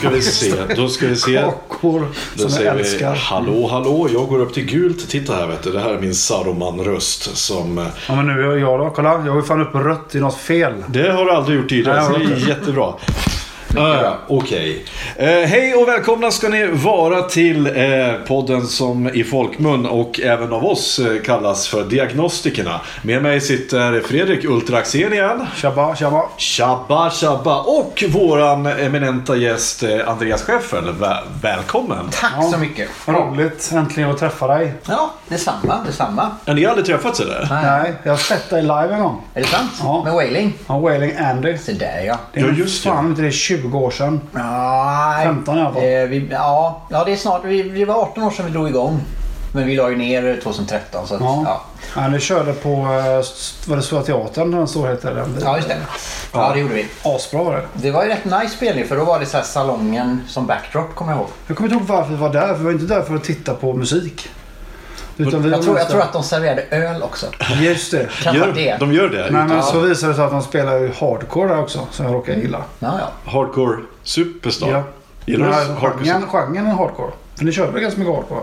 Ska vi se. Då ska vi se. Kakor Då som säger jag vi älskar. hallå, hallå. Jag går upp till gult. Titta här vet du. Det här är min Saruman-röst som... eh, Ja, men nu är jag då. Kolla, jag har ju fan upp rött i något fel. Det har du aldrig gjort tidigare. Nej, så det är jättebra. Uh, Okej. Eh, hej och välkomna ska ni vara till eh, podden som i folkmun och även av oss eh, kallas för Diagnostikerna. Med mig sitter Fredrik Ultra Axén igen. Tjabba, tjabba. Tjabba tjabba och våran eminenta gäst eh, Andreas Scheffel. Vä- välkommen! Tack Ja. så mycket. Roligt äntligen att träffa dig. Ja, detsamma, detsamma. Har ni aldrig träffats eller? Nej, jag har sett dig live en gång. Är det sant? Ja. Med Wailing? Ja, Wailing Andy. Så där ja. Det är Ja, just det. fan inte det 20 år sedan. Nej. 15 i alla fall. Eh, vi, ja, ja, det är snart. Vi, vi var 18 år sedan vi drog igång. Men vi la ju ner 2013 så att, Ja. ja. Ja, ni körde på, eh, var det Stora Teatern den så heter den? Ja, just det. Ja, det gjorde vi. Asbra var det. Det var ju rätt nice spelning för då var det så salongen som backdrop kommer jag ihåg. Jag kommer inte ihåg varför vi var där. För vi var inte där för att titta på musik. Utan vi Jag tror, jag tror att de serverade öl också. Just det. Gör, det. de gör det? Nej, men så visade det sig att de spelar ju hardcore där också. Som jag råkar gilla. Ja, ja. Hardcore Superstar? Ja. Gillar du hardcore genren, genren är hardcore. För ni körde väl ganska mycket hardcore?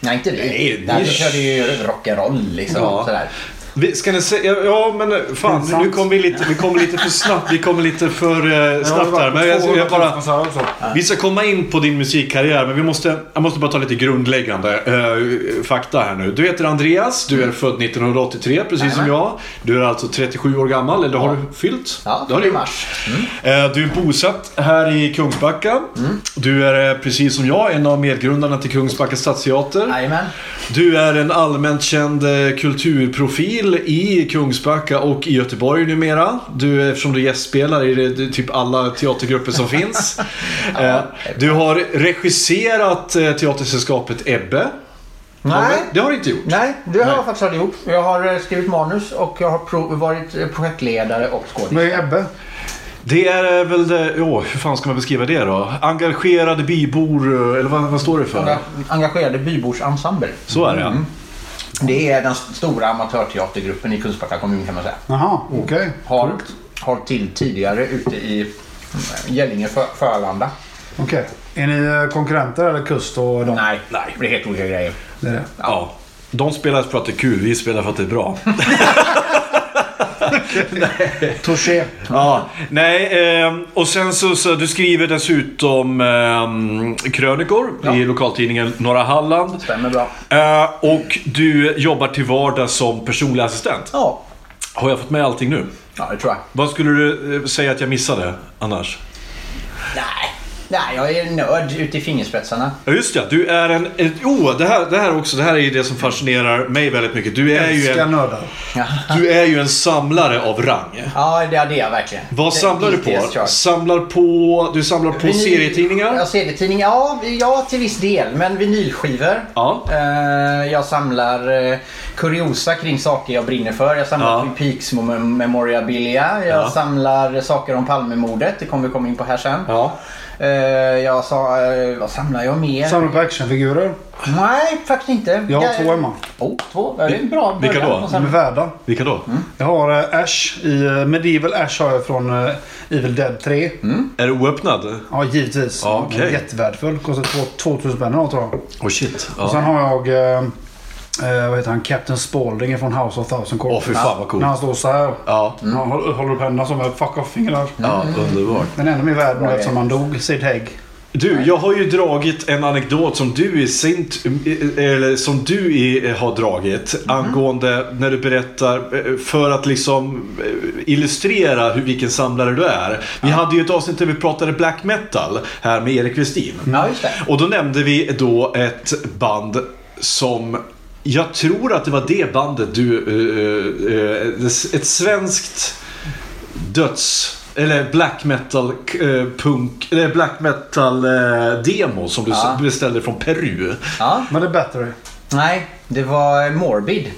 Nej, inte vi. Nej, vi körde ju rock'n'roll liksom. Ja. Sådär. Vi, ska ni säga, ja men fan nu kommer vi lite, vi kommer lite för snabbt, vi kommer lite för eh, snabbt här. Men jag, jag bara, vi ska komma in på din musikkarriär men vi måste, jag måste bara ta lite grundläggande eh, fakta här nu. Du heter Andreas, du är född 1983 precis som jag. Du är alltså 37 år gammal, eller har du fyllt? Ja, det har du gjort. mars. Mm. Eh, Du är bosatt här i Kungsbacka. Du är eh, precis som jag en av medgrundarna till Kungsbacka stadsteater. Jajamän. Du är en allmänt känd eh, kulturprofil i Kungsbacka och i Göteborg numera. Du, eftersom du gästspelar i det, typ alla teatergrupper som finns. Eh, du har regisserat eh, teatersällskapet Ebbe. Nej. Det har du inte gjort. Nej, det har Nej. jag faktiskt aldrig gjort. Jag har eh, skrivit manus och jag har pro- varit projektledare och skådis. Vad är Ebbe? Det är väl det, åh, hur fan ska man beskriva det då? Engagerade bybor, eller vad, vad står det för? Enga- Engagerade byborsensemble. Så är det Mm. Det är den st- stora amatörteatergruppen i Kungsbacka kommun kan man säga. Jaha, okej. Har, har till tidigare ute i mm, Gällinge, För- Förlanda. Okej. Är ni eh, konkurrenter eller Kust och dem? Nej, nej, det är helt olika grejer. Det är det. Ja. De spelar för att det är kul, vi spelar för att det är bra. Touché. Ja, nej, ehm, och sen så, så du skriver dessutom ehm, krönikor Ja. i lokaltidningen Norra Halland. Stämmer bra. Eh, och du jobbar till vardags som personlig assistent. Ja, Har jag fått med allting nu? ja det tror jag. Vad skulle du eh, säga att jag missade annars? Nej, jag är nörd ute i fingerspetsarna. Ja just ja, du är en... Oh, det här, det här också, det här är ju det som fascinerar mig väldigt mycket. Du är ju en, nördar. Du är ju en samlare av rang. ja det är jag verkligen. Vad Det- samlar du på? Samlar på... Du samlar på Vinyl- serietidningar? Ja, serietidningar. Ja, ja, till viss del. Men vinylskivor. Ja. Eh, jag samlar eh, kuriosa kring saker jag brinner för. Jag samlar Ja. Peaks mem- memorabilia. Jag Ja. samlar saker om Palmemordet. Det kommer vi komma in på här sen. Ja. Eh, jag sa, eh, vad samlar jag mer? Samlar på actionfigurer. Nej, faktiskt inte. Jag har Jag- två hemma. Oh, två. Det är en bra Vilka då? De är värda. Vilka då? Jag har eh, Ash i Medieval Ash har jag från Evil Dead 3. Är du oöppnad? Ja, givetvis. Den är Jättevärdefull. Kostar två- 2000 spänn idag, tror jag. Oh shit. Och sen har jag eh, eh, vad heter han? Captain Spaulding från House of Thousand Corps. Åh fy fan vad coolt. När han står så här. Ja. Han håller, håller upp händerna som ett fuck off-fingrar. ja, underbart. Men ännu mer värd nu eftersom han dog, Sid Haig. Du, jag har ju dragit en anekdot som du i sin, eller som du i, har dragit angående när du berättar eh, för att liksom eh, illustrera hur, vilken samlare du är. Vi hade ju ett avsnitt där vi pratade black metal här med Erik Westin. Det. Och då nämnde vi då ett band som jag tror att det var det bandet du... eh, eh, ett svenskt döds... Eller black metal eh, punk... Eller black metal demo som du Ja. beställde från Peru. Ja. Men det är Battery. Nej, det var Morbid.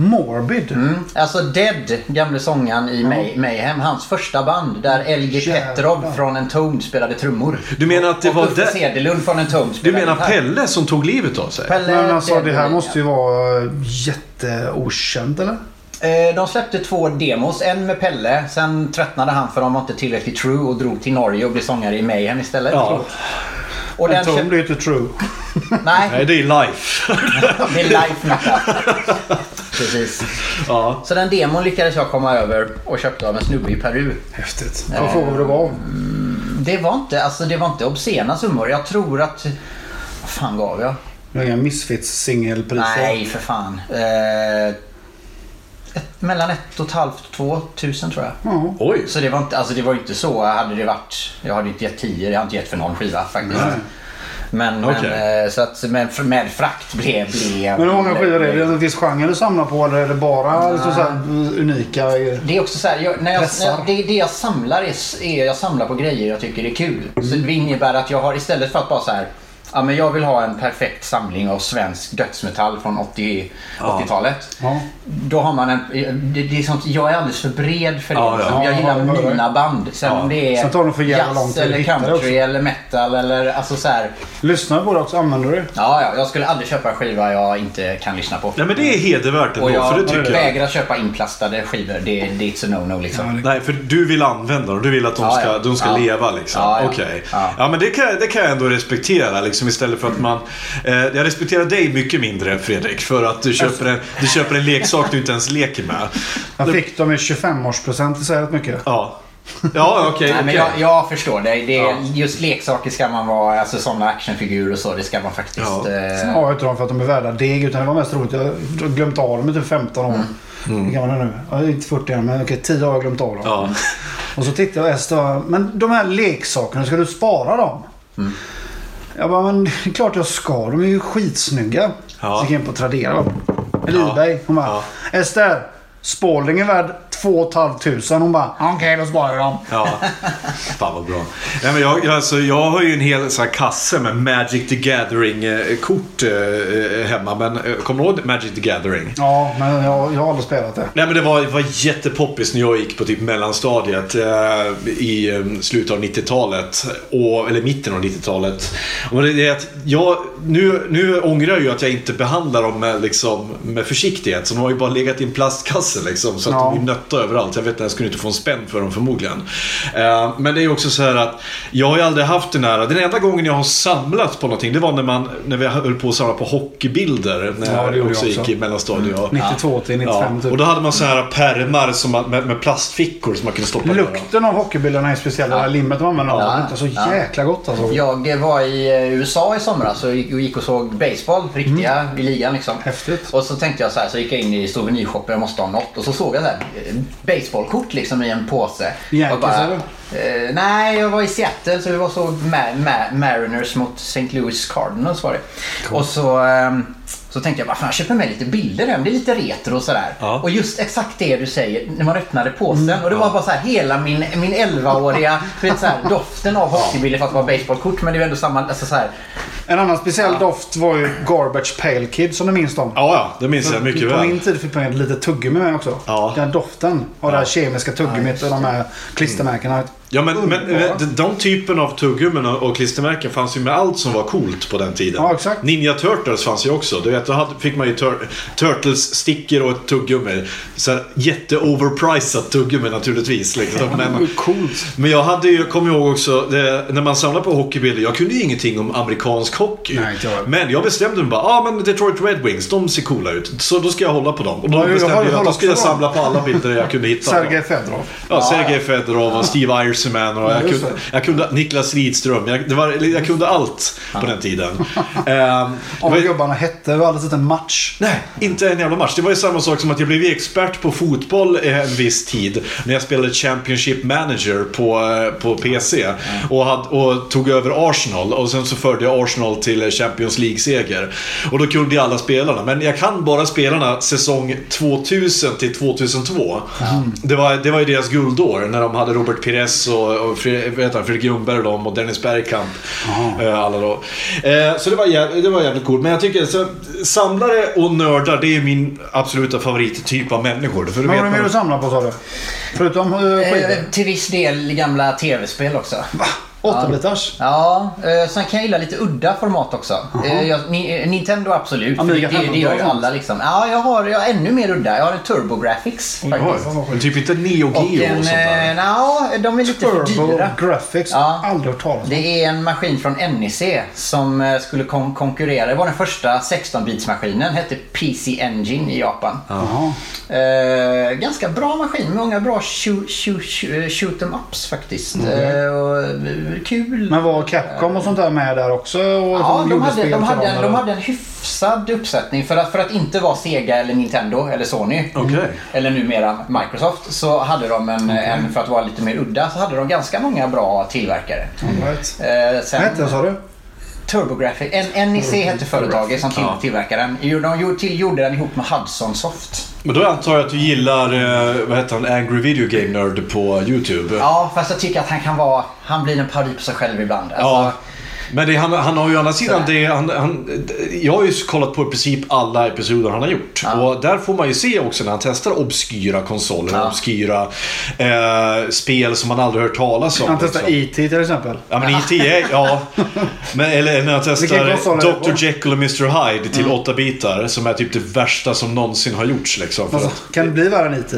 Morbid. Mm. Alltså Dead, gamle sångaren i May Mayhem, hans första band där LG. Petrov från Entombed spelade trummor. Du menar att det och var Uffe Cederlund från Entombed Du spelade menar gitarr. Pelle som tog livet av sig? Pelle Men alltså Dead det här måste ju vara jätteokänt eller? Eh, De släppte två demos, en med Pelle. Sen tröttnade han för de var inte tillräckligt true och drog till Norge och blev sångare i Mayhem istället. Ja. Och den En tom blir inte true. Nej, Nej, det är life. det är life metal. Precis. ja. Så den demon lyckades jag komma över och köpte av en snubbe i Peru. Häftigt. Jag frågar vad det var. Det var inte, alltså det var inte obscena summor. Jag tror att... Vad fan gav jag? Inga Misfits singelpriser. Nej, för fan. Eh, ett, mellan ett och ett halvt och två tusen tror jag. Ja. Oj. Så det var inte, alltså det var inte så. Hade det varit... Jag hade inte gett 10. Jag har inte gett för någon skiva faktiskt. Nej. Men, Okej. men, eh, så att med, med frakt blev... blev Men hur många skivor är det? Är det en viss genre du samlar på eller är det bara liksom så här unika? Det är också så här, jag, när jag, när jag, det, det jag samlar är, är jag samlar på grejer jag tycker är kul. Så det innebär att jag har istället för att bara så här Ja, men jag vill ha en perfekt samling av svensk dödsmetall från 80, 80-talet. Ja. Då har man en... Det, det är sånt, jag är alldeles för bred för det. Ja, ja. Så Jag gillar Ja, ja, ja. mina band. Sen Ja. om det är Sen tar de för jävla lång jazz eller country också. eller metal eller alltså så här. Lyssnar du på det också? Använder du det? Ja, ja, jag skulle aldrig köpa en skiva jag inte kan lyssna på. Nej, men det är hedervärt Och ändå, jag för det tycker jag. vägrar köpa inplastade skivor. Det, det är a no-no liksom. Nej, för du vill använda dem. Du vill att de Ja, ska, ja. de ska Ja. leva liksom. Ja, ja. Okej. Ja. Ja. men det kan, det kan jag ändå respektera liksom istället för att man... Eh, jag respekterar dig mycket mindre Fredrik för att du köper en, du köper en leksak du inte ens leker med. Jag fick dem i 25-årspresent. Det säger rätt mycket. Ja. Ja, okej. Nej, men okej. jag, jag förstår det. det är, Ja. Just leksaker ska man vara, alltså sådana actionfigurer och så, det ska man faktiskt... Ja. Sen Eh, har jag inte dem för att de är värda deg utan det var mest roligt. Jag har glömt av dem i typ 15 år. Mm. Hur gammal är jag nu? Ja, inte 40 än men okej 10 har jag glömt av dem. Ja. Och så tittade jag och Ester, men de här leksakerna, ska du spara dem? Mm. Jag bara, men det är klart jag ska. De är ju skitsnygga. Ja. Så gick jag in på Tradera. Eller Ja. Ebay. Hon bara, Ja. Ester, Spalding är värd 2 500. Hon bara, okej då sparar jag dem. Ja. Fan vad bra. Nej, men jag, alltså, jag har ju en hel så här, kasse med Magic the Gathering-kort eh, hemma. Men eh, kommer du ihåg Magic the Gathering? Ja, men jag, jag har aldrig spelat det. Nej men det var, var jättepoppis när jag gick på typ mellanstadiet eh, i eh, slutet av 90-talet. Och, eller mitten av 90-talet. Och det är att jag, nu, nu ångrar jag ju att jag inte behandlar dem med, liksom, med försiktighet. Så de har ju bara legat i en plastkasse liksom. Så att Ja. de är nötta överallt. Jag vet att jag skulle inte få en spänn för dem förmodligen. Eh, men det är också så här att jag har ju aldrig haft den här. Den enda gången jag har samlat på någonting det var när, man, när vi höll på att samla på hockeybilder. När Ja, det jag också jag gick i mellanstadiet. och- 92 till 95 Ja, typ. och då hade man så här pärmar som man, med, med plastfickor som man kunde stoppa. Lukten av hockeybilderna är speciell. Det där limmet de använder. Ja. Det luktar så Ja. jäkla gott alltså. Jag var i eh, USA i somras och gick, och såg baseball, riktiga, i ligan liksom. Häftigt. Och så tänkte jag så här, så gick jag in i souvenirshoppen, jag måste ha något. Och så såg jag så här, eh, baseballkort liksom i en påse. Yankees, eller? Eh, nej, jag var i Seattle så vi var så Ma- Ma- Mariners mot St. Louis Cardinals var det. Och så, ehm, så tänkte jag bara, fan jag köper med lite bilder hem. Det är lite retro och sådär. Ja. Och just exakt det du säger, när man öppnade påsen. Och det var bara så här hela min, min 11-åriga, du vet så här, doften av hockeybilder fast det var baseballkort. Men det är ändå samma, alltså så här. En annan speciell doft var ju Garbage Pail Kid som du minns dem. Ja, ja, det minns jag mycket på väl. min tid fick man lite tuggummi med också. Ja. Den doften av det här kemiska tuggummit och de här klistermärkena. Ja, men, men Underbara. de, typen av tuggummin och klistermärken fanns ju med allt som var coolt på den tiden. Ja, exakt. Ninja Turtles fanns ju också. Du vet, då fick man ju tur, Turtles-stickor och ett tuggummi. Så jätte-overpriced tuggummi naturligtvis. Liksom. Men, Coolt. Men jag hade ju, kommer ihåg också, det, när man samlade på hockeybilder. Jag kunde ju ingenting om amerikansk hockey. Nej, jag. Men jag bestämde mig bara, ja ah, men Detroit Red Wings, de ser coola ut. Så då ska jag hålla på dem. Och då Ja, jag bestämde har- jag att då skulle jag samla på alla bilder jag kunde hitta. Sergej Fedorov. Ja, Sergej Fedorov och Steve Jersey Man och jag, kunde, det. jag kunde Niklas Lidström. Jag, det var, jag kunde allt på den tiden. Ehm, Om vad- gubbarna hette, vi har aldrig sett en match. Nej, inte en jävla match. Det var ju samma sak som att jag blev expert på fotboll en viss tid. När jag spelade Championship Manager på, eh, på PC. Och, hade, och tog över Arsenal. Och sen så förde jag Arsenal till Champions League-seger. Och då kunde jag alla spelarna. Men jag kan bara spelarna säsong 2000 till 2002. Det, var, det var ju deras guldår. När de hade Robert Pires och, och Fre- vad heter han, Fredrik Ljungberg och dem och Dennis Bergkamp. Eh, alla då. Eh, så det var, jä- det var jävligt coolt. Men jag tycker så, samlare och nördar, det är min absoluta favorittyp av människor. För du Men vad vet det mer man, du samlar på sa du? Förutom skivor? Eh, till viss del gamla tv-spel också. 8-bitars? Ja, eh, sen kan jag gilla lite udda format också. Eh, jag, ni, eh, Nintendo absolut. för Amiga det, det, det gör ju 15-tal. alla liksom. Ja, jag har, jag har ännu mer udda. Jag har en TurboGrafx faktiskt. Oj, men typ inte Neo Och Geo och en, sånt där. eh, nja, de är lite för Turbo dyra. Graphics? Ja. Aldrig hört talas om. Det är en maskin från NEC som eh, skulle kon- konkurrera. Det var den första 16-bitsmaskinen. Hette PC Engine i Japan. Jaha. Eh, ganska bra maskin. Många bra shoot, shoot, shoot, shoot em ups faktiskt. Eh, och, eh, kul. Men var Capcom och sånt där med där också? Och Ja, de hade, de, hade en, de hade en hyfsad uppsättning. För att, för att inte vara Sega eller Nintendo eller Sony. Okej. Eller numera Microsoft. Så hade de en, en, för att vara lite mer udda, så hade de ganska många bra tillverkare. All right. Eh, sen, Vad hette det sa du? TurboGrafx. NEC hette företaget som Ja. tillverkade den. De gjorde, till, gjorde den ihop med Hudson Soft. Men då antar jag att du gillar, eh, vad heter han, Angry Video Game Nerd på YouTube. Ja, fast jag tycker att han kan vara... Han blir en parodi på sig själv ibland. Alltså, Ja. Men det, han, han har ju å andra sidan det, han, han, Jag har ju kollat på i princip alla episoder han har gjort. Ja. Och där får man ju se också när han testar obskyra konsoler, Ja. obskyra eh, spel som man aldrig hört talas om. Han testar liksom. E.T. till exempel. Ja men IT är, ja. Men, eller när han testar? Dr Jekyll och Mr Hyde till 8 bitar. Som är typ det värsta som någonsin har gjorts liksom. Alltså, att, kan det bli värre än E.T.?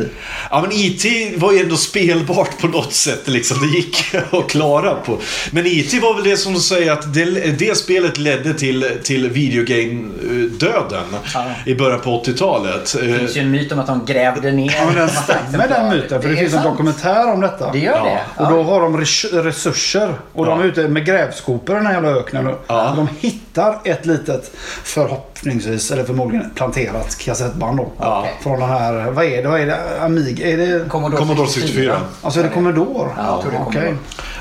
Ja men IT var ju ändå spelbart på något sätt liksom. Det gick att klara på. Men IT var väl det som säger att det, det spelet ledde till, till videogame-döden. Ja. I början på 80-talet. Det finns ju en myt om att de grävde ner Ja, men den stämmer den myten. För det, är finns en sant. dokumentär om detta. Det gör Ja. det. Och då har de res- resurser. Och de är ute med grävskopor i den här jävla öknen. nu. Ja. De hittar ett litet, förhoppningsvis, eller förmodligen planterat kassettband då. Ja. Från den här, vad är det? Vad är det? Amiga? Är det... Commodore, Commodore 64. Alltså är det Commodore? Ja, jag tror det är Okej. Commodore.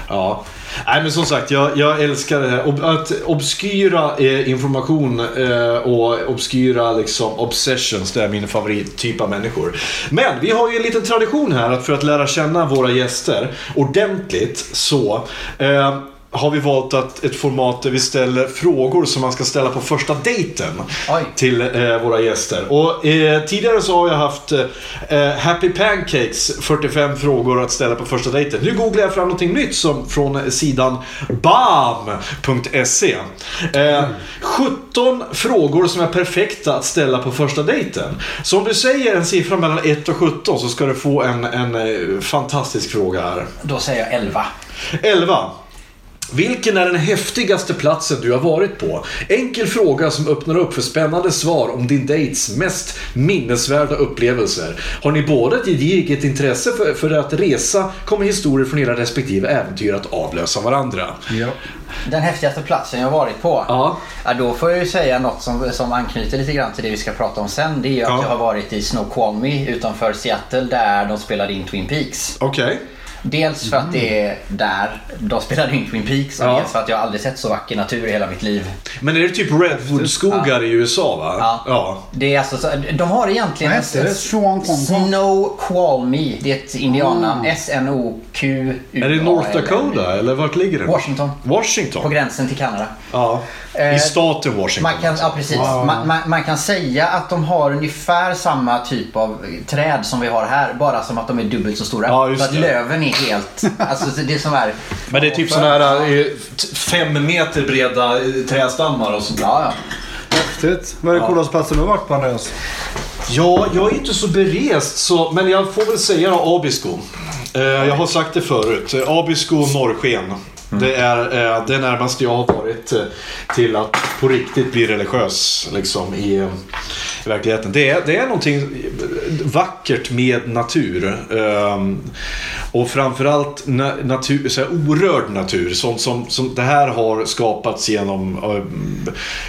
Ja. Nej men som sagt, jag, jag älskar det här. Ob att obskyra eh, information eh, och obskyra liksom obsessions, det är min favorittyp av människor. Men vi har ju en liten tradition här att för att lära känna våra gäster ordentligt så eh, har vi valt att ett format där vi ställer frågor som man ska ställa på första dejten Oj. till eh, våra gäster. Och eh, tidigare så har jag haft eh, Happy Pancakes 45 frågor att ställa på första dejten. Nu googlar jag fram någonting nytt som, från sidan bam.se. Eh, 17 frågor som är perfekta att ställa på första dejten. Så om du säger en siffra mellan 1 och 17 så ska du få en, en eh, fantastisk fråga här. Då säger jag 11. 11. Vilken är den häftigaste platsen du har varit på? Enkel fråga som öppnar upp för spännande svar om din dejts mest minnesvärda upplevelser. Har ni båda ett gediget intresse för, för att resa kommer historier från era respektive äventyr att avlösa varandra. Ja. Den häftigaste platsen jag har varit på? Ja. Ja, då får jag ju säga något som, som anknyter lite grann till det vi ska prata om sen. Det är ju Ja. att jag har varit i Snoqualmie utanför Seattle där de spelade in Twin Peaks. Okej. Dels för att det är där de spelade in Twin Peaks och Ja. dels för att jag aldrig sett så vacker natur i hela mitt liv. Men är det typ Redwood-skogar i USA va? Ja. ja. Det är alltså, så- de har egentligen... Vad hette det? Swan Kong Kong? Snoqualmie. Det är ett indiannamn. S-N-O-Q-U-A-L. Är det North Dakota eller vart ligger det? Washington. Washington? På gränsen till Kanada. Ja. Eh, I staten Washington. Man kan, ja, precis. Wow. Man, man, man kan säga att de har ungefär samma typ av träd som vi har här. Bara som att de är dubbelt så stora. Ja, just så att det. löven är helt... Alltså det som är... Men det är typ sådana här eh, fem meter breda eh, trädstammar och sånt. Ja, ja. Häftigt. Vad är det coolaste platsen du har varit på Andreas? Ja, jag är inte så berest så, men jag får väl säga då Abisko. Eh, jag har sagt det förut. Eh, Abisko norrsken. Mm. Det är eh, det närmaste jag har varit eh, till att på riktigt bli religiös liksom, i, eh, i verkligheten. Det är, det är någonting vackert med natur. Um, och framförallt na, natur, så här, orörd natur. Sånt som, som det här har skapats genom, eh,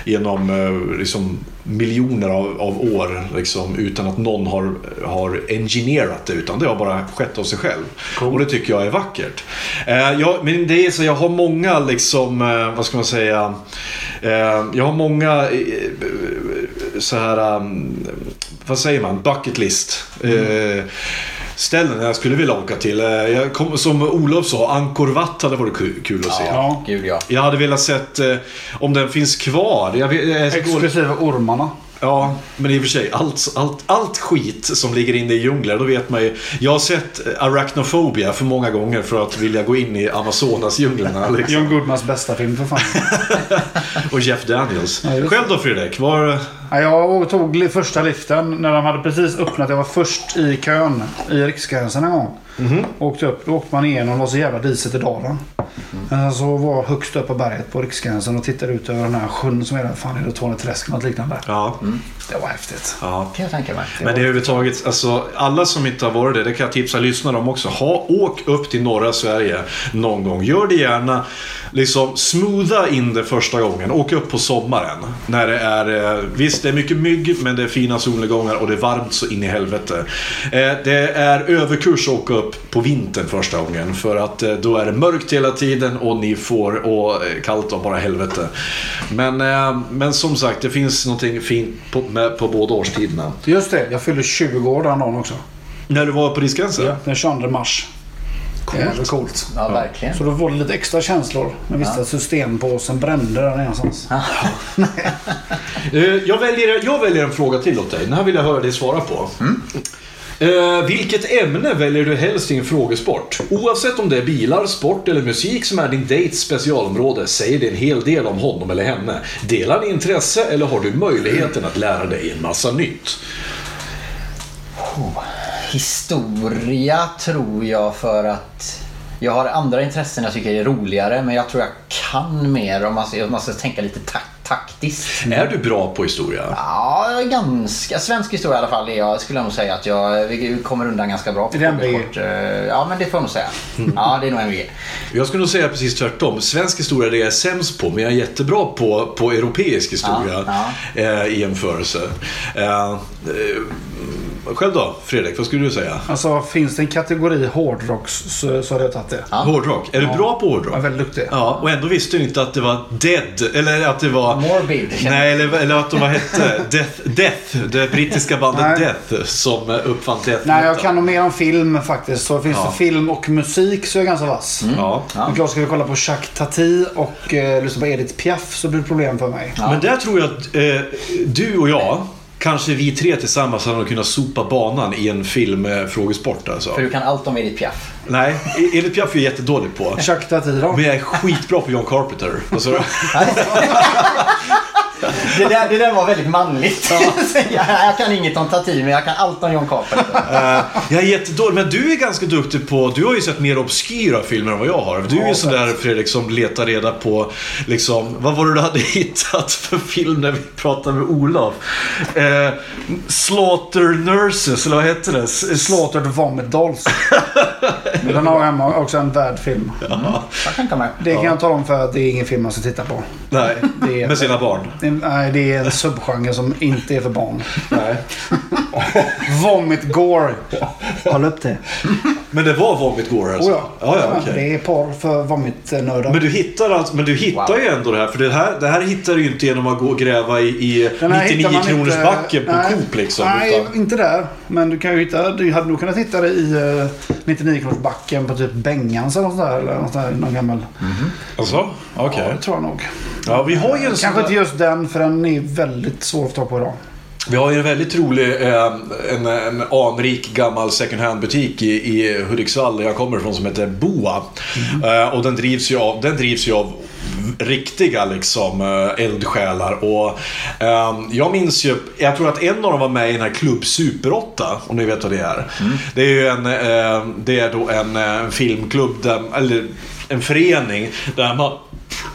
genom uh, liksom, miljoner av, av år. Liksom, utan att någon har, har engineerat det. Utan det har bara skett av sig själv. Och det tycker jag är vackert. Eh, jag, men det är så, jag har många liksom, eh, vad ska man säga. Eh, jag har många eh, så här, um, vad säger man, bucket list. Eh, ställen jag skulle vilja åka till. Eh, Jag kom, som Olof sa, Angkor Wat hade varit kul, kul att se. Ja. Gud ja. Jag hade velat sett eh, om den finns kvar. Jag, jag, jag, Exklusive ormarna. Ja, men i och för sig, allt, allt, allt skit som ligger inne i djungler, då vet man ju. Jag har sett Arachnophobia för många gånger för att vilja gå in i Amazonas-djunglerna. Liksom. John Goodmans bästa film för fan. Och Jeff Daniels. Ja. Själv då Fredrik? Var... Ja, jag tog första liften när de hade precis öppnat. Jag var först i kön i Riksgränsen en gång. Åkte upp, då åkte man igenom, det var så jävla disigt i dalen. Men så var högst upp på berget på Riksgränsen och tittade ut över den här sjön som är där. Fan är det Torneträsk eller något liknande. Ja. Det var häftigt. ja. Kan jag tänka mig. Men det är överhuvudtaget, alltså alla som inte har varit det, det kan jag tipsa lyssnarna om också. Ha, åk upp till norra Sverige någon gång. Gör det gärna. Liksom smootha in det första gången. Åk upp på sommaren. När det är, eh, visst det är mycket mygg men det är fina solnedgångar och det är varmt så in i helvete. Eh, det är överkurs att åka upp på vintern första gången. För att eh, då är det mörkt hela tiden och ni får och eh, kallt av bara helvete. Men, eh, men som sagt, det finns någonting fint på, med, på båda årstiderna. Just det, jag fyllde 20 år den dagen också. När du var på Riksgränsen? Ja, den 22 mars. Jävligt coolt. Ja, verkligen. Så då var det lite extra känslor. Jag visste att systempåsen brände där någonstans. Eh, Jag väljer, jag väljer en fråga till åt dig. Den här vill jag höra dig svara på. Eh, vilket ämne väljer du helst i en frågesport? Oavsett om det är bilar, sport eller musik som är din dates specialområde säger det en hel del om honom eller henne. Delar ni intresse eller har du möjligheten att lära dig en massa nytt? Oh, historia tror jag för att jag har andra intressen jag tycker är roligare men jag tror jag kan mer om man ska, om man ska tänka lite tak taktiskt. Är du bra på historia? Ja, ganska. Svensk historia i alla fall är jag, skulle jag nog säga att jag vi kommer undan ganska bra på det. Eh, Ja, men det får jag nog säga. Ja, det är nog MVG. Jag skulle nog säga precis tvärtom. Svensk historia är det jag är sämst på, men jag är jättebra på, på europeisk historia Ja, Eh, i jämförelse. Eh, själv då, Fredrik? Vad skulle du säga? Alltså finns det en kategori hårdrocks så, så hade jag tagit det. Ja. Hårdrock. Är du bra på hårdrock? Jag är väldigt duktig. Ja, och ändå visste du inte att det var Dead, eller att det var... Morbid. Nej, eller, eller att de vad hette Death, Death, det brittiska bandet Nej. Death som eh, uppfann Death Nej, jag kan nog mer om film faktiskt. Så finns Ja. det film och musik så är jag ganska vass. Ja. Men klart, ska vi kolla på Jacques Tati och eh, lyssna på Edith Piaf så blir det problem för mig. Men där tror jag att eh, du och jag, kanske vi tre tillsammans, hade kunnat sopa banan i en filmfrågesport alltså. För du kan allt om Edith Piaf. Nej, Edith Piaf är jag jättedålig på. Jacques Tati då? Men jag är skitbra på John Carpenter. Alltså, Det där, det där var väldigt manligt. jag, jag kan inget om Tati men jag kan allt om John Carpenter. eh, jag är jättedålig, men du är ganska duktig på... Du har ju sett mer obskyra filmer än vad jag har. Du är ju Ja, sån där Fredrik som letar reda på, liksom, vad var det du hade hittat för film när vi pratade med Olof? Eh, Slaughter Nurses, eller vad hette det? Slaughtered Vomit Dolls. Den har hemma, också en värd film. Jag kan tänka mig. Det kan jag tala om för att det är ingen film man ska titta på. Nej, Det är- med sina barn. Det- Nej, det är en subgenre som inte är för barn. Nej. Vomit Gore. Kolla upp det. Men det var Vomit Gore alltså? Oh ja. ja, ja okej. Det är porr för vomit-nördar. Men du hittar, alltså, men du hittar Wow. ju ändå det här. För det här, det här hittar du ju inte genom att gå och gräva i, i Den här hittar 99 man kronors inte- backen på nej, Coop liksom. Nej, utan, inte där. Men du kan ju hitta, du hade nog kunnat hitta det i uh, 99 kronors backen på typ Bengans eller något sånt där. Eller något där, någon gammal. alltså, okej. Ja, det tror jag nog. Ja, vi har ju Kanske inte där, just den för den är väldigt svår att tag på idag. Vi har ju en väldigt rolig, eh, en, en anrik gammal second hand butik i, i Hudiksvall där jag kommer ifrån som heter Boa. Eh, och den drivs ju av, den drivs ju av riktiga liksom eh, eldsjälar. Och ehm, jag minns ju, jag tror att en av dem var med i den här Klubb Super 8, om ni vet vad det är. Det är ju en, eh, det är då en eh, filmklubb, där, eller en förening där man,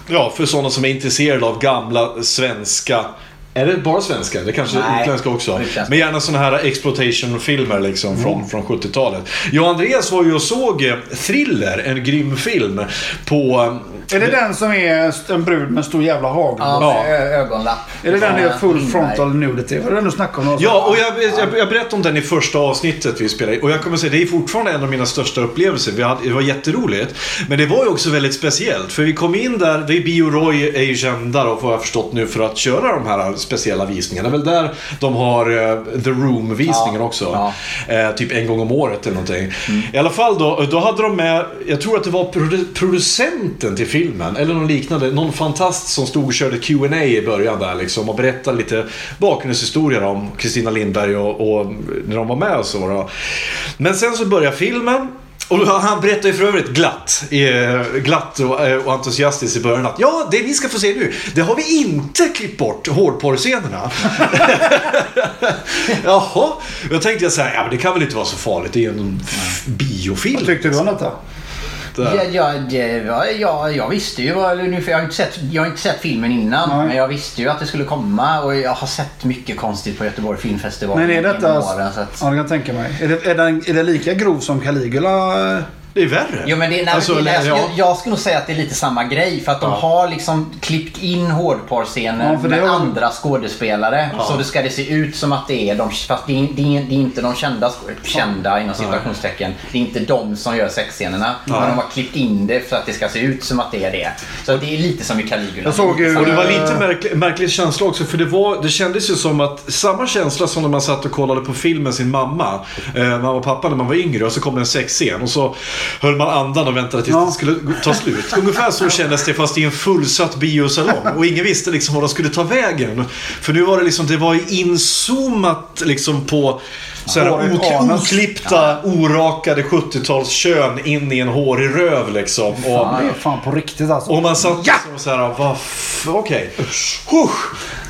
ja, för sådana som är intresserade av gamla svenska Är det bara svenska? Det kanske är Nej, utländska också. Men gärna sådana här exploitation-filmer liksom från, från 70-talet. Jag och Andreas var ju och såg eh, Thriller, en grym film, på... Är det den som är en brud med en stor jävla hagel? Ja, Ja. ögonlapp. Är det den Ja, det är full Lindberg. frontal nudity? Den du snackade om? Ja, och jag, jag, jag berättade om den i första avsnittet vi spelade Och jag kommer säga, det är fortfarande en av mina största upplevelser. Vi hade, det var jätteroligt. Men det var ju också väldigt speciellt. För vi kom in där, det är Bio Roy är ju kända då, får jag förstått nu, för att köra de här speciella visningarna. Det är väl där de har eh, The Room-visningen Ja, också. ja. Eh, typ en gång om året eller någonting. I alla fall då, då hade de med, jag tror att det var produ- producenten till filmen, eller någon liknande, någon fantast som stod och körde Q&A i början där liksom och berättade lite bakgrundshistorier om Kristina Lindberg och, och när de var med och så då. Men sen så börjar filmen och han berättar ju för övrigt glatt, eh, glatt och, eh, och entusiastiskt i början att ja, det vi ska få se nu, det har vi inte klippt bort hårdporrscenerna. Jaha, då tänkte jag så här, ja men det kan väl inte vara så farligt, det är ju en biofilm. Vad tyckte du om detta? Ja, ja, var- ja, jag visste ju vad, jag, har inte sett, jag har inte sett filmen innan. Nej. Men jag visste ju att det skulle komma och jag har sett mycket konstigt på Göteborg filmfestival Men är detta... åren, så att, Ja, det kan jag tänka mig. Är det, är, den, är det lika grov som Caligula? Det är värre. Jo, men det, nej, Alltså, det, jag, ja. jag skulle nog säga att det är lite samma grej. För att de Ja. har liksom klippt in hårdporrscener Ja, med har- andra skådespelare. Så det ska det se ut som att det är de, fast det är, det är, det är inte de kända, kända inom situationstecken. Det är inte de som gör sexscenerna. Men de har klippt in det för att det ska se ut som att det är det. Så det är lite som i Caligula. Jag såg ju- Och det var lite märklig, märklig känsla också för det, var, det kändes ju som att samma känsla som när man satt och kollade på film med sin mamma, eh, mamma och pappa när man var yngre och så kom det en sexscen och så höll man andan och väntade tills Ja. det skulle ta slut. Ungefär så kändes det fast i en fullsatt biosalong och ingen visste liksom var de skulle ta vägen. För nu var det liksom, det var ju inzoomat liksom på så här, ok- oklippta, orakade 70-talskön in i en hårig röv liksom. Och, Ja, det är fan på riktigt alltså. och man satt liksom så här, vad okej. Husch.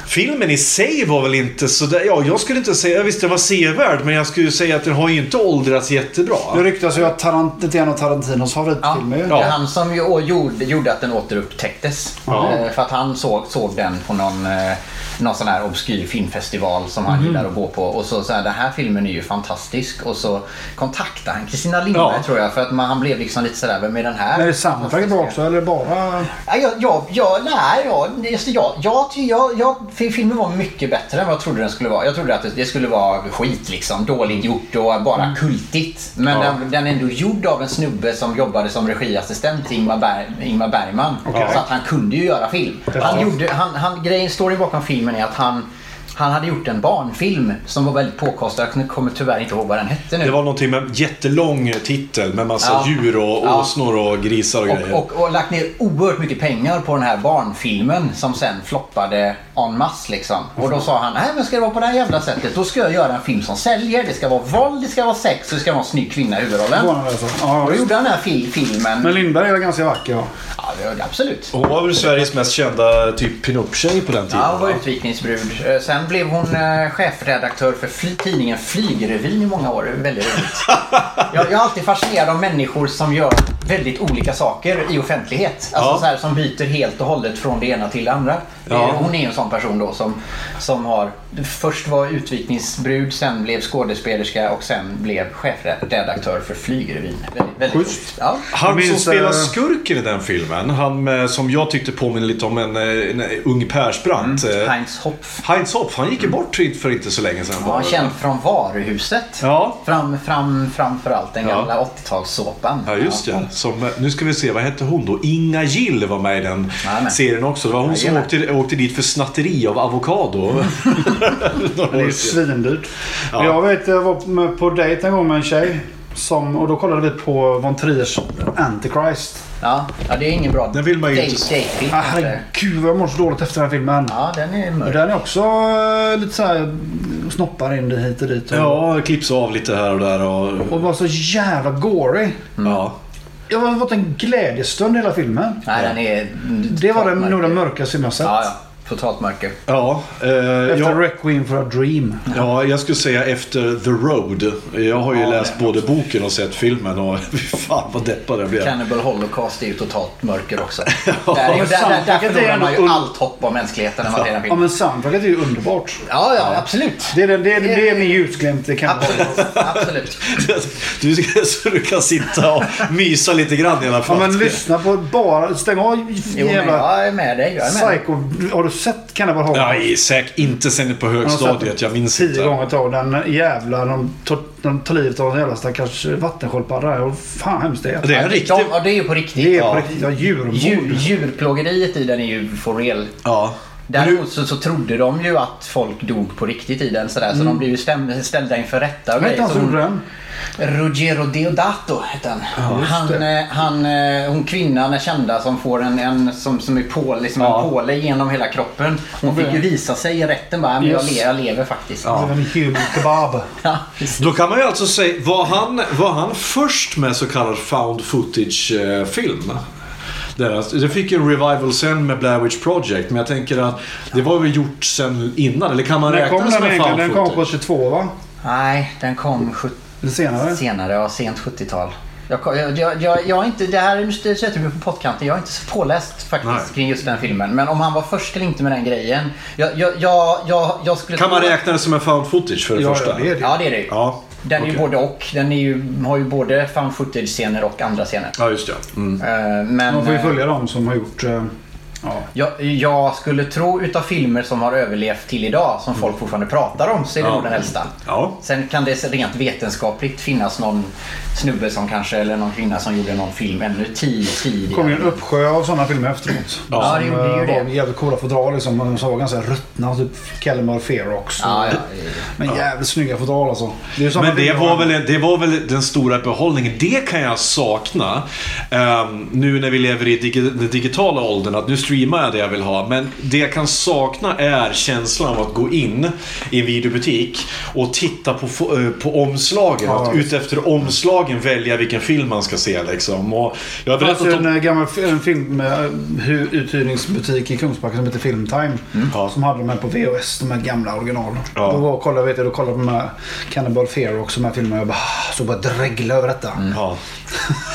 Filmen i sig var väl inte så där, ja jag skulle inte säga, visst den var sevärd men jag skulle ju säga att den har ju inte åldrats jättebra. Det ryktas ju att Tarant, det är en av Tarantinos favoritfilmer. Ja, det är han som ju å- gjorde, gjorde att den återupptäcktes. Ja. Eh, För att han såg, såg den på någon, eh, någon sån här obskyr filmfestival som han gillar att gå på. Och så, så här, den här filmen är ju fantastisk. Och så kontaktade han Kristina Lindberg Ja. tror jag. För att man, han blev liksom lite sådär, vem är den här? Men är det soundtracket bra också eller bara... Ja, jag, jag, jag, nej, jag, just jag, jag, jag, jag, filmen var mycket bättre än vad jag trodde den skulle vara. Jag trodde att det, det skulle vara skit liksom. Dåligt gjort och bara kultigt. Men Ja. den, den är ändå gjord av en snubbe som jobbade som regiassistent till Ingmar, Berg, Ingmar Bergman. Så att han kunde ju göra film. Han gjorde, han, han, grejen, storyn bakom filmen är att han han hade gjort en barnfilm som var väldigt påkostad. Jag kommer tyvärr inte ihåg vad den hette nu. Det var någonting med jättelång titel med massa Ja. djur och Ja. åsnor och grisar och, grejer. Och, och, och lagt ner oerhört mycket pengar på den här barnfilmen som sen floppade en masse liksom. Och då sa han, nej men ska det vara på det här jävla sättet, då ska jag göra en film som säljer. Det ska vara våld, det ska vara sex och det ska vara en snygg kvinna i huvudrollen. Var han alltså? Ja, Och då gjorde han den här fil- filmen. Men Lindberg är ganska vacker ja. Ja, det- absolut. Hon var väl Sveriges mest kända typ pinup-tjej på den tiden? Ja, hon var va? utvikningsbrud. Eh, Sen blev hon eh, chefredaktör för fly- tidningen Flygrevyn i många år. Väldigt roligt. jag, jag är alltid fascinerad av människor som gör väldigt olika saker i offentlighet. Alltså Ja. så här, som byter helt och hållet från det ena till det andra. Ja. Eh, Hon är en sån person då som, som har först var utvikningsbrud, sen blev skådespelerska och sen blev chefredaktör för Flygrevyn. Väldigt. Ja. Han som spelar eh, skurken i den filmen, han som jag tyckte påminner lite om en, eh, en ung Persbrandt. eh, Heinz Hopf. Heinz Hopf, han gick ju bort för inte så länge sedan. Ja, känd från Varuhuset. Ja. Fram, fram, framförallt den Ja. gamla 80-talssåpan. Ja, just det. Som, nu ska vi se, vad hette hon då? Inga Gill var med i den Jajamän. serien också. Det var hon som åkte, åkte dit för snatteri av avokado. Några Det är svindyrt. Ja. Jag vet, jag var på dejt en gång med en tjej. Som, och då kollade vi på Von Triers Antichrist. Ja, ja, det är ingen bra Den vill man ju date- inte datefilm. Ah, herregud vad jag mår så dåligt efter den här filmen. Ja, den är mörk. den är också eh, lite så här snoppar in det hit och dit. Och, Ja, klipps av lite här och där. Och, och var så jävla gory. ja. Jag har fått en glädjestund hela filmen. Nej, den är... Det var den, nog den mörkaste filmen jag sett. Ja, ja. Totalt mörker. Ja, eh, Efter jag, Requiem for a Dream. ja, jag skulle säga efter The Road. Jag har ju Ja, läst det. både boken och sett filmen och fan vad deppad jag blev. Cannibal Holocaust är ju totalt mörker också. där, är, men där, där, där soundtracket är förlorar man ju ändå- allt hopp om mänskligheten när man ser den Ja filmen. men soundtracket är ju underbart. Ja, ja, absolut. Det är, det, det, är- det är min ljusglimt i Cannibal. Absolut. absolut. Du, så du kan sitta och mysa lite grann i alla Ja fall. men lyssna på bara, stäng av Jo, men jävla jag är med dig. Jag är med dig. Psycho. Har du sett Cannibal Holocaust? säkert inte sen på högstadiet. Jag minns Tio inte. gånger tag. Den jävla, de, tar- de tar livet av en jävla stackars vattensköldpadda. där. Och Fan hemskt det är. Det är en Ja, riktig... de- Ja, det är ju på riktigt. Det är Ja. på riktigt. Ja, djurmord. Djur, djurplågeriet i den är ju for real. Ja. Däremot så, så trodde de ju att folk dog på riktigt i den sådär, så de blev ju stäm, ställda inför rätta och Vad hette han som den? Ruggero Deodato hette han. han, eh, han eh, hon kvinnan är kända som får en, en som, som är påle, liksom Ja. en påle genom hela kroppen. Hon fick ju visa sig i rätten bara, men jag, Yes. jag lever faktiskt. Human kebab. Ja. Då kan man ju alltså säga, var han, var han först med så kallad found footage-film? Det fick ju en revival sen med Blair Witch Project, men jag tänker att det var väl gjort sen innan, eller kan man När räkna som den en found Den kom footage? 72 va? Nej, den kom 70 Eller senare? senare, ja, sent 70-tal. Jag, jag, jag, jag, är inte, det här sätter mig på pottkanten. Jag är inte så påläst faktiskt Nej. kring just den filmen. Men om han var först eller inte med den grejen. Jag, jag, jag, jag, jag skulle Kan man räkna det som en found footage för det Ja, första? ja, det är det. Ja, det är det. Ja, Den är ju både och. Den är ju, har ju både found footage-scener och andra scener. Ja, just det. Mm. Eh, Men Man får ju eh, följa dem som har gjort... Ja. jag, jag skulle tro utav filmer som har överlevt till idag, som folk fortfarande pratar om, så är det Ja. nog den äldsta. Ja. Sen kan det rent vetenskapligt finnas någon snubbe som kanske, eller någon kvinna som gjorde någon film ännu tid, Det kom ju en tidigare. uppsjö av sådana filmer efteråt. Ja, som det gjorde ju eh, det. var jävligt coola fodral liksom. Som var ganska ruttna. Typ Kelmar Ferox. och- Ja, ja. Men jävligt snygga fodral alltså. Det Men det var, väl, det var väl den stora behållningen. Det kan jag sakna. ehm, nu när vi lever i digi den digitala åldern. Att nu streamar jag det jag vill ha. Men det jag kan sakna är känslan av att gå in i en videobutik och titta på, eh, på omslagen. Ja. Att utefter omslagen välja vilken film man ska se. Liksom. Och jag har berättat en om... eh, gammal en film, eh, hu- uthyrningsbutik i Kungsbacka som heter Filmtime. Ja. Som hade de här på VHS, de här gamla originalen. Ja. Då var, kollade, vet jag, då kollade på de här Cannibal Ferox, de här filmerna. Jag bara, så bara dregla över detta. Ja.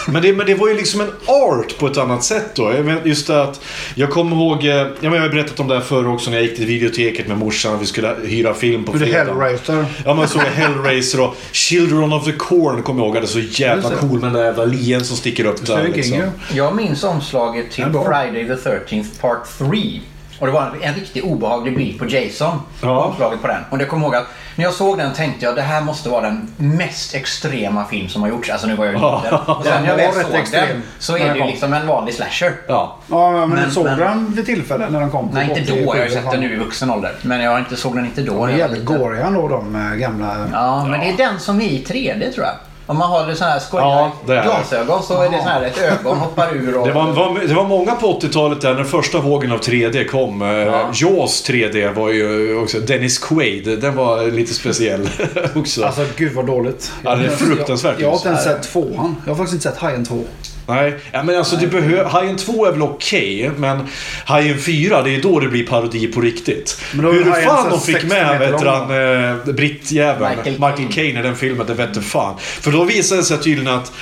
Men, det, men det var ju liksom en art på ett annat sätt då. Just det att jag kommer ihåg, eh, jag har berättat om det här förr också när jag gick till videoteket med morsan och vi skulle hyra film på fredag. Hellraiser. Ja men så är Hellraiser och Children of the Corn kommer jag ihåg. Det är så jävla cool med den där jävla lien som sticker upp där. Liksom. Jag minns omslaget till. Friday the 13th Part 3. Och det var en, en riktigt obehaglig bild på Jason. Ja. Omslaget på den. Och det kommer jag ihåg att när jag såg den tänkte jag det här måste vara den mest extrema film som har gjorts. Alltså nu var jag ju liten. Och sen när jag väl var rätt såg extrem den så är det ju liksom en vanlig slasher. Ja. Ja, men, Men- såg men- den vid tillfälle när den kom? på Nej inte 87, då. Jag har ju sett den nu i vuxen ålder. Men jag har inte, såg den inte då. De när är jävligt goriga ändå de eh, gamla. Ja, men det är den som är i 3D tror jag. Om man har sådana här skojiga Ja, glasögon så är det så här ett ögon hoppar ur och... Det var, var, det var många på 80-talet där när den första vågen av 3D kom. Ja. Jaws 3D var ju också Dennis Quaid. Den var lite speciell också. Alltså gud vad dåligt. Ja, det är fruktansvärt Jag, jag har inte ens sett tvåan. Jag har faktiskt inte sett Hajen 2. Nej, ja, men alltså det behö- Hajen 2 är väl okej, men Hajen 4 det är då det blir parodi på riktigt. Men Hur Hajen fan de fick 60 med vet han, eh, brittjäveln Michael Michael, Caine. I den filmen, det vette fan. För då visade det sig tydligen att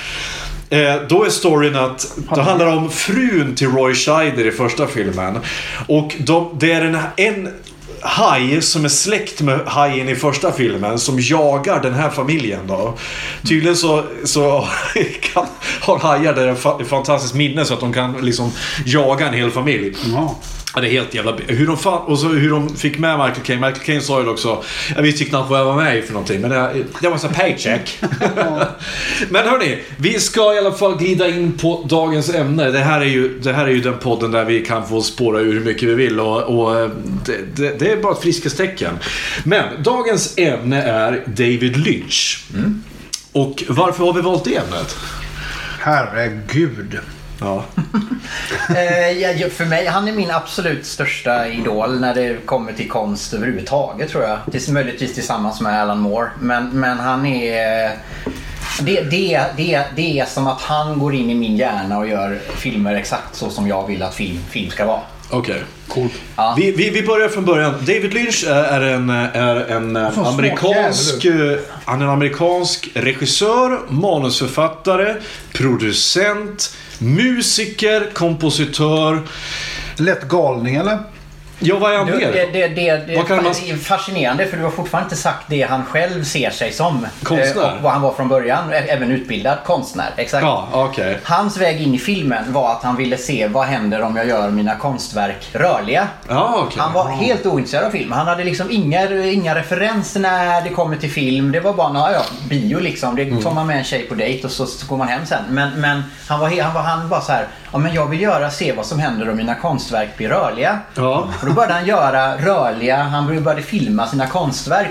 Eh, då är storyn att det handlar om frun till Roy Scheider i första filmen. Och de, det är en, en haj som är släkt med hajen i första filmen som jagar den här familjen då. Tydligen så, så kan, har hajar det ett fantastiskt minne så att de kan liksom jaga en hel familj. Jaha. Ja, det är helt jävla... Hur de, fan, och så hur de fick med Michael Caine. Michael Caine sa ju också. Jag visste knappt vad jag var med i för någonting. Men det, det var så paycheck. men hörni, vi ska i alla fall glida in på dagens ämne. Det här är ju, det här är ju den podden där vi kan få spåra ur hur mycket vi vill. Och, och eh, det, det, det är bara ett friskhetstecken. Men dagens ämne är David Lynch. Och varför har vi valt det ämnet? Herregud. Ja. Eh, för mig, han är min absolut största idol när det kommer till konst överhuvudtaget tror jag. Tills, möjligtvis tillsammans med Alan Moore. Men, men han är... Det, det, det, det är som att han går in i min hjärna och gör filmer exakt så som jag vill att film, film ska vara. Okej. Coolt. Ja. Vi, vi, vi börjar från början. David Lynch är, en, är en amerikansk... eh, Han är en amerikansk regissör, manusförfattare, producent, musiker, kompositör. Lätt galning eller? Ja, vad är han mer? det, det, det, det är fascinerande för du har fortfarande inte sagt det han själv ser sig som. Konstnär. Eh, Och vad han var från början. Även utbildad konstnär. Exakt. Ja, okej. Hans väg in i filmen var att han ville se vad händer om jag gör mina konstverk rörliga. Ja, okej. Han var helt ointresserad av film. Han hade liksom inga, inga referenser när det kommer till film. Det var bara ja, ja, bio liksom. Det Mm. tar man med en tjej på dejt och så, så går man hem sen. Men, men han var, han var han bara så här. Ja, men jag vill göra, se vad som händer om mina konstverk blir rörliga. Ja. Då började han göra rörliga, han började filma sina konstverk.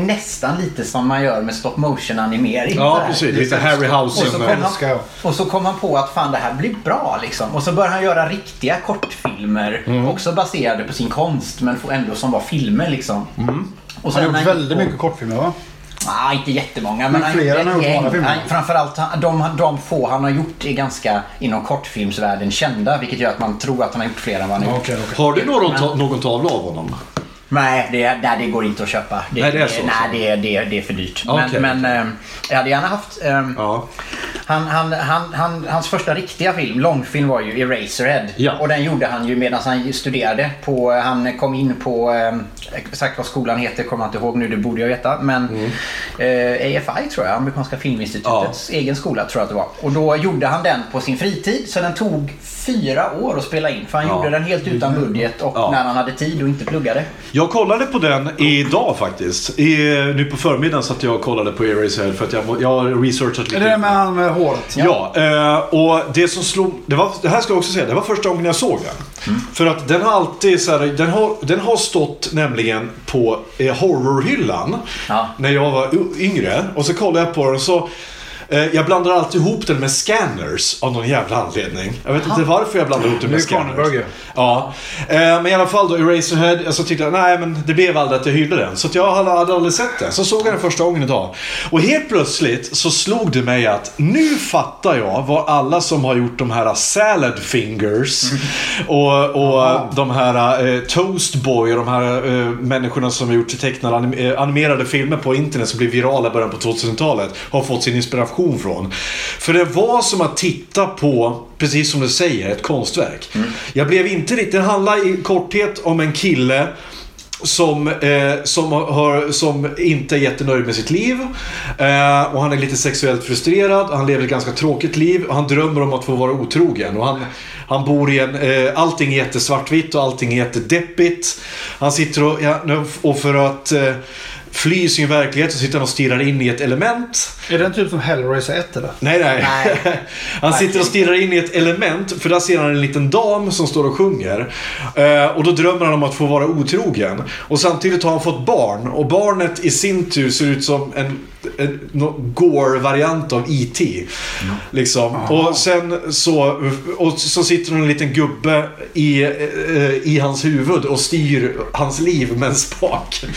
Nästan lite som man gör med stop motion animering. Ja, precis. Lite Harryhausen. Och så, kom han, och så kom han på att fan det här blir bra liksom. Och så började han göra riktiga kortfilmer. Mm. Också baserade på sin konst men ändå som var filmer liksom. Och Han har gjort väldigt mycket kortfilmer va? Nej, inte jättemånga. Men, Men han har gjort många filmer. Han- Framförallt de, de få han har gjort är ganska inom kortfilmsvärlden kända. Vilket gör att man tror att han har gjort fler än vad han har gjort. Okej. Har du någon, ta- någon tavla av honom? Nej det, nej, det går inte att köpa. Det, Nej, det är så, Nej, så. det, det, det är för dyrt. Okej, men men eh, jag hade gärna haft... eh, Ja. Han, han, han, han, hans första riktiga film, långfilm, var ju Eraserhead. Ja. Och den gjorde han ju medan han studerade. På, han kom in på, eh, exakt vad skolan heter kommer jag inte ihåg nu, det borde jag veta. Men Mm. eh, AFI tror jag, Amerikanska Filminstitutets egen skola tror jag att det var. Och då gjorde han den på sin fritid. Så den tog fyra år att spela in. För han Ja. gjorde den helt utan budget och Ja. när han hade tid och inte pluggade. Jag kollade på den idag faktiskt. I, nu på förmiddagen satt jag och kollade på Eraserhead för att jag, jag har researchat lite. Är det med han med håret? Ja, eh, och det som slog... Det, var, det här ska jag också säga, det var första gången jag såg den. För att den har alltid så här, den har, den har stått nämligen på eh, horrorhyllan Ja. när jag var yngre. Och så kollade jag på den och så... Eh, jag blandar alltid ihop den med scanners av någon jävla anledning. Jag vet inte varför jag blandar ihop den Det är med scanners. Cronenberg ju. Ja, eh, men i alla fall då Eraserhead. Jag så tyckte jag, nej men det blev aldrig att jag hyllade den. Så att jag hade, aldrig sett den. Så såg jag den första gången idag. Och helt plötsligt så slog det mig att nu fattar jag vad alla som har gjort de här salad fingers och, och de här eh, Toast Boy och de här eh, människorna som har gjort tecknade anim eh, animerade filmer på internet som blev virala i början på 2000-talet har fått sin inspiration från. För det var som att titta på, precis som du säger, ett konstverk. Jag blev inte riktigt, det handlar i korthet om en kille som, eh, som, har, som inte är jättenöjd med sitt liv. Eh, och han är lite sexuellt frustrerad. Han lever ett ganska tråkigt liv. Och han drömmer om att få vara otrogen. Och han, han bor i en... Eh, allting är jättesvartvitt och allting är jättedeppigt. Han sitter och... Ja, och för att... Eh, fly sin verklighet så sitter han och stirrar in i ett element. Är den typ som Hellraiser 1 eller? Nej, nej. Nej. han sitter och stirrar in i ett element. För där ser han en liten dam som står och sjunger. Eh, och då drömmer han om att få vara otrogen. Och samtidigt har han fått barn. Och barnet i sin tur ser ut som en, Gore-variant av E.T. Liksom. Och sen så, och så sitter en liten gubbe i, eh, i hans huvud och styr hans liv med en spak.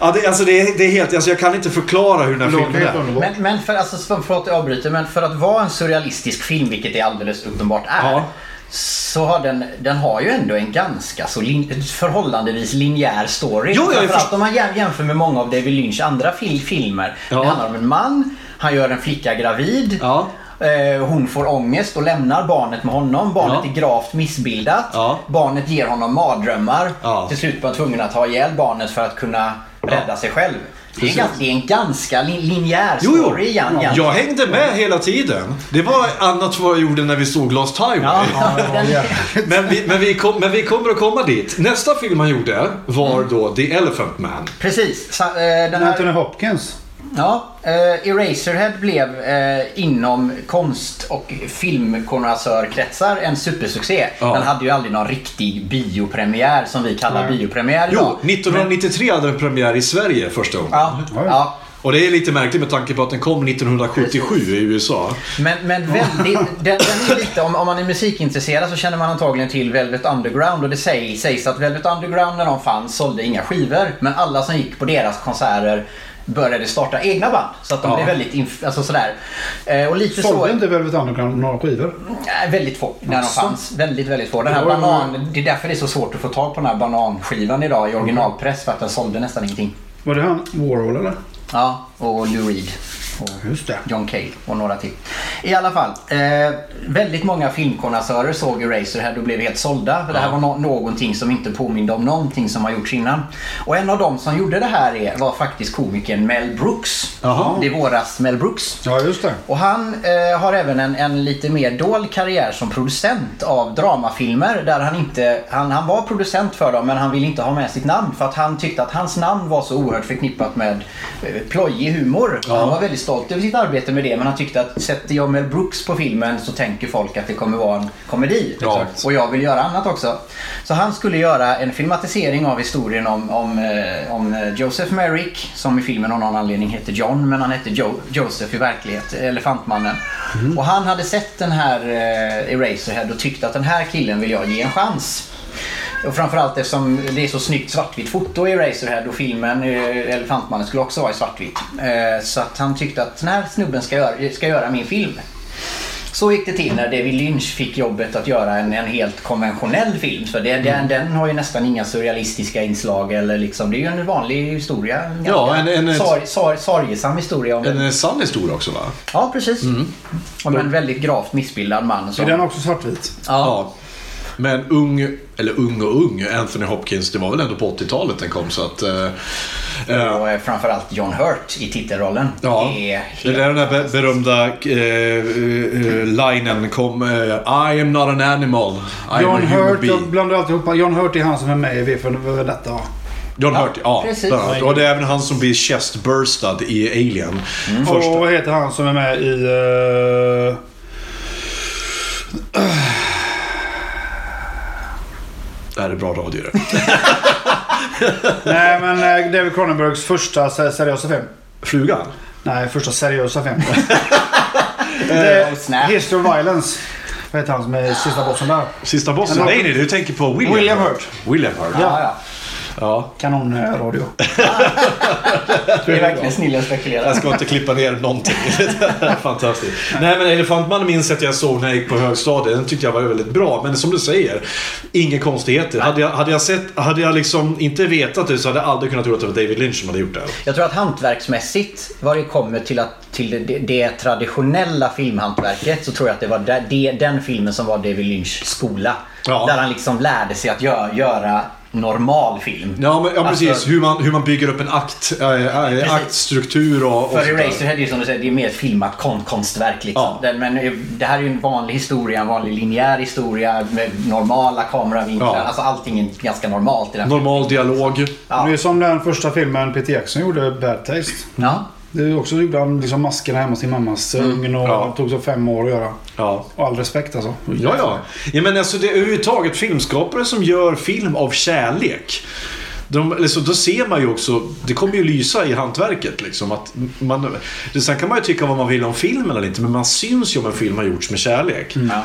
Ja, det, alltså det, är, det är helt... Alltså jag kan inte förklara hur den här filmen är. Men, men för, alltså, för- förlåt att jag avbryter, men för att vara en surrealistisk film, vilket det alldeles uppenbart är. Ja. Så har den, den har ju ändå en ganska så lin, förhållandevis linjär story. Jo, jag först- om man jäm- jämför med många av David Lynchs andra fil, filmer. Ja. Det handlar om en man, han gör en flicka gravid. Ja. Eh, Hon får ångest och lämnar barnet med honom. Barnet Ja. är gravt missbildat. Ja. Barnet ger honom mardrömmar. Till slut var han tvungen att ha ihjäl barnet för att kunna rädda sig själv. Det är, en ganska, det är en ganska lin, linjär Jo, jo. story igen. igen. Jag hängde med hela tiden. Det var annat vad jag gjorde när vi såg Lost Highway. Ja, den, Men, vi, men, vi kom, men vi kommer att komma dit. Nästa film han gjorde var då The Elephant Man. precis. Så, eh, den Anthony här, Hopkins. Ja, eh, Eraserhead blev eh, inom konst och filmkonnässörkretsar en supersuccé. Ja. Den hade ju aldrig någon riktig biopremiär som vi kallar biopremiär idag. Jo, 1993 hade den premiär i Sverige första gången. Ja, ja. Och det är lite märkligt med tanke på att den kom 1977 i USA. Men, men väldigt, den, den är lite, om, om man är musikintresserad så känner man antagligen till Velvet Underground och det sägs, sägs att Velvet Underground när de fanns sålde inga skivor. Men alla som gick på deras konserter började starta egna band. Så att de Ja. blev väldigt, inf- alltså sådär. Eh, och lite så... Sålde inte Velvet Underground några skivor? Nej, väldigt få när de fanns. Väldigt, väldigt få. Den här banan, det är därför det är så svårt att få tag på den här bananskivan idag i originalpress för att den sålde nästan ingenting. Var det han Warhol eller? Ja, och Lou Reed. Just det. John Cale och några till. I alla fall. Eh, väldigt många filmkonnässörer såg Eraserhead och blev helt sålda. För det här var no- någonting som inte påminde om någonting som har gjorts innan. Och en av dem som gjorde det här är, var faktiskt komikern Mel Brooks. Jaha. Det är våras Mel Brooks. Ja, just det. Och han eh, har även en, en lite mer dold karriär som producent av dramafilmer. Där han inte, han, han var producent för dem men han ville inte ha med sitt namn. För att han tyckte att hans namn var så oerhört förknippat med eh, plojig humor. Han var väldigt stolt över sitt arbete med det men han tyckte att sätter jag Mel Brooks på filmen så tänker folk att det kommer vara en komedi. Ja. Och jag vill göra annat också. Så han skulle göra en filmatisering av historien om, om, eh, om eh, Joseph Merrick som i filmen av någon anledning heter John men han hette jo- Joseph i verklighet, Elefantmannen. Och han hade sett den här eh, Eraserhead och tyckte att den här killen vill jag ge en chans. Och framförallt eftersom det är så snyggt svartvitt foto i Eraserhead och filmen eh, Elefantmannen skulle också vara i svartvitt. Eh, Så att han tyckte att den här snubben ska göra, ska göra min film. Så gick det till när David Lynch fick jobbet att göra en, en helt konventionell film. För det, den, den har ju nästan inga surrealistiska inslag. Eller liksom, det är ju en vanlig historia. En Ja, en- en- sor, sor, sorgesam historia. Om En en, sann historia också va? ja, precis. Om en väldigt gravt missbildad man. Är Som, den också svartvit? ja, Ja. Men ung, eller ung och ung, Anthony Hopkins, det var väl ändå på 80-talet den kom så att... eh, eh, och eh, framförallt John Hurt i titelrollen. Ja, Det är det är den där be- berömda eh, eh, linen kom. eh, I am not an animal. I am John a human Hurt, jag being. blandar alltid ihop. John Hurt är han som är med i V för Vendetta va? John Ja, Hurt, ja. precis. bland. Och det är även han som blir chest burstad i Alien. Mm. Och vad heter han som är med i... Uh... Det här är bra radio det. Nej men eh, David Cronenbergs första se- seriösa film. Flugan? Nej, första seriösa film. Oh. History of Violence. Vad heter han som är sista bossen där? Sista bossen? Nej, nej, du tänker på William, William Hurt. William Hurt. Ja, ja. Ja. Kanonradio. Det är verkligen snillen spekulerar. Jag ska inte klippa ner någonting. Fantastiskt. Nej men Elefantmannen minns att jag såg när jag gick på högstadiet. Den tyckte jag var väldigt bra. Men som du säger, inga konstigheter. Hade jag, hade jag, sett, hade jag liksom inte vetat det så hade jag aldrig kunnat tro att det var David Lynch som hade gjort det. Jag tror att hantverksmässigt, vad det kommer till, att, till det, det traditionella filmhantverket, så tror jag att det var det, den filmen som var David Lynchs skola. Ja. Där han liksom lärde sig att göra, göra normal film. Ja, men, ja precis. Alltså- hur, man, hur man bygger upp en akt, äh, aktstruktur och, och För. Eraserhead är ju som du säger, det är mer ett filmat kon konstverk. Liksom. Ja. Men eh, det här är ju en vanlig historia, en vanlig linjär historia med normala kameravinklar. Ja. Alltså allting är ganska normalt i den. Normal dialog. Ja. Det är som den första filmen Peter Jackson gjorde, Bad Taste. Ja. Det är också gjorde han liksom maskerna hemma hos sin mammas ugn och Ja. tog så fem år att göra. Ja. Och all respekt alltså. Ja, ja. ja men alltså det är överhuvudtaget filmskapare som gör film av kärlek. De, alltså, då ser man ju också, det kommer ju lysa i hantverket liksom. Att man, sen kan man ju tycka vad man vill om filmen eller inte, men man syns ju om en film har gjorts med kärlek. Ja.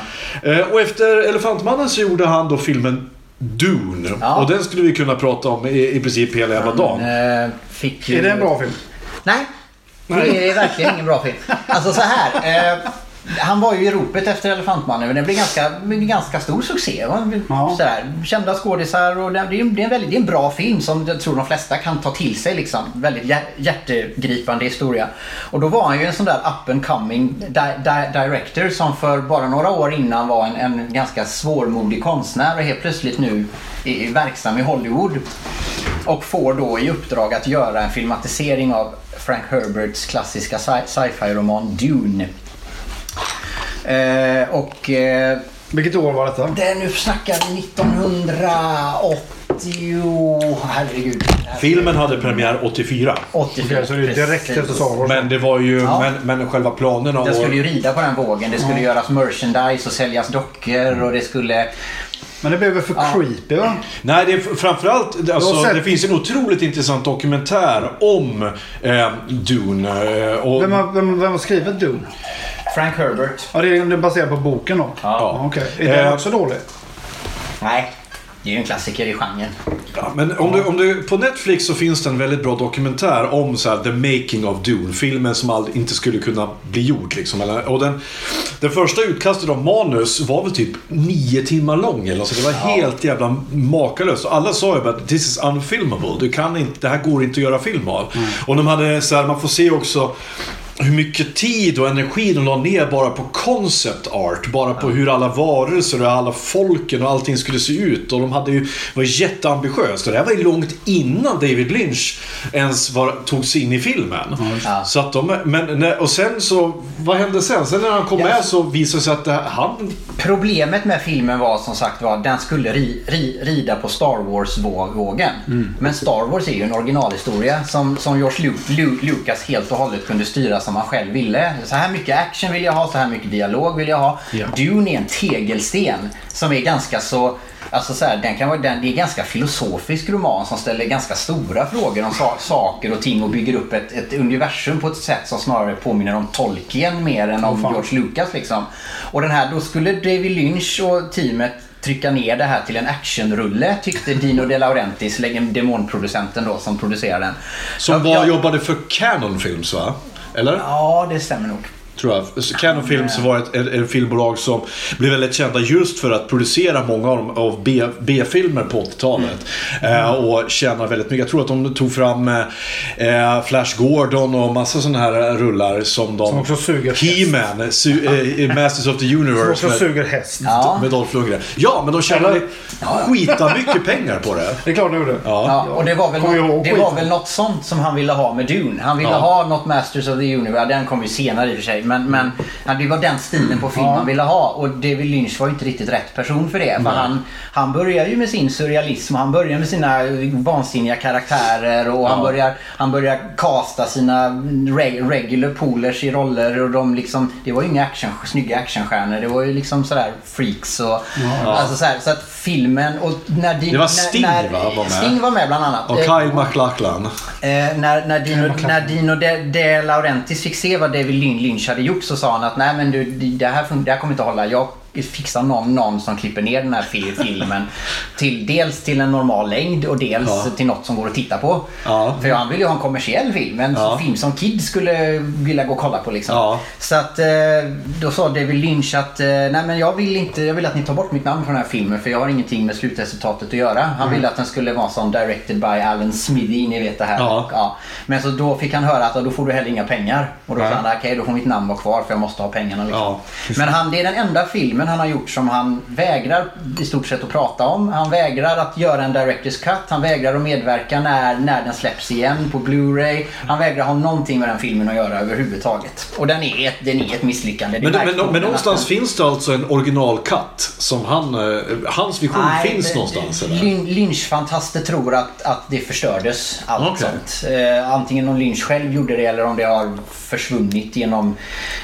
Eh, och efter Elefantmannen så gjorde han då filmen Dune. Ja. Och den skulle vi kunna prata om i, i princip hela jävla dagen. Eh, fick ju... Är det en bra film? Nej, det är verkligen ingen bra film. Alltså så här. Eh, han var ju i ropet efter Elefantmannen men det blev ganska, en ganska stor succé. Ja. Sådär, kända skådisar och det, är, det, är en väldigt, det är en bra film som jag tror de flesta kan ta till sig. Liksom. Väldigt hjär, hjärtegripande historia. Och då var han ju en sån där up and coming di, di, director som för bara några år innan var en, en ganska svårmodig konstnär och helt plötsligt nu är verksam i Hollywood. Och får då i uppdrag att göra en filmatisering av Frank Herberts klassiska sci- sci-fi-roman Dune. Eh, och eh, Vilket år var detta? det nu snackar vi 1980... Herregud. Filmen hade premiär 84. 84. Okej, så det är direkt precis. efter Star Wars. Men det var ju, Ja. men, men själva planerna Den och... skulle ju rida på den vågen. Det skulle göras merchandise och säljas dockor och det skulle... Men det blev väl för Ja. creepy va? Nej, det är framförallt... Alltså, sett- Det finns en otroligt intressant dokumentär om eh, Dune. Eh, och, Vem har, vem, vem har skrivit Dune? Frank Herbert. Ja, det är det är baserat på boken då? Ja. Okej. Är den Eh, också dålig? Nej. Det är ju en klassiker i genren. Ja, men om du, om du, på Netflix så finns det en väldigt bra dokumentär om så här, the making of Dune. Filmen som aldrig, inte skulle kunna bli gjord. Liksom. Eller- Och den, den första utkastet av manus var väl typ nio timmar lång. Eller så. Det var helt jävla makalöst. Och alla sa ju bara this is unfilmable. Du kan inte, det här går inte att göra film av. Och de hade så här, man får se också hur mycket tid och energi de la ner bara på concept art. Bara på hur alla varelser och alla folken och allting skulle se ut. Och de hade ju, var jätteambitiöst. Och det här var ju långt innan David Lynch ens var, tog sig in i filmen. Ja. Så att de, men, och sen så, vad hände sen? Sen när han kom Ja. med så visade det sig att det, han... Problemet med filmen var som sagt var att den skulle ri, ri, rida på Star Wars-vågen. Mm. Men Star Wars är ju en originalhistoria som, som George Lu, Lu, Lucas helt och hållet kunde styra som han själv ville. Så här mycket action vill jag ha, så här mycket dialog vill jag ha. Ja. Dune är en tegelsten som är ganska så Alltså så här, den kan vara, den, det är en ganska filosofisk roman som ställer ganska stora frågor om sa, saker och ting och bygger upp ett, ett universum på ett sätt som snarare påminner om Tolkien mer än om fan. George Lucas. Liksom. Och den här, då skulle David Lynch och teamet trycka ner det här till en actionrulle tyckte Dino De Laurentiis, demonproducenten då som producerar den. Som Ja, var, ja, jobbade för Canon Films va? Eller? Ja, det stämmer nog. Tror jag. Canon Films var ett, ett, ett filmbolag som blev väldigt kända just för att producera många av, de- av B-filmer på 80-talet. Eh, och tjänar väldigt mycket. Jag tror att de tog fram eh, Flash Gordon och massa sådana här rullar som de... Som också suger He-Man, su- eh, Masters of the Som Universe. också med- suger häst. Ja. Med Dolph Lundgren. Ja, men de tjänade Eller? skita mycket pengar på det. Det är klart det gjorde. Ja. Ja, och det var, väl något, ihåg det var väl något sånt som han ville ha med Dune. Han ville Ja. ha något Masters of the Universe. Den kom ju senare i och för sig. Men, men ja, det var den stilen på film Ja. han ville ha. Och David Lynch var ju inte riktigt rätt person för det. För han, han börjar ju med sin surrealism. Han börjar med sina vansinniga karaktärer. Och han, börjar, han börjar casta sina re, regular poolers i roller. Och de liksom, det var ju inga action, snygga actionstjärnor. Det var ju liksom sådär freaks. Och, alltså så, här, så att filmen... Och när Dino, Det var när- Sting, när, va, var med? Sting var med bland annat. Och Eh, Kyle MacLachlan. Eh, när, när Dino, när Dino De, De Laurentiis fick se vad David Lynch hade gjort så sa han att nej men du, det, här, det här kommer inte att hålla. Jag fixar någon, någon som klipper ner den här fi- filmen till, dels till en normal längd och dels Ja. till något som går att titta på. Ja. För han ville ju ha en kommersiell film. En Ja. film som kids skulle vilja gå och kolla på liksom. Så att eh, då sa David Lynch att eh, nej men jag vill inte, jag vill att ni tar bort mitt namn från den här filmen för jag har ingenting med slutresultatet att göra. Han Mm. ville att den skulle vara som directed by Alan Smithy, ni vet det här. Ja. Men så då fick han höra att då får du heller inga pengar. Och då sa han okej då får mitt namn vara kvar för jag måste ha pengarna. Liksom. Men han, det är den enda filmen han har gjort som han vägrar i stort sett att prata om. Han vägrar att göra en director's cut. Han vägrar att medverka när, när den släpps igen på Blu-ray. Han vägrar ha någonting med den filmen att göra överhuvudtaget. Och den är ett, den är ett misslyckande. Men, men, men den någonstans att- finns det alltså en originalkatt som han, eh, hans vision Nej, finns det- någonstans? Lyn- Lynch-fantaster tror att, att det förstördes. Allt Okej. sånt. Eh, antingen om Lynch själv gjorde det eller om det har försvunnit genom...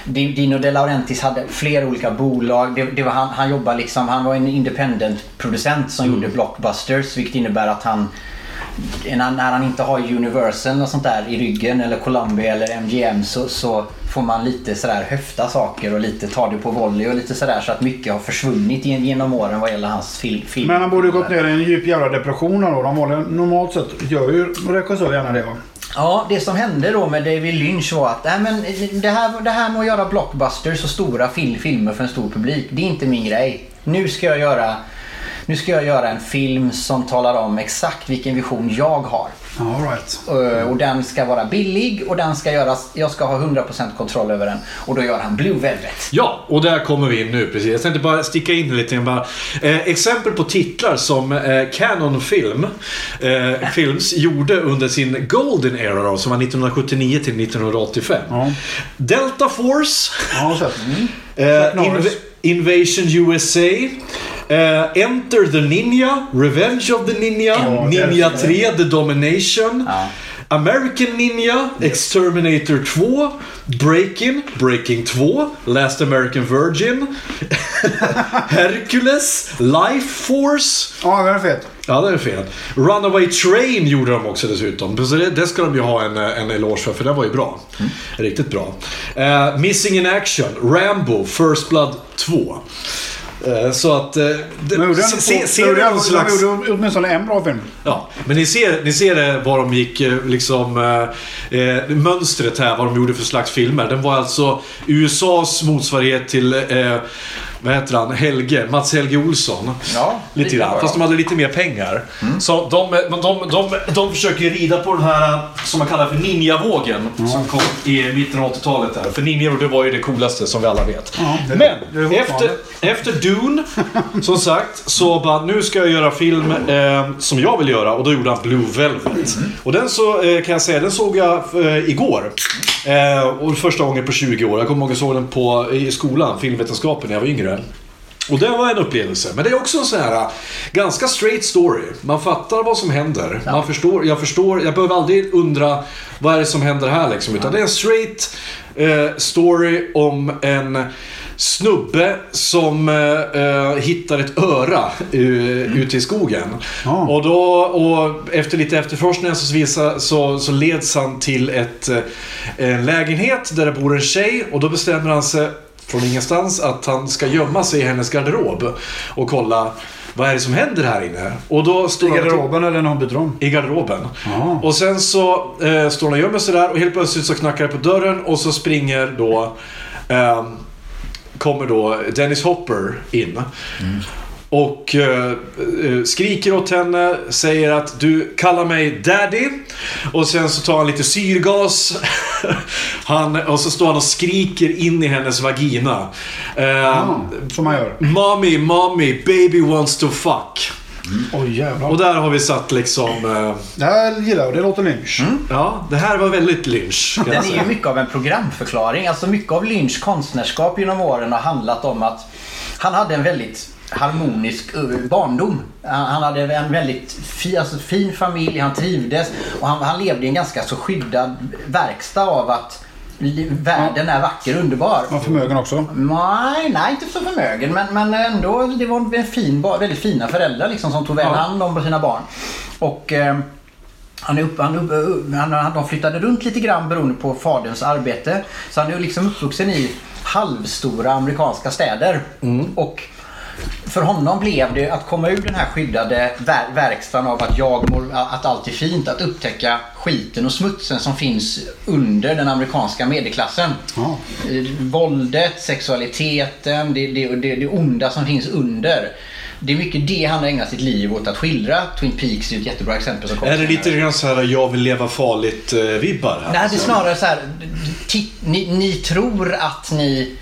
Di- Dino De Laurentiis hade flera olika bolag. Det, det var han, han jobbade liksom, han var en independent-producent som Mm. gjorde blockbusters. Vilket innebär att han när han inte har Universal och sånt där i ryggen eller Columbia eller MGM så, så får man lite sådär höfta saker och lite ta det på volley och lite sådär så att mycket har försvunnit gen- genom åren vad gäller hans fil, film. Men han borde gått ner i en djup jävla depression då. De normalt sett gör ju regissörer gärna det va? Ja, det som hände då med David Lynch var att nej, men det, här, det här med att göra blockbusters och stora fil, filmer för en stor publik, det är inte min grej. Nu ska jag göra nu ska jag göra en film som talar om exakt vilken vision jag har. All right. Eh, Och den ska vara billig och den ska göras, jag ska ha 100% kontroll över den. Och då gör han Blue Velvet. Ja, och där kommer vi in nu precis. Jag tänkte bara sticka in lite grann bara. Eh, exempel på titlar som eh, Canon Film, eh, Films gjorde under sin Golden Era då, som var 1979 till 1985. Ja. Delta Force, Ja, så. eh, Norris. Inv- Invasion USA, eh, Enter the Ninja, Revenge of the Ninja, Ja, Ninja älskar 3, The Domination. Ja. American Ninja, Exterminator 2, Breaking, Breaking 2, Last American Virgin, Hercules, Life Force. Ja, det är fett. Ja, det är fel. Runaway Train gjorde de också dessutom. Så det, det ska de ju ha en, en eloge för, för det var ju bra. Riktigt bra. Eh, Missing in Action, Rambo, First Blood 2. Eh, Så att... eh, det- Men gjorde se- gjorde slags... Gjorde åtminstone en bra film. Ja, men ni ser, ni ser det, vad de gick, eh, liksom, eh, eh, mönstret här, vad de gjorde för slags filmer. Den var alltså USAs motsvarighet till, eh, vad heter han, Helge, Mats Helge Olsson. Ja, lite grann, fast de hade lite mer pengar. Så de, de, de, de, försöker rida på den här, som man kallar för ninjavågen, som kom i mitten av 80-talet. Där. För ninjor, det var ju det coolaste som vi alla vet. det- Men, efter, efter Dune, som sagt, så bara nu ska jag göra film eh, som jag vill göra och då gjorde han Blue Velvet. Och den så eh, kan jag säga, den såg jag eh, igår. Eh, och första gången på 20 år. Jag kommer ihåg jag såg den på, i skolan, filmvetenskapen, när jag var yngre. Och det var en upplevelse. Men det är också en sån här äh, ganska straight story. Man fattar vad som händer. Man förstår, jag förstår, jag behöver aldrig undra vad är det som händer här liksom. Utan det är en straight eh, story om en snubbe som eh, hittar ett öra uh, ute i skogen. Ja. Och, då, och efter lite efterforskningar så, visar, så, så leds han till ett, en lägenhet där det bor en tjej och då bestämmer han sig från ingenstans att han ska gömma sig i hennes garderob och kolla vad är det som händer här inne. Och då står I garderoben eller när hon byter om. i garderoben. Ja. Och sen så eh, står han och gömmer sig där och helt plötsligt så knackar det på dörren och så springer då... ehm, kommer då Dennis Hopper in. Och eh, eh, skriker åt henne, säger att du kallar mig daddy. Och sen så tar han lite syrgas. han, och så står han och skriker in i hennes vagina. Eh, Ja, som man gör. Mommy, mommy, baby wants to fuck. Oj jävlar. Och där har vi satt liksom... Eh, Det här gillar jag. Det låter lynch. Ja, det här var väldigt lynch. Den är ju mycket av en programförklaring. Alltså mycket av Lynchs konstnärskap genom åren har handlat om att han hade en väldigt harmonisk eh, barndom. Han hade en väldigt fi, alltså fin familj, han trivdes och han, han levde i en ganska så skyddad verkstad av att världen är vacker och underbar. Var förmögen också. Nej, nej inte så förmögen men, men ändå det var en fin, väldigt fina föräldrar liksom som tog väl hand om sina barn. Och eh, han är upp, han, upp, upp- han, han, de flyttade runt lite grann beroende på faderns arbete. Så han är liksom uppvuxen i halvstora amerikanska städer. Och för honom blev det att komma ur den här skyddade ver verkstaden av att jag mår, att allt är fint. Att upptäcka skiten och smutsen som finns under den amerikanska medelklassen. Eh, Våldet, sexualiteten, det, det, det, det onda som finns under. Det är mycket det han har ägnat sitt liv åt att skildra. Twin Peaks är ett jättebra exempel som Är det lite grann så här jag vill leva farligt-vibbar här? Nej, det är snarare så här. Ni, ni tror att ni...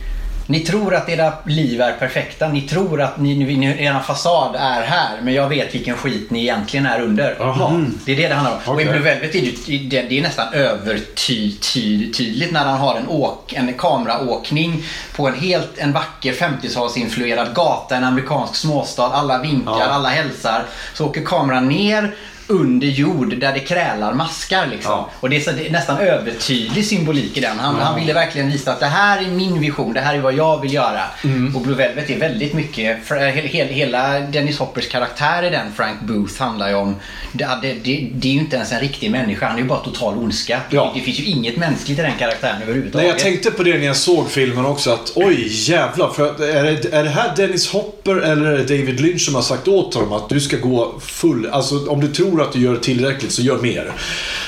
Ni tror att era liv är perfekta. Ni tror att ni, ni, ni, er fasad är här. Men jag vet vilken skit ni egentligen är under. Jaha. Det är det det handlar om. Och i. Blue Velvet är det, det, det är nästan övertydligt när han har en, åk, en kameraåkning på en helt en vacker 50-talsinfluerad gata, en amerikansk småstad. Alla vinkar, Ja. alla hälsar. Så åker kameran ner under jord där det krälar maskar. Liksom. Ja. Och det är, så, det är nästan övertydlig symbolik i den. Han, han ville verkligen visa att det här är min vision, det här är vad jag vill göra. Mm. Och Blue Velvet är väldigt mycket, för, he, he, hela Dennis Hoppers karaktär i den, Frank Booth, handlar ju om, det, det, det, är ju inte ens en riktig människa, han är ju bara total ondska. Ja. Det, finns ju inget mänskligt i den karaktären överhuvudtaget. Nej, jag tänkte på det när jag såg filmen också att oj jävlar. För är, det, är det här Dennis Hopper eller David Lynch som har sagt åt honom att du ska gå full... Alltså om du tror att du gör tillräckligt så gör mer.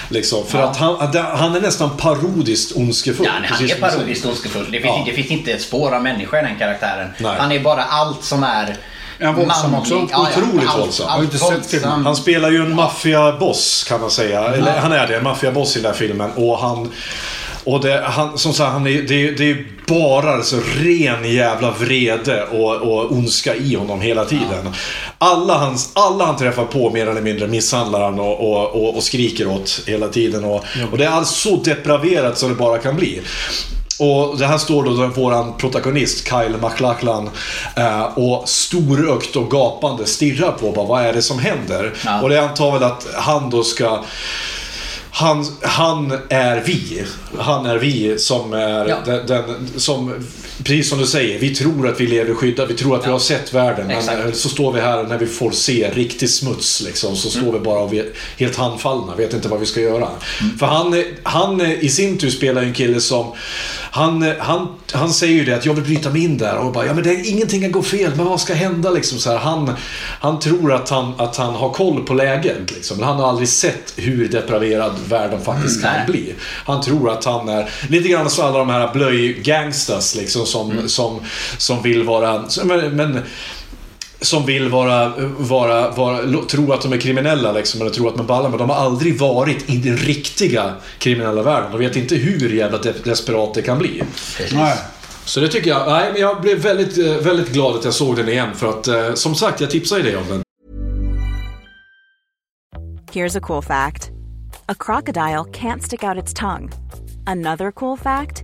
Liksom. För att han, han är nästan parodiskt ondskefull. Ja, han är parodiskt ondskefull. Det finns, Ja. det finns inte ett spår av människa i den karaktären. Nej. Han är bara allt som är Är han våldsam också? Otroligt allt- våldsam. allt sett våldsam. Han spelar ju en maffiaboss kan man säga. Eller han är det, en maffiaboss i den här filmen. Och han... Och det, han, som sagt, han är, det, det är bara alltså ren jävla vrede och, och ondska i honom hela tiden. Alla, hans, alla han träffar på mer eller mindre misshandlar han och, och, och, och skriker åt hela tiden. Och, och det är alltså så depraverat som det bara kan bli. Och det här står då våran protagonist Kyle MacLachlan eh, och storögt och gapande stirrar på bara, vad är det som händer? Ja. Och det antar väl att han då ska han, han är vi. Han är vi som är Ja. den, den som, precis som du säger, vi tror att vi lever skyddade, vi tror att vi Ja. har sett världen. Men Exakt. eh, så står vi här när vi får se riktig smuts liksom, så står vi bara och vet, helt handfallna, vet inte vad vi ska göra. För han, han eh, i sin tur spelar en kille som, han, eh, han, han säger ju det att jag vill bryta mig in där och bara, ja men det, ingenting kan gå fel, men vad ska hända liksom så här. Han, han tror att han, att han har koll på läget liksom, men han har aldrig sett hur depraverad världen faktiskt kan Nej. bli. Han tror att han är lite grann som alla de här blöjgangsters liksom som, som, som vill vara, som- men, men som vill vara, vara, vara, tro att de är kriminella liksom, eller tro att de är balla, men de har aldrig varit i den riktiga kriminella världen. De vet inte hur jävla de- desperat det kan bli. Nej. Så det tycker jag, nej men jag blev väldigt, eh, väldigt glad att jag såg den igen för att eh, som sagt, jag tipsade dig om den. Here's a cool fact a crocodile can't stick out its tongue. Another cool fact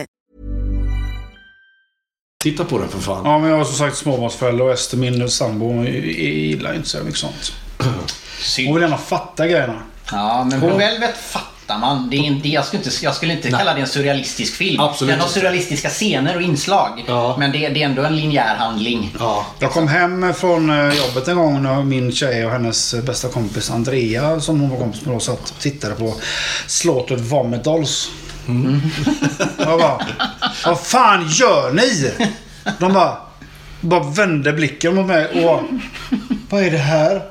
Titta på den för fan. Ja, men jag har som sagt småbarnsförälder och Ester, min sambo, gillar inte så mycket sånt. Hon vill gärna fatta grejerna. Ja, men Hon- Blue Velvet fattar man. Det är inte, jag skulle inte, jag skulle inte kalla det en surrealistisk film. Absolut Den har surrealistiska scener och inslag. Ja. Men det, det är ändå en linjär handling. Ja. Jag kom hem från eh, jobbet en gång när min tjej och hennes bästa kompis Andrea, som hon var kompis med, då, satt och tittade på Slaughtered Vomit Dolls. Jag bara, vad fan gör ni? De bara, bara vände blicken mot mig och bara, vad är det här?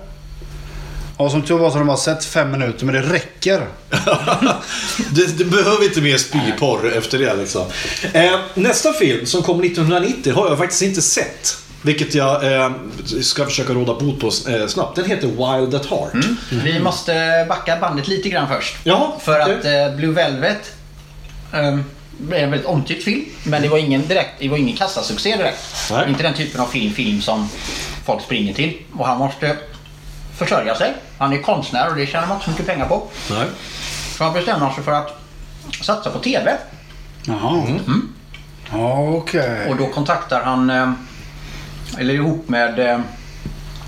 Och som tur var så har de bara sett fem minuter, men det räcker. Det, det behöver inte mer spyporr efter det liksom. Eh, nästa film som kom 1990 har jag faktiskt inte sett. Vilket jag eh, ska försöka råda bot på eh, snabbt. Den heter Wild at Heart. Vi måste backa bandet lite grann först. Ja, För att eh, Blue Velvet um, är en väldigt omtyckt film. Men det var ingen, direkt, det var ingen kassasuccé direkt. Nej. Inte den typen av film, film som folk springer till. Och han måste försörja sig. Han är konstnär och det tjänar man inte så mycket pengar på. Nej. Så han bestämmer sig för att satsa på TV. Jaha. Ja, okej. Och då kontaktar han, eh, eller ihop med eh,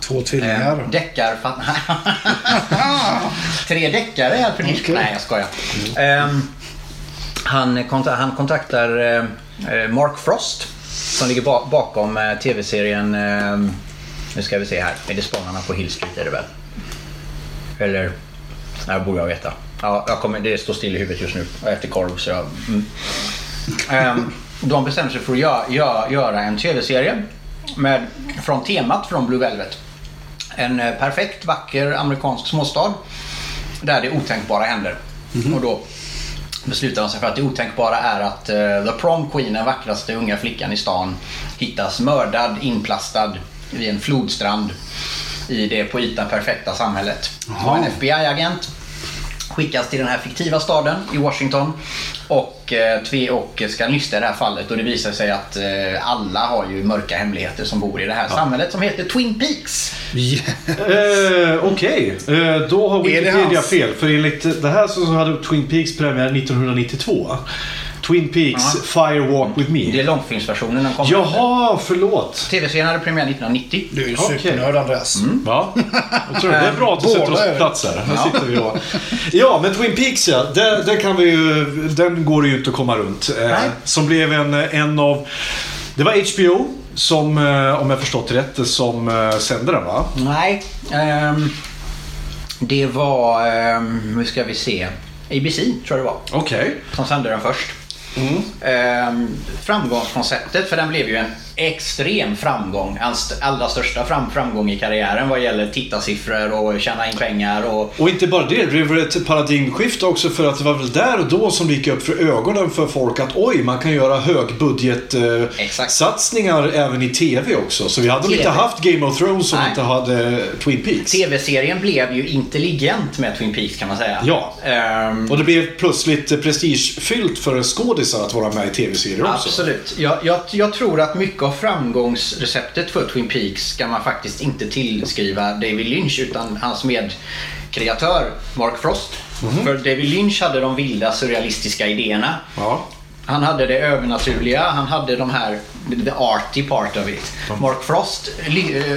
Två tvillingar. Eh, deckar... Tre deckare är för Okej. Nej, jag skojar. Ehm, han, konta- han kontaktar eh, eh, Mark Frost som ligger ba- bakom eh, tv-serien... Nu ska vi se här. Är det Spånarna på Hill Street är det väl? Eller? Här borde jag veta. Ja, jag kommer, det står still i huvudet just nu. Jag äter korv så jag... Mm. Ehm, de bestämmer sig för att göra, göra, göra en tv-serie med, från temat från Blue Velvet. En perfekt, vacker amerikansk småstad där det otänkbara händer. Och då beslutar de sig för att det otänkbara är att eh, The Prom Queen, den vackraste unga flickan i stan, hittas mördad, inplastad vid en flodstrand i det på ytan perfekta samhället. Så en FBI-agent skickas till den här fiktiva staden i Washington och, eh, och ska nysta i det här fallet och det visar sig att eh, alla har ju mörka hemligheter som bor i det här samhället som heter Twin Peaks. Eh, Okej, eh, då har Wikipedia fel. För enligt det här så hade Twin Peaks premiär 1992. Twin Peaks Ja. Fire Walk With Det är Me. långfilmsversionen den kommer Jaha, förlåt. TV-serien hade premiär 1990. Du är ju supernörd Andreas. Ja, jag tror det. det är bra att du Båda sätter oss på det. plats här. Ja. sitter vi och... Ja, men Twin Peaks ja. Den, den, kan vi ju, den går det ju inte att komma runt. Eh, Nej. som blev en, en av... Det var HBO som, eh, om jag förstått rätt, som eh, sände den va? Nej. ehm, det var, um, nu ska vi se, ABC tror jag det var. Okej. Som sände den först. Mm. Ehm, framgångskonceptet, för den blev ju en extrem framgång. Hans allra största fram framgång i karriären vad gäller tittarsiffror och tjäna in pengar och Och inte bara det, det blev ett paradigmskifte också för att det var väl där och då som det gick upp för ögonen för folk att oj, man kan göra högbudgetsatsningar eh, även i TV också. Så vi hade väl inte TV. haft Game of Thrones om vi inte hade Twin Peaks. TV-serien blev ju intelligent med Twin Peaks kan man säga. Ja. Ehm, Och det blev plötsligt prestigefyllt för skådisar att vara med i TV-serier också. Absolut. Jag, jag, jag tror att mycket av framgångsreceptet för Twin Peaks ska man faktiskt inte tillskriva David Lynch utan hans medkreatör Mark Frost. Mhm. För David Lynch hade de vilda surrealistiska idéerna. Ja. Han hade det övernaturliga, han hade de här, the arty part of it. Mark Frost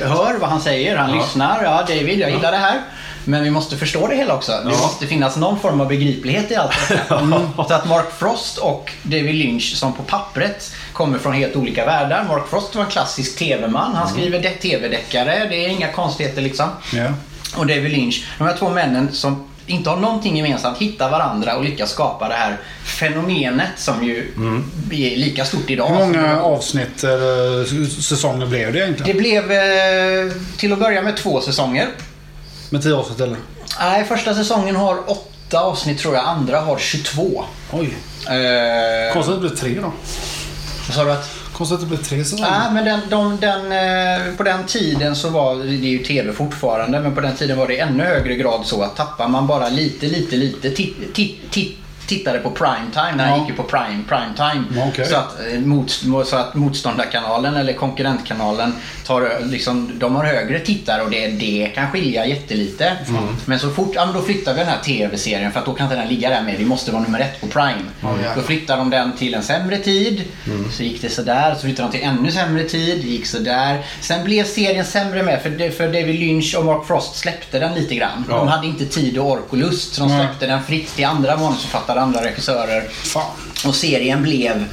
hör vad han säger, han lyssnar. Ja, David, jag gillar det här. Men vi måste förstå det hela också. Det Ja. måste finnas någon form av begriplighet i allt detta. Mm. Så att Mark Frost och David Lynch som på pappret kommer från helt olika världar. Mark Frost var en klassisk TV-man. Han skriver de- TV-deckare. Det är inga konstigheter liksom. Ja. Och David Lynch. De här två männen som inte har någonting gemensamt hittar varandra och lyckas skapa det här fenomenet som ju är lika stort idag. Hur många avsnitt eller säsonger blev det egentligen? Det blev eh, till att börja med två säsonger. Med tio avsnitt eller? Nej, första säsongen har åtta avsnitt tror jag. Andra har 22. Oj. Eh, Konstigt att det blev tre då. vad sa du att? Konstigt att det blev tre säsonger. Nej, men den, de, den, eh, på den tiden så var det är ju TV fortfarande, men på den tiden var det i ännu högre grad så att tappar man bara lite, lite, lite titt, titt, titt tittade på prime time när han Ja. gick ju på prime, prime time. Ja, okej. Så, att, eh, mot, så att motståndarkanalen eller konkurrentkanalen tar, ö- liksom, de har högre tittare och det, det kan skilja jättelite. Mm. Men så fort, ja, men då flyttar vi den här TV-serien för att då kan inte den ligga där med. Vi måste vara nummer ett på prime. jävlar. då flyttar de den till en sämre tid. Så gick det sådär. Så flyttade de till ännu sämre tid. Det gick sådär. Sen blev serien sämre med för, för David Lynch och Mark Frost släppte den lite grann. De hade inte tid och ork och lust. Så de släppte den fritt till andra manusförfattare, andra regissörer. Fan. Och serien blev...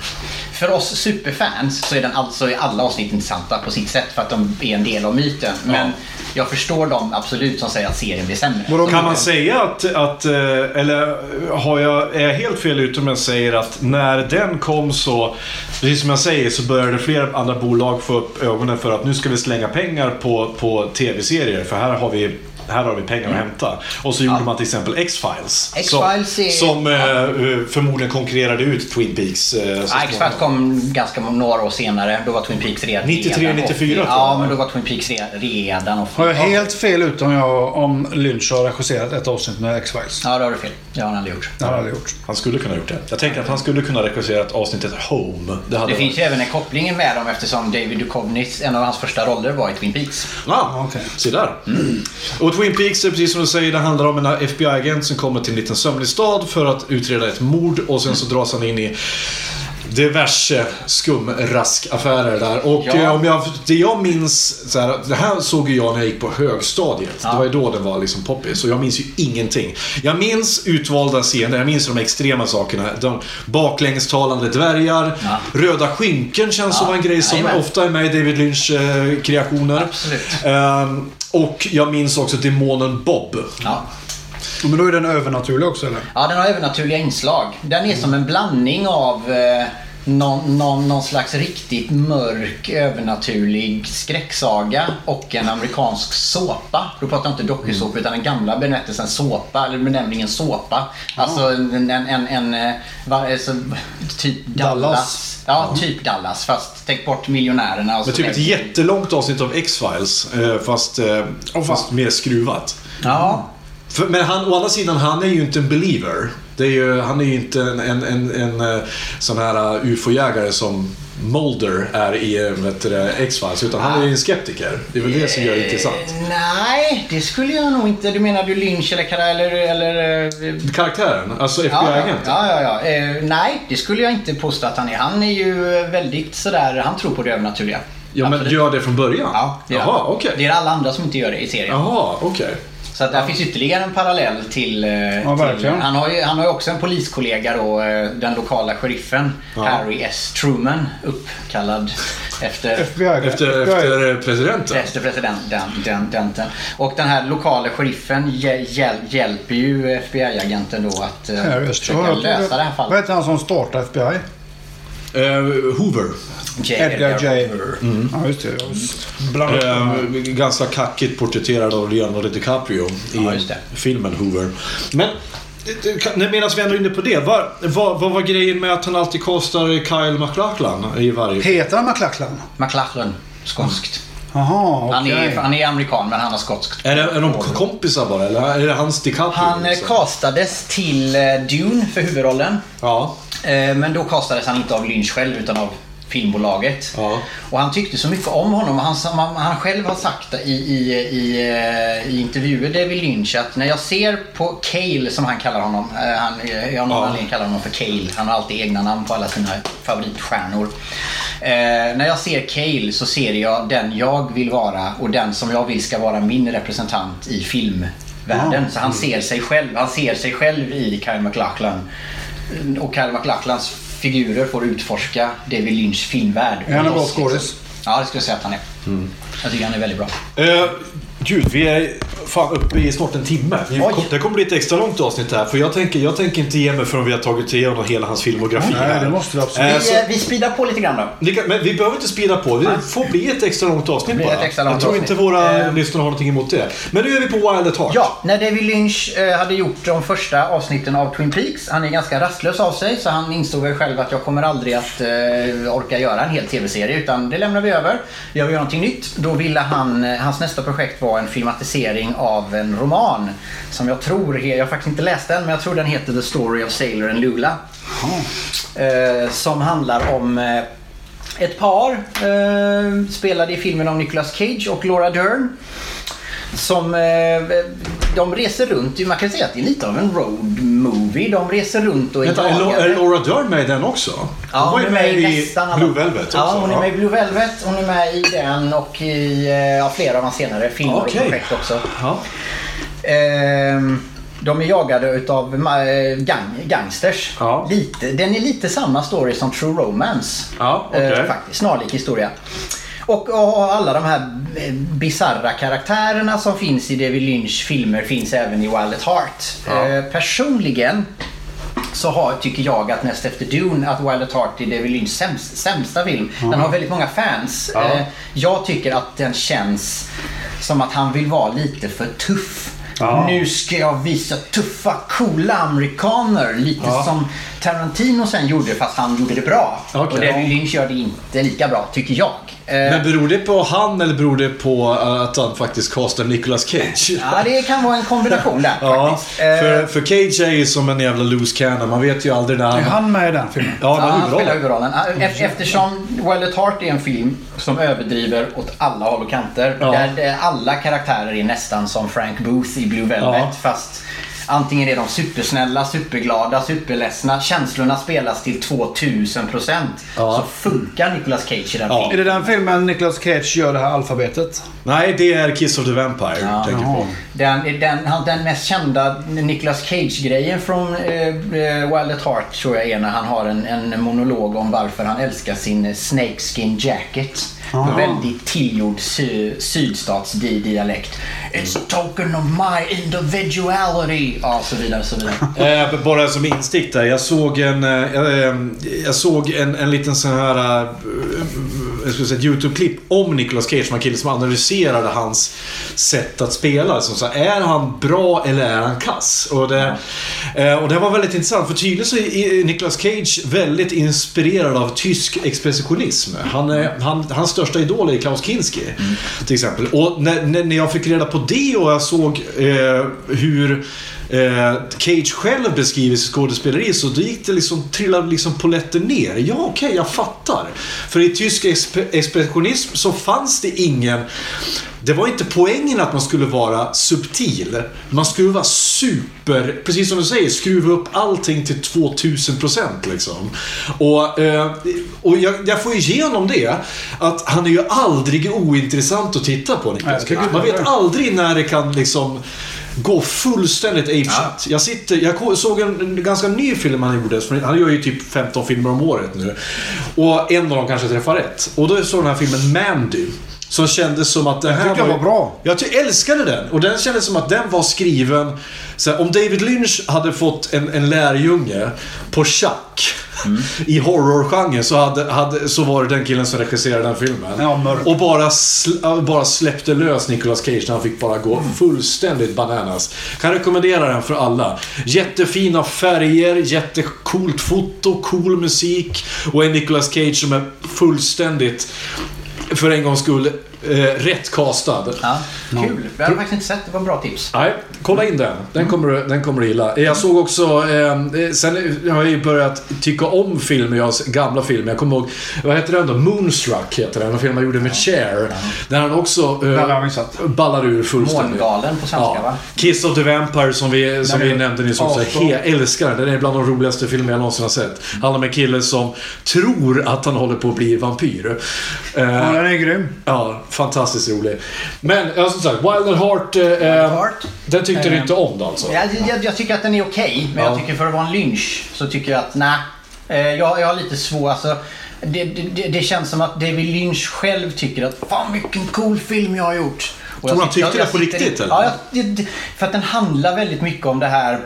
För oss superfans så är den alltså i alla avsnitt intressanta på sitt sätt för att de är en del av myten. Men jag förstår dem absolut som säger att serien blir sämre. Kan man säga att, att eh, eller har jag, är jag helt fel ute om jag säger att när den kom så, precis som jag säger, så började fler andra bolag få upp ögonen för att nu ska vi slänga pengar på, på tv-serier för här har vi här har vi pengar att hämta. Och så gjorde man till exempel X-Files. X-Files som, är- som eh, förmodligen konkurrerade ut Twin Peaks. eh, Ja. X-Files kom ganska några år senare. Då var Twin Peaks redan... 93, redan 94 tror Ja, men då var Twin Peaks re- redan och Har jag helt fel ute om, jag, om Lynch har regisserat ett avsnitt med X-Files? Ja, det har du fel. Det har han aldrig gjort. Det har jag aldrig gjort. Han skulle kunna ha gjort det. Jag tänker att han skulle kunna regissera ett avsnittet Home. Det, hade Det finns ju även en koppling med dem eftersom David Duchovny, en av hans första roller var i Twin Peaks. Ja, Okej. se där. Och Twin Peaks är precis som du säger, det handlar om en FBI-agent som kommer till en liten sömnig stad för att utreda ett mord och sen så dras han in i diverse skumraskaffärer där. Och Ja. eh, om jag, det jag minns, så här, det här såg ju jag när jag gick på högstadiet. Ja. Det var ju då den var liksom poppis. Och jag minns ju ingenting. Jag minns utvalda scener, jag minns de extrema sakerna. De baklängestalande dvärgar, Ja. röda skynken känns som en grej som ofta är med i David Lynch eh, kreationer. Absolut. Ehm, och jag minns också demonen Bob. Ja. Men då är den övernaturlig också eller? ja, den har övernaturliga inslag. Den är som en blandning av eh, någon, någon, någon slags riktigt mörk, övernaturlig skräcksaga och en amerikansk såpa. Då pratar jag inte dokusåpa utan den gamla benämningen såpa, eller benämningen såpa. Alltså en, en, en, en eh, va, alltså, typ Dallas. Dallas. Ja, typ Dallas. Fast tänk bort miljonärerna. Och så typ ett jättelångt avsnitt av X-Files. eh, Fast, eh, fast mer skruvat. Ja, men han, å andra sidan, han är ju inte en believer. Det är ju, han är ju inte en, en, en, en eh, sån här uh, ufo-jägare som Mulder är i eh, X-Files. Utan han är ju en skeptiker. Det är väl det som gör det intressant. Eh, Nej, det skulle jag nog inte. Du menar du Lynch eller eller... eller eh, Karaktären, alltså Ja, ja, FBI-agenten. ja, ja, ja. Eh, nej, det skulle jag inte påstå att han är. Han är ju eh, väldigt sådär, han tror på det övernaturliga. Ja, men Absolut. gör det från början? Ja, det Jaha, okej. Det är alla andra som inte gör det i serien. Jaha, okej. Så att där finns ytterligare en parallell till... eh, till verkligen. han, har ju, han har ju också en poliskollega då, eh, den lokala sheriffen Harry S. Truman, uppkallad efter... FBI. Efter, efter presidenten. Efter presidenten. Och den här lokala sheriffen hjäl, hjäl, hjälper ju FBI-agenten då att eh, Ja, det. försöka lösa det här Vad fallet. heter han som startade FBI? Eh, Hoover. J. Edgar J. Hoover. Ja, just det. De här. Eh, ganska kackigt porträtterad av Leonardo DiCaprio i Ja, just det. filmen Hoover. Men medan vi ändå är inne på det. Vad, vad, vad var grejen med att han alltid kastar Kyle MacLachlan i varje... Heter han McLachlan? McLachlan, skånskt. Jaha, Han, okej. är, han är amerikan men han har skotskt. Är, det, är de kompisar bara eller är det hans DiCaprio? Han eh, liksom? castades till eh, Dune för huvudrollen. Ja. Eh, Men då castades han inte av Lynch själv utan av filmbolaget. Ja. Och han tyckte så mycket om honom. Han, han, själv har sagt i, i, i, eh, i intervjuer, David Lynch, att när jag ser på Cale, som han kallar honom. eh, Han, eh, jag har någon Ja. anledning kallar honom för Cale. Han har alltid egna namn på alla sina favoritstjärnor. Eh, när jag ser Cale så ser jag den jag vill vara och den som jag vill ska vara min representant i filmvärlden. Så han ser sig själv. Han ser sig själv i Kyle MacLachlan. Och Kyle MacLachlans figurer får utforska David Lynchs filmvärld. Är han en bra Liksom. skådis? Ja, det skulle jag säga att han är. Jag tycker han är väldigt bra. Eh, gud, vi är fan uppe i snart en timme. Kom, det kommer bli ett extra långt avsnitt här. För jag tänker, jag tänker inte ge mig förrän vi har tagit igenom hela hans filmografi. Nej, det måste vi absolut. Eh, Vi, så- eh, vi speedar på lite grann då. Ni kan, men vi behöver inte spida på. Det får bli ett extra långt avsnitt bara. ett extra långt Jag tror inte våra Eh. lyssnare har någonting emot det. Men nu är vi på Wild at Heart. Ja, när David Lynch eh, hade gjort de första avsnitten av Twin Peaks, han är ganska rastlös av sig, så han insåg väl själv att jag kommer aldrig att eh, orka göra en hel tv-serie, utan det lämnar vi över. Jag vill göra någonting nytt. Då ville han, hans nästa projekt var en filmatisering av en roman som jag tror, jag har faktiskt inte läst den, men jag tror den heter The Story of Sailor and Lula. Eh, som handlar om eh, ett par eh, spelade i filmen om Nicolas Cage och Laura Dern. Som eh, de reser runt, man kan säga att det är lite av en road movie. De reser runt och är Vänta, jagade. är Laura Dern med i den också? Ja, hon var hon ju är med i. Blue Velvet också. Ja, hon är med i Blue Velvet. Hon är med i den och i eh, ja, flera av hans senare filmer Okej. och projekt också. Ja. Ehm, de är jagade utav ma- gang, gangsters. Ja. Lite, den är lite samma story som True Romance. Ja, okej. Eh, faktiskt, snarlik historia. Och, och alla de här bizarra karaktärerna som finns i David Lynch filmer finns även i Wild at Heart. Ja. Eh, personligen så har, tycker jag att näst efter Dune att Wild at Heart är David Lynchs sämst, sämsta film. Den har väldigt många fans. Ja. Eh, jag tycker att den känns som att han vill vara lite för tuff. Ja. Nu ska jag visa tuffa, coola amerikaner. Lite Ja. som Tarantino sen gjorde fast han gjorde det bra. Okej. Och David Lynch gör det inte lika bra, tycker jag. Eh, Men beror det på han eller beror det på att han faktiskt castar Nicolas Cage? Ja, det kan vara en kombination där Ja. Eh, för, för Cage är ju som en jävla loose cannon. Man vet ju aldrig när Är han... han med i den filmen? Ja, Ja, han han är spelar huvudrollen. Ef- Eftersom Wild at Heart är en film som överdriver åt alla håll och kanter. Ja. Där där alla karaktärer är nästan som Frank Booth i Blue Velvet. Ja. Fast antingen är de supersnälla, superglada, superledsna. Känslorna spelas till 2000%. Ja. Så funkar Nicolas Cage i den Ja. Är filmen. det den filmen Nicolas Cage gör det här alfabetet? Nej, det är Kiss of the Vampire. Ja. tänker på. Den, den, den mest kända Nicolas Cage-grejen från eh, eh, Wild at Heart tror jag är när han har en, en monolog om varför han älskar sin snakeskin jacket. På väldigt tillgjord sy, sydstatsdialekt. It's a token of my individuality. Ja, så vidare, så vidare. Eh, bara som instick där. Jag såg en, eh, eh jag såg en, en liten sån här... Eh, eh, jag skulle säga ett YouTube-klipp om Nicolas Cage. Som en kille som analyserade hans sätt att spela. Som sa, är han bra eller är han kass? Och det, eh, och det var väldigt intressant. För tydligen så är Nicolas Cage väldigt inspirerad av tysk expressionism. Han är, han, hans största idol är Klaus Kinski. Till exempel. Och när, när när jag fick reda på det och jag såg eh, hur eh, Cage själv beskriver sitt skådespeleri så då gick det liksom, trillade liksom poletten ner. Ja, okej, jag fattar. För i tysk exp- expressionism så fanns det ingen det var inte poängen att man skulle vara subtil. Man skulle vara super, precis som du säger, skruva upp allting till 2000% liksom. Och, eh, och jag, jag får ju ge honom det, att han är ju aldrig ointressant att titta på Niklas. Man vet aldrig när det kan liksom gå fullständigt apeshit. Jag, sitter, jag såg en, en ganska ny film han gjorde. Han gör ju typ 15 filmer om året nu. Och en av dem kanske träffar rätt. Och då såg den här filmen Mandy. Som kändes som att det här tyckte den var bra. Jag älskade den. Och den kändes som att den var skriven... Så här, om David Lynch hade fått en, en lärjunge på schack i horrorgenren så, hade, hade, så var det den killen som regisserade den filmen. Ja, mörk. och bara, sl- bara släppte lös Nicolas Cage när han fick bara gå fullständigt bananas. Kan rekommendera den för alla. Jättefina färger, jättecoolt foto, cool musik och en Nicolas Cage som är fullständigt, för en gångs skull, eh, rätt castad. Ja, kul. Jag har faktiskt inte sett. Det var bra tips. Nej, kolla in den. Den kommer, du- den kommer du gilla. Jag såg också... Eh, sen har jag ju börjat tycka om filmer, jag, gamla filmer. Jag kommer ihåg... Vad heter den då? Moonstruck heter den. En film han gjorde med Cher. Där han också eh, ballar ur fullständigt. Mångalen på svenska Ja. va? Kiss of the Vampire som vi, som vi nämnde nyss också. Jag älskar den. Den är bland de roligaste filmer jag någonsin har sett. Handlar om en kille som tror att han håller på att bli vampyr. Eh, Ja, den är grym. Ja, fantastiskt rolig. Men ja, som sagt, Wild at Heart, eh, Heart. den tyckte du Eh, inte om då alltså? Jag, jag, jag tycker att den är okej, men Ja. jag tycker för att vara en lynch så tycker jag att nej. Eh, jag, jag har lite svårt, alltså. Det, det, det- känns som att David Lynch själv tycker att fan vilken cool film jag har gjort. Och Tror jag han tyckte jag- det på jag riktigt, eller? Ja, jag, det, för att den handlar väldigt mycket om det här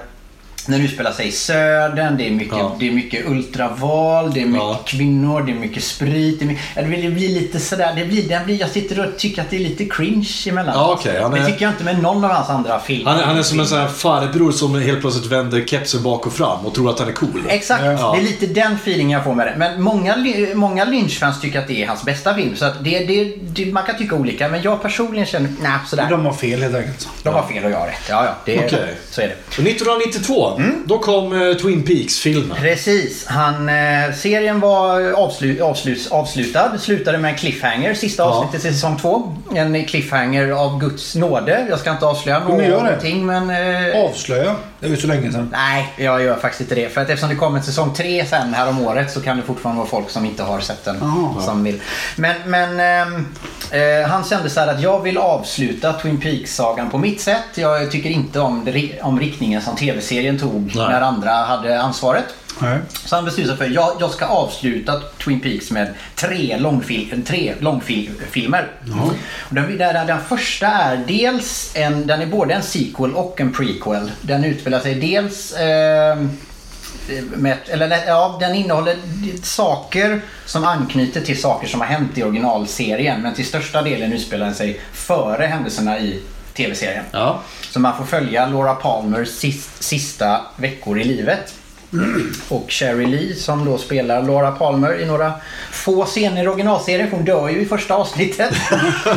när du spelar sig i södern, det är mycket, Ja. det är mycket ultraval, det är mycket Ja. kvinnor, det är mycket sprit. Det, är mycket, det blir- lite sådär, det blir, det blir, jag sitter och tycker att det är lite cringe emellanåt. Ja, han är- Det tycker jag inte med någon av hans andra filmer. Han, är- han är som en sån här farbror som helt plötsligt vänder kepsen bak och fram och tror att han är cool. Exakt, Ja. det är lite den feelingen jag får med det. Men många, många Lynch-fans tycker att det är hans bästa film. Så att det, det, det, man kan tycka olika. Men jag personligen känner, nej sådär. De har fel helt enkelt. De har fel och jag har rätt. Ja, ja. Det, Okej. Så är det. 1992, då kom eh, Twin Peaks-filmen. Precis. Han, eh, serien var avslu, avslut, avslutad. Slutade med en cliffhanger. Sista Ja. avsnittet i säsong två. En cliffhanger av Guds nåde. Jag ska inte avslöja någonting men... Eh, Avslöja. Det är ju så länge sedan. Nej, jag gör faktiskt inte det. För att eftersom det kommer en säsong tre sen här om året så kan det fortfarande vara folk som inte har sett den. Aha. Som vill. Men, men ehm, eh, han kände så här att jag vill avsluta Twin Peaks-sagan på mitt sätt. Jag tycker inte om, om riktningen som tv-serien tog Nej. när andra hade ansvaret. Nej. Så han beslutade sig för jag, jag ska avsluta Twin Peaks med tre, långfil, tre långfilmer. Och den, den, den första är dels en, den är både en sequel och en prequel. Den utspelar sig dels eh, med, eller, ja, den innehåller saker som anknyter till saker som har hänt i originalserien. Men till största delen utspelar den sig före händelserna i tv-serien. Ja. Så man får följa Laura Palmers sist, sista veckor i livet. Och Sherry Lee som då spelar Laura Palmer i några få scener i originalserien. Hon dör ju i första avsnittet.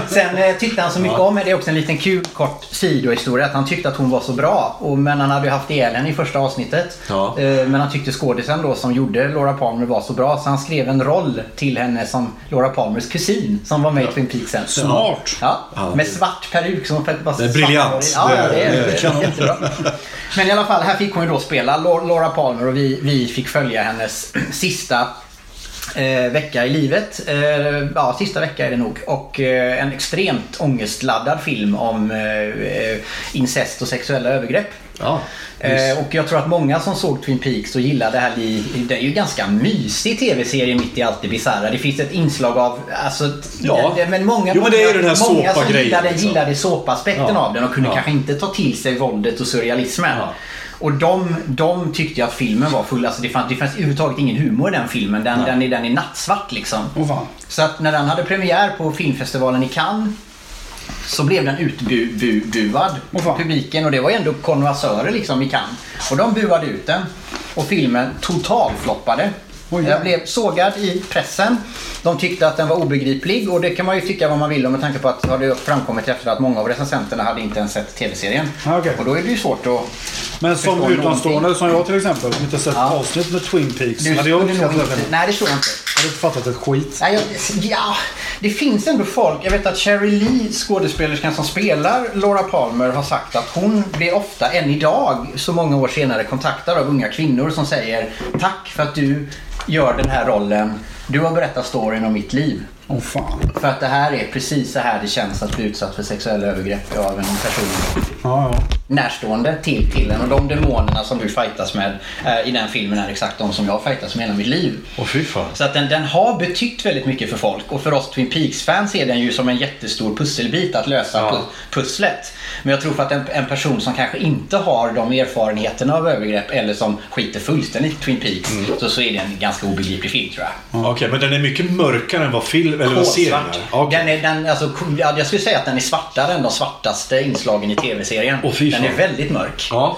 Sen eh, tyckte han så mycket om henne. Det är också en liten kul kort sidohistoria. Att han tyckte att hon var så bra. Och, men han hade ju haft ihjäl henne i första avsnittet. Ja. Eh, men han tyckte skådisen då som gjorde Laura Palmer var så bra. Så han skrev en roll till henne som Laura Palmers kusin. Som var med i Twin Peaks sen. Smart. Ja, Ja, med svart peruk som var Det är briljant. Ja, ja, det är, Det- är jättebra. Men i alla fall, här fick hon ju då spela Lau- Laura Palmer och vi, vi fick följa hennes sista eh, vecka i livet. Eh, ja, sista vecka är det nog. Och eh, en extremt ångestladdad film om eh, eh, incest och sexuella övergrepp. Ja. Eh, och jag tror att många som såg Twin Peaks och gillade det här, det är ju ganska mysig tv-serie mitt i allt det bisarra. Det finns ett inslag av, alltså, Ja. det, men många, Jo, men det är ju den här många som gillade, liksom. gillade såpaspekten Ja. av den och kunde Ja. kanske inte ta till sig våldet och surrealismen. Ja. Och de, de tyckte att filmen var full, alltså det fanns, det fanns överhuvudtaget ingen humor i den filmen. Den, den, är, den är nattsvart liksom. Fan. Så att när den hade premiär på filmfestivalen i Cannes så blev den utbuad fan. publiken och det var ju ändå konversörer liksom i Cannes. Och de buade ut den och filmen totalfloppade. Oj, Den ja. blev sågad i pressen. De tyckte att den var obegriplig och det kan man ju tycka vad man vill om med tanke på att det har det framkommit efter att många av recensenterna hade inte ens sett tv-serien. Ah, okej. Och då är det ju svårt att Men som förstår utomstående, någonting. som jag till exempel, som inte sett Ja. avsnitt med Twin Peaks. Du hade jag inte sett det. Nej, det tror jag inte. Jag hade inte fattat ett skit. Nej, jag, ja, det finns ändå folk. Jag vet att Sherry Lee, skådespelerskan som spelar Laura Palmer, har sagt att hon blir ofta, än idag, så många år senare, kontaktad av unga kvinnor som säger Tack för att du gör den här rollen. Du har berättat storyn om mitt liv. Åh fan. För att det här är precis så här det känns att bli utsatt för sexuella övergrepp av en person Ja, ja. Närstående till, till en. Och de demonerna som du fightas med eh, i den filmen är exakt de som jag fightas med hela mitt liv. Åh fy fan. Så att den, den har betytt väldigt mycket för folk och för oss Twin Peaks-fans är den ju som en jättestor pusselbit att lösa Ja. pu- pusslet. Men jag tror för att en, en person som kanske inte har de erfarenheterna av övergrepp eller som skiter fullständigt i Twin Peaks så, så är det en ganska obegriplig film tror jag. Okej, men den är mycket mörkare än vad film eller vad serien är. Okej. Den är, den, alltså, ja, jag skulle säga att den är svartare än de svartaste inslagen i tv-serien. Fy den är väldigt mörk. Ja.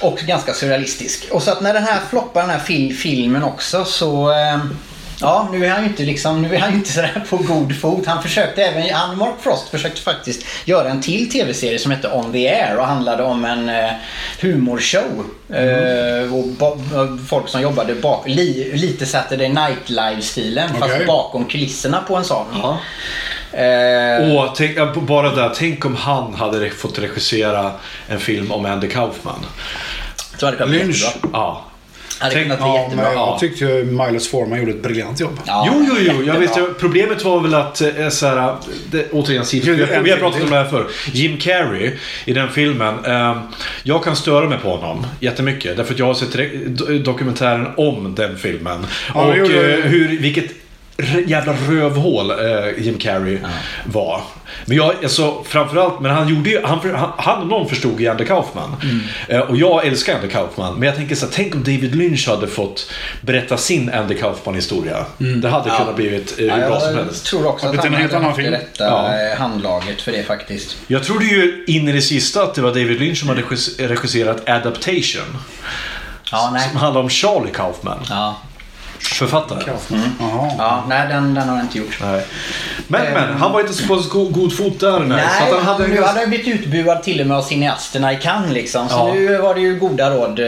Och ganska surrealistisk. Och så att när den här floppar den här fil filmen också så... Eh, ja, nu är han ju inte liksom, nu är han inte sådär på god fot. Han försökte även, han Mark Frost försökte faktiskt göra en till tv-serie som hette On the Air och handlade om en eh, humorshow. Eh, och folk som jobbade bak, li, lite Saturday Night Live-stilen Okej. fast bakom kulisserna på en sån. Ja. Eh, Och tänk, ja, bara där, tänk om han hade fått regissera en film om Andy Kaufman. så hade det kunnat bli Lynch. jättebra. Ja. Hade Tänk- kunnat bli Ja, jättebra. men Ja. jag tyckte ju Miles Forman gjorde ett briljant jobb. Ja, Jo, jo, jo. Jag vet, problemet var väl att, eh, så här, det, återigen, vi, har- pratat om det här förr. Jim Carrey i den filmen. Eh, jag kan störa mig på honom jättemycket. Därför att jag har sett re- do- dokumentären om den filmen. Ja, och jo, jo, jo. eh, hur, vilket jävla rövhål eh, Jim Carrey var. Men jag, alltså, framförallt, men han gjorde ju, han, han, han och någon förstod ju Andy Kaufman. Mm. Eh, och jag älskar Andy Kaufman. Men jag tänker så här, tänk om David Lynch hade fått berätta sin Andy Kaufman-historia. Det hade Ja. kunnat blivit eh, hur Ja, bra som jag helst. tror också Ja, att han hade haft det rätta Ja. eh, handlaget för det faktiskt. Jag trodde ju in i det sista att det var David Lynch som hade regis- regisserat Adaptation. Ja, nej. Som handlar om Charlie Kaufman. Ja, Författaren. Jaha. ja nej den, den har jag inte gjort. Nej. Men, men, han var inte så på så go- god fot där. Nej. Nej, så att han hade en nu ganska- hade han blivit utbuad till och med av cineasterna i Cannes liksom. Så Ja. nu var det ju goda råd eh,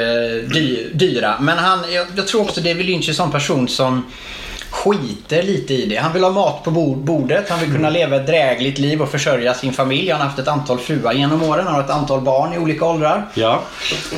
dy, dyra. Men han, jag, jag tror också David Lynch är en sån person som skiter lite i det. Han vill ha mat på bord, bordet, han vill kunna leva ett drägligt liv och försörja sin familj. Han har haft ett antal fruar genom åren, han har ett antal barn i olika åldrar. Ja.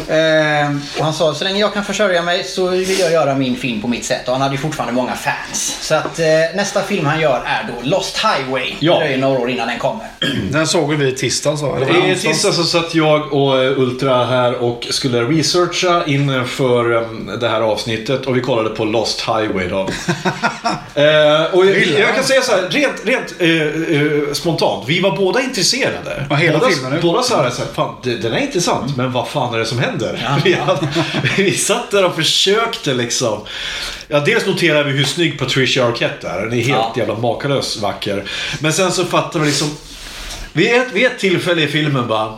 Eh, och han sa så länge jag kan försörja mig så vill jag göra min film på mitt sätt. Och han hade ju fortfarande många fans. Så att eh, nästa film han gör är då Lost Highway. Ja. Det dröjer några år innan den kommer. Den såg vi i tisdags va? I onsdags? tisdag så satt jag och eh, Ultra här och skulle researcha inför um, det här avsnittet och vi kollade på Lost Highway då. eh, och jag, jag kan säga så här, rent, rent eh, eh, spontant. Vi var båda intresserade. Ja, hela båda, filmen. Båda sa det så här, fan den är intressant, men vad fan är det som händer? vi, hade, vi satt där och försökte liksom. Ja, dels noterade vi hur snygg Patricia Arquette är. Den är helt Ja. jävla makalös vacker. Men sen så fattade vi liksom vid ett, vid ett tillfälle i filmen bara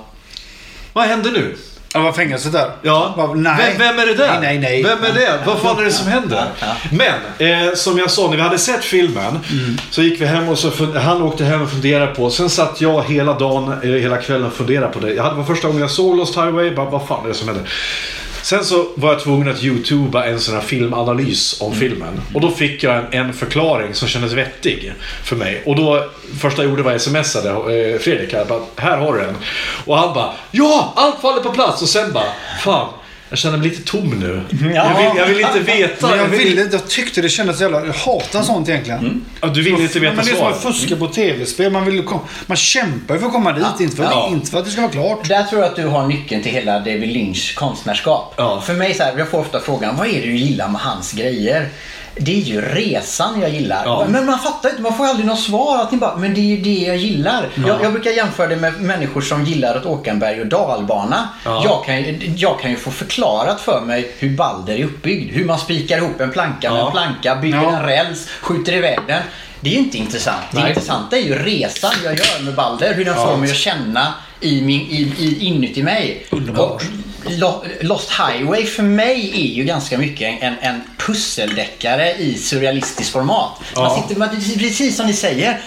Vad händer nu? Ja, var fängelset där? Ja, Bara, nej. Vem, vem är det där? Nej, nej, nej. Vem är det? Vad fan är det som händer? Men, eh, som jag sa, när vi hade sett filmen så gick vi hem och så han åkte hem och funderade på. Sen satt jag hela dagen, eh, hela kvällen och funderade på det. Jag hade, det var första gången jag såg Lost Highway. Bara, vad fan är det som händer? Sen så var jag tvungen att youtuba en sån här filmanalys om filmen. Och då fick jag en, en förklaring som kändes vettig för mig. Och då, första jag gjorde var smsade eh, Fredrik. Jag bara, här har du den. Och han bara, ja! Allt faller på plats. Och sen bara, fan. Jag känner mig lite tom nu. Jag, vill, jag vill inte veta. Men jag, vill- ville, jag tyckte det kändes så jävla... Jag hatar sånt egentligen. Ja, du vill inte veta men det är som svaret. att fuska på tv-spel. Man, vill, man kämpar ju för att komma dit. Inte, för, Ja. inte för att det ska vara klart. Där tror jag att du har nyckeln till hela David Lynch konstnärskap. Ja. För mig så här, jag får ofta frågan, vad är det du gillar med hans grejer? Det är ju resan jag gillar. Ja. Men man fattar inte, man får aldrig något svar. Att ni bara, men det är ju det jag gillar. Jag, jag brukar jämföra det med människor som gillar att åka en berg och dalbana. Ja. Jag, kan, ju- jag kan ju få förklarat för mig hur Balder är uppbyggd. Hur man spikar ihop en planka med Ja. en planka, bygger Ja. en räls, skjuter iväg den. Det är ju inte intressant. Det Nej. intressanta är ju resan jag gör med Balder. Hur den får mig att känna i min, i, i, inuti mig. Och Lo- Lost Highway för mig är ju ganska mycket en, en pusseldeckare i surrealistiskt format. Man sitter, man, precis som ni säger.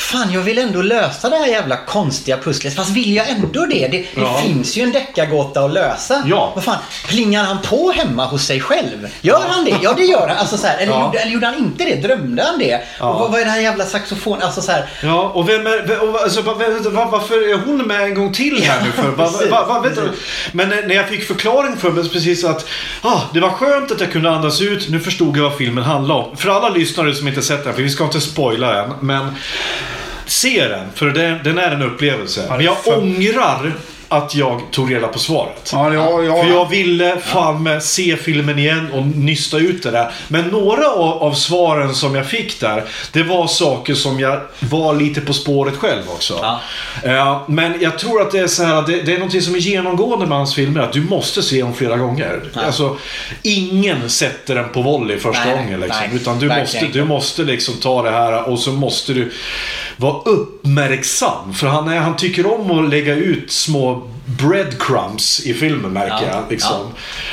Fan jag vill ändå lösa det här jävla konstiga pusslet. Fast vill jag ändå det? Det, det Ja. finns ju en deckargåta att lösa. Ja. Vad fan, plingar han på hemma hos sig själv? Gör han det? Ja det gör han. Alltså, så här, eller, Ja. gjorde, eller gjorde han inte det? Drömde han det? Och vad, vad är det här jävla saxofon? Alltså så här, Ja, och vem är, och, alltså, va- vem- va- varför är hon med en gång till här nu för? Va, va, va, va, vet? Men när jag fick förklaring för mig precis att ah, det var skönt att jag kunde andas ut, nu förstod jag vad filmen handlade om. För alla lyssnare som inte sett den, för vi ska inte spoila än, men se den, för den, den är en upplevelse. Men jag för- ångrar att jag tog reda på svaret. Ja, jag, jag, För jag ville fan med se filmen igen och nysta ut det där. Men några av, av svaren som jag fick där, det var saker som jag var lite på spåret själv också. Ja. Eh, men jag tror att det är så här, det, det är något som är genomgående med hans filmer, att du måste se dem flera gånger. Alltså, ingen sätter den på volley första Nej, gången. Liksom, nej, utan du måste, du måste liksom ta det här och så måste du vara uppmärksam. För han, han tycker om att lägga ut små breadcrumbs i filmen märker Ja, jag. Liksom.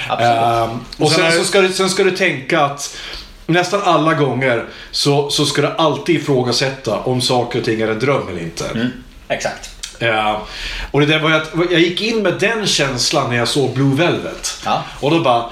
ja. Ehm, och sen, så ska du, sen ska du tänka att nästan alla gånger så, så ska du alltid ifrågasätta om saker och ting är en dröm eller inte. mm, exakt. Ja, och det där var att jag gick in med den känslan när jag såg Blue Velvet. Ja. Och då bara...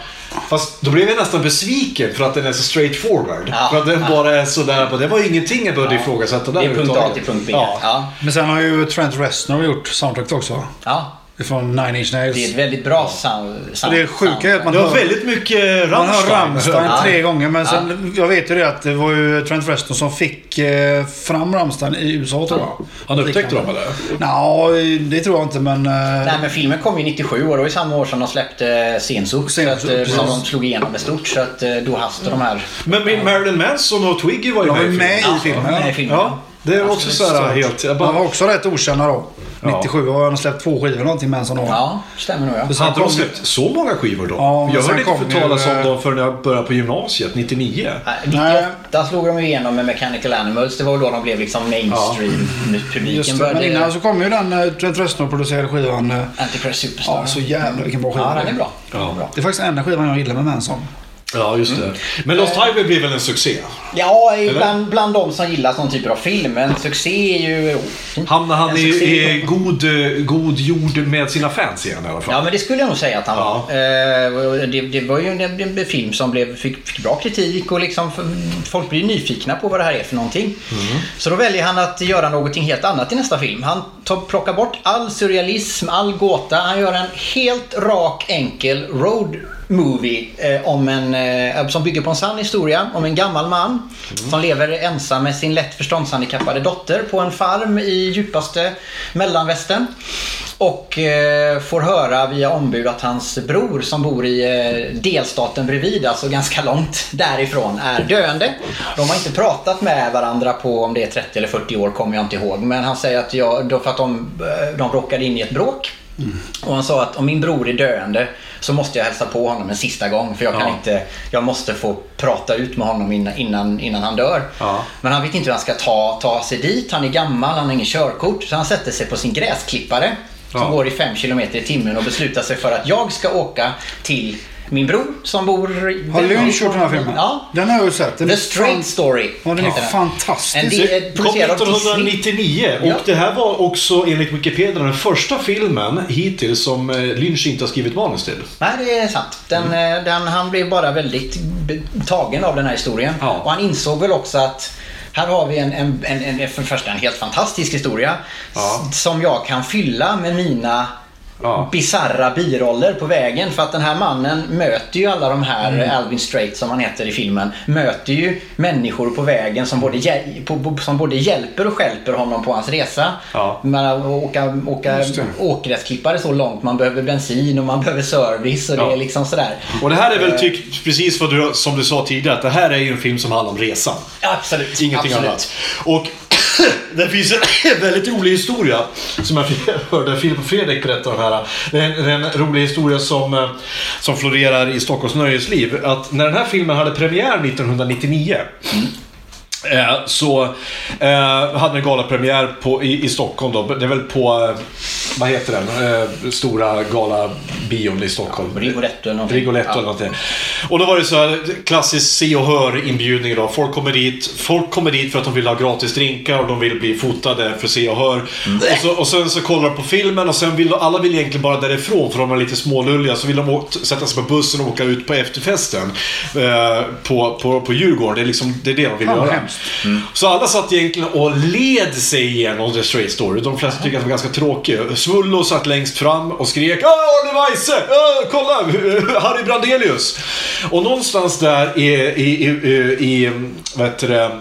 Fast då blev jag nästan besviken för att den är så straight forward. Ja, För att den ja. bara är sådär. Det var ju ingenting jag behövde ifrågasätta där Det är punkt A till punkt B. Ja. Ja. Men sen har ju Trent Reznor gjort soundtracket också. Ja. Från Nine Inch Nails. Det är ett väldigt bra sound. sound det sjuka är att man Det var hör, väldigt mycket man hör Rammstein. Rammstein Ja. tre gånger. Men sen, jag vet ju det att det var ju Trent Reznor som fick eh, fram Rammstein i USA tror jag. Han upptäckte dem eller? Ja, det tror jag inte men... Eh, Nej men filmen kom ju 97 och det var ju samma år som de släppte Sensuk. Så att, eh, precis. som de slog igenom med stort. Så att då hastade de här... Men Marilyn Manson och Twiggy var ju De med var i med filmen. i filmen. med i Ja. filmen. Ja, det är också så här helt... Jag De var bara, också rätt okända då. Ja. 97 har han släppt två skivor någonting med en sån. Ja, stämmer nog ja. Sen hade de släppt så många skivor då? Ja, jag hörde inte talas ju, om eh, dem förrän jag började på gymnasiet, 99. Nej, 98 slog de igenom med Mechanical Animals. Det var då de blev liksom mainstream. Publiken Just det. började... Men innan så kom ju den eh, Trent Reznor-producerade skivan. eh, Antichrist Superstar. Ja, så jävla vilken bra skiva. Ja, den är bra. Ja. bra. Det är faktiskt enda skivan jag gillar med Manson. Ja, just det. Men Lost Highway blev väl en succé? Ja, bland, bland de som gillar sån typer av film. Men succé är ju... Hamnade han En i, i god, eh, god jord med sina fans igen i alla fall? Ja, men det skulle jag nog säga att han Ja. var. Eh, det, det var ju en, en, en film som blev, fick, fick bra kritik och liksom folk blir nyfikna på vad det här är för någonting. Så då väljer han att göra någonting helt annat i nästa film. Han tar, plockar bort all surrealism, all gåta. Han gör en helt rak, enkel road movie eh, om en, eh, som bygger på en sann historia om en gammal man som lever ensam med sin lätt förståndshandikappade dotter på en farm i djupaste mellanvästern. Och eh, får höra via ombud att hans bror som bor i eh, delstaten bredvid, alltså ganska långt därifrån, är döende. De har inte pratat med varandra på om det är 30 eller 40 år, kommer jag inte ihåg. Men han säger att jag, då för att de, eh, de råkade in i ett bråk. Och han sa att om min bror är döende så måste jag hälsa på honom en sista gång. För jag kan Ja. inte, jag måste få prata ut med honom innan, innan, han dör. Ja. Men han vet inte hur han ska ta, ta sig dit. Han är gammal, han har ingen körkort. Så han sätter sig på sin gräsklippare som går i 5 km i timmen och beslutar sig för att jag ska åka till min bror som bor... Har Lynch gjort den här filmen? Ja. Den har jag ju sett. Den The Straight fan- Story. Ja, den är fantastisk. En del, Kom producerad av Disney. 1999 och Ja. det här var också enligt Wikipedia den första filmen hittills som eh, Lynch inte har skrivit manus till. Nej, det är sant. Den, Mm. eh, den, han blev bara väldigt tagen av den här historien. Ja. Och han insåg väl också att här har vi en, en, en, en, för det första en helt fantastisk historia Ja. som jag kan fylla med mina Ja. bisarra biroller på vägen. För att den här mannen möter ju alla de här, Mm. Alvin Strait som han heter i filmen, möter ju människor på vägen som både, hjäl- som både hjälper och stjälper honom på hans resa. Ja. Man åka, åka det. åkgräsklippare så långt, man behöver bensin och man behöver service och det Ja. är liksom sådär. Och det här är Eh. väl tyck, precis vad du, som du sa tidigare, att det här är ju en film som handlar om resan. Absolut. Ingenting absolut. annat. Och det finns en väldigt rolig historia som jag hörde Filip och Fredrik berätta om här. Det är en, det är en rolig historia som, eh, som florerar i Stockholms nöjesliv. Att när den här filmen hade premiär 1999 mm. Eh, så eh, hade den galapremiär på, i, i Stockholm då. Det är väl på, eh, vad heter den, eh, stora gala bion i Stockholm. Rigoletto eller någonting. Rigoletto Ja. eller någonting. Och då var det så här klassisk se och hör inbjudning då. Folk kommer dit, folk kommer dit för att de vill ha gratis drinkar och de vill bli fotade för se och hör. Och, så, och sen så kollar de på filmen och sen vill alla vill egentligen bara därifrån för de är lite smålulliga. Så vill de sätta sig på bussen och åka ut på efterfesten eh, på, på, på Djurgården. Det är, liksom, det är det de vill Fan, göra. hemskt. Så alla satt egentligen och led sig igenom The Straight Story. De flesta tycker att det var ganska tråkig. Svullo satt längst fram och skrek Åh, Arne Weise! Åh, kolla! Harry Brandelius! Och någonstans där i, i, i, i, vad heter det,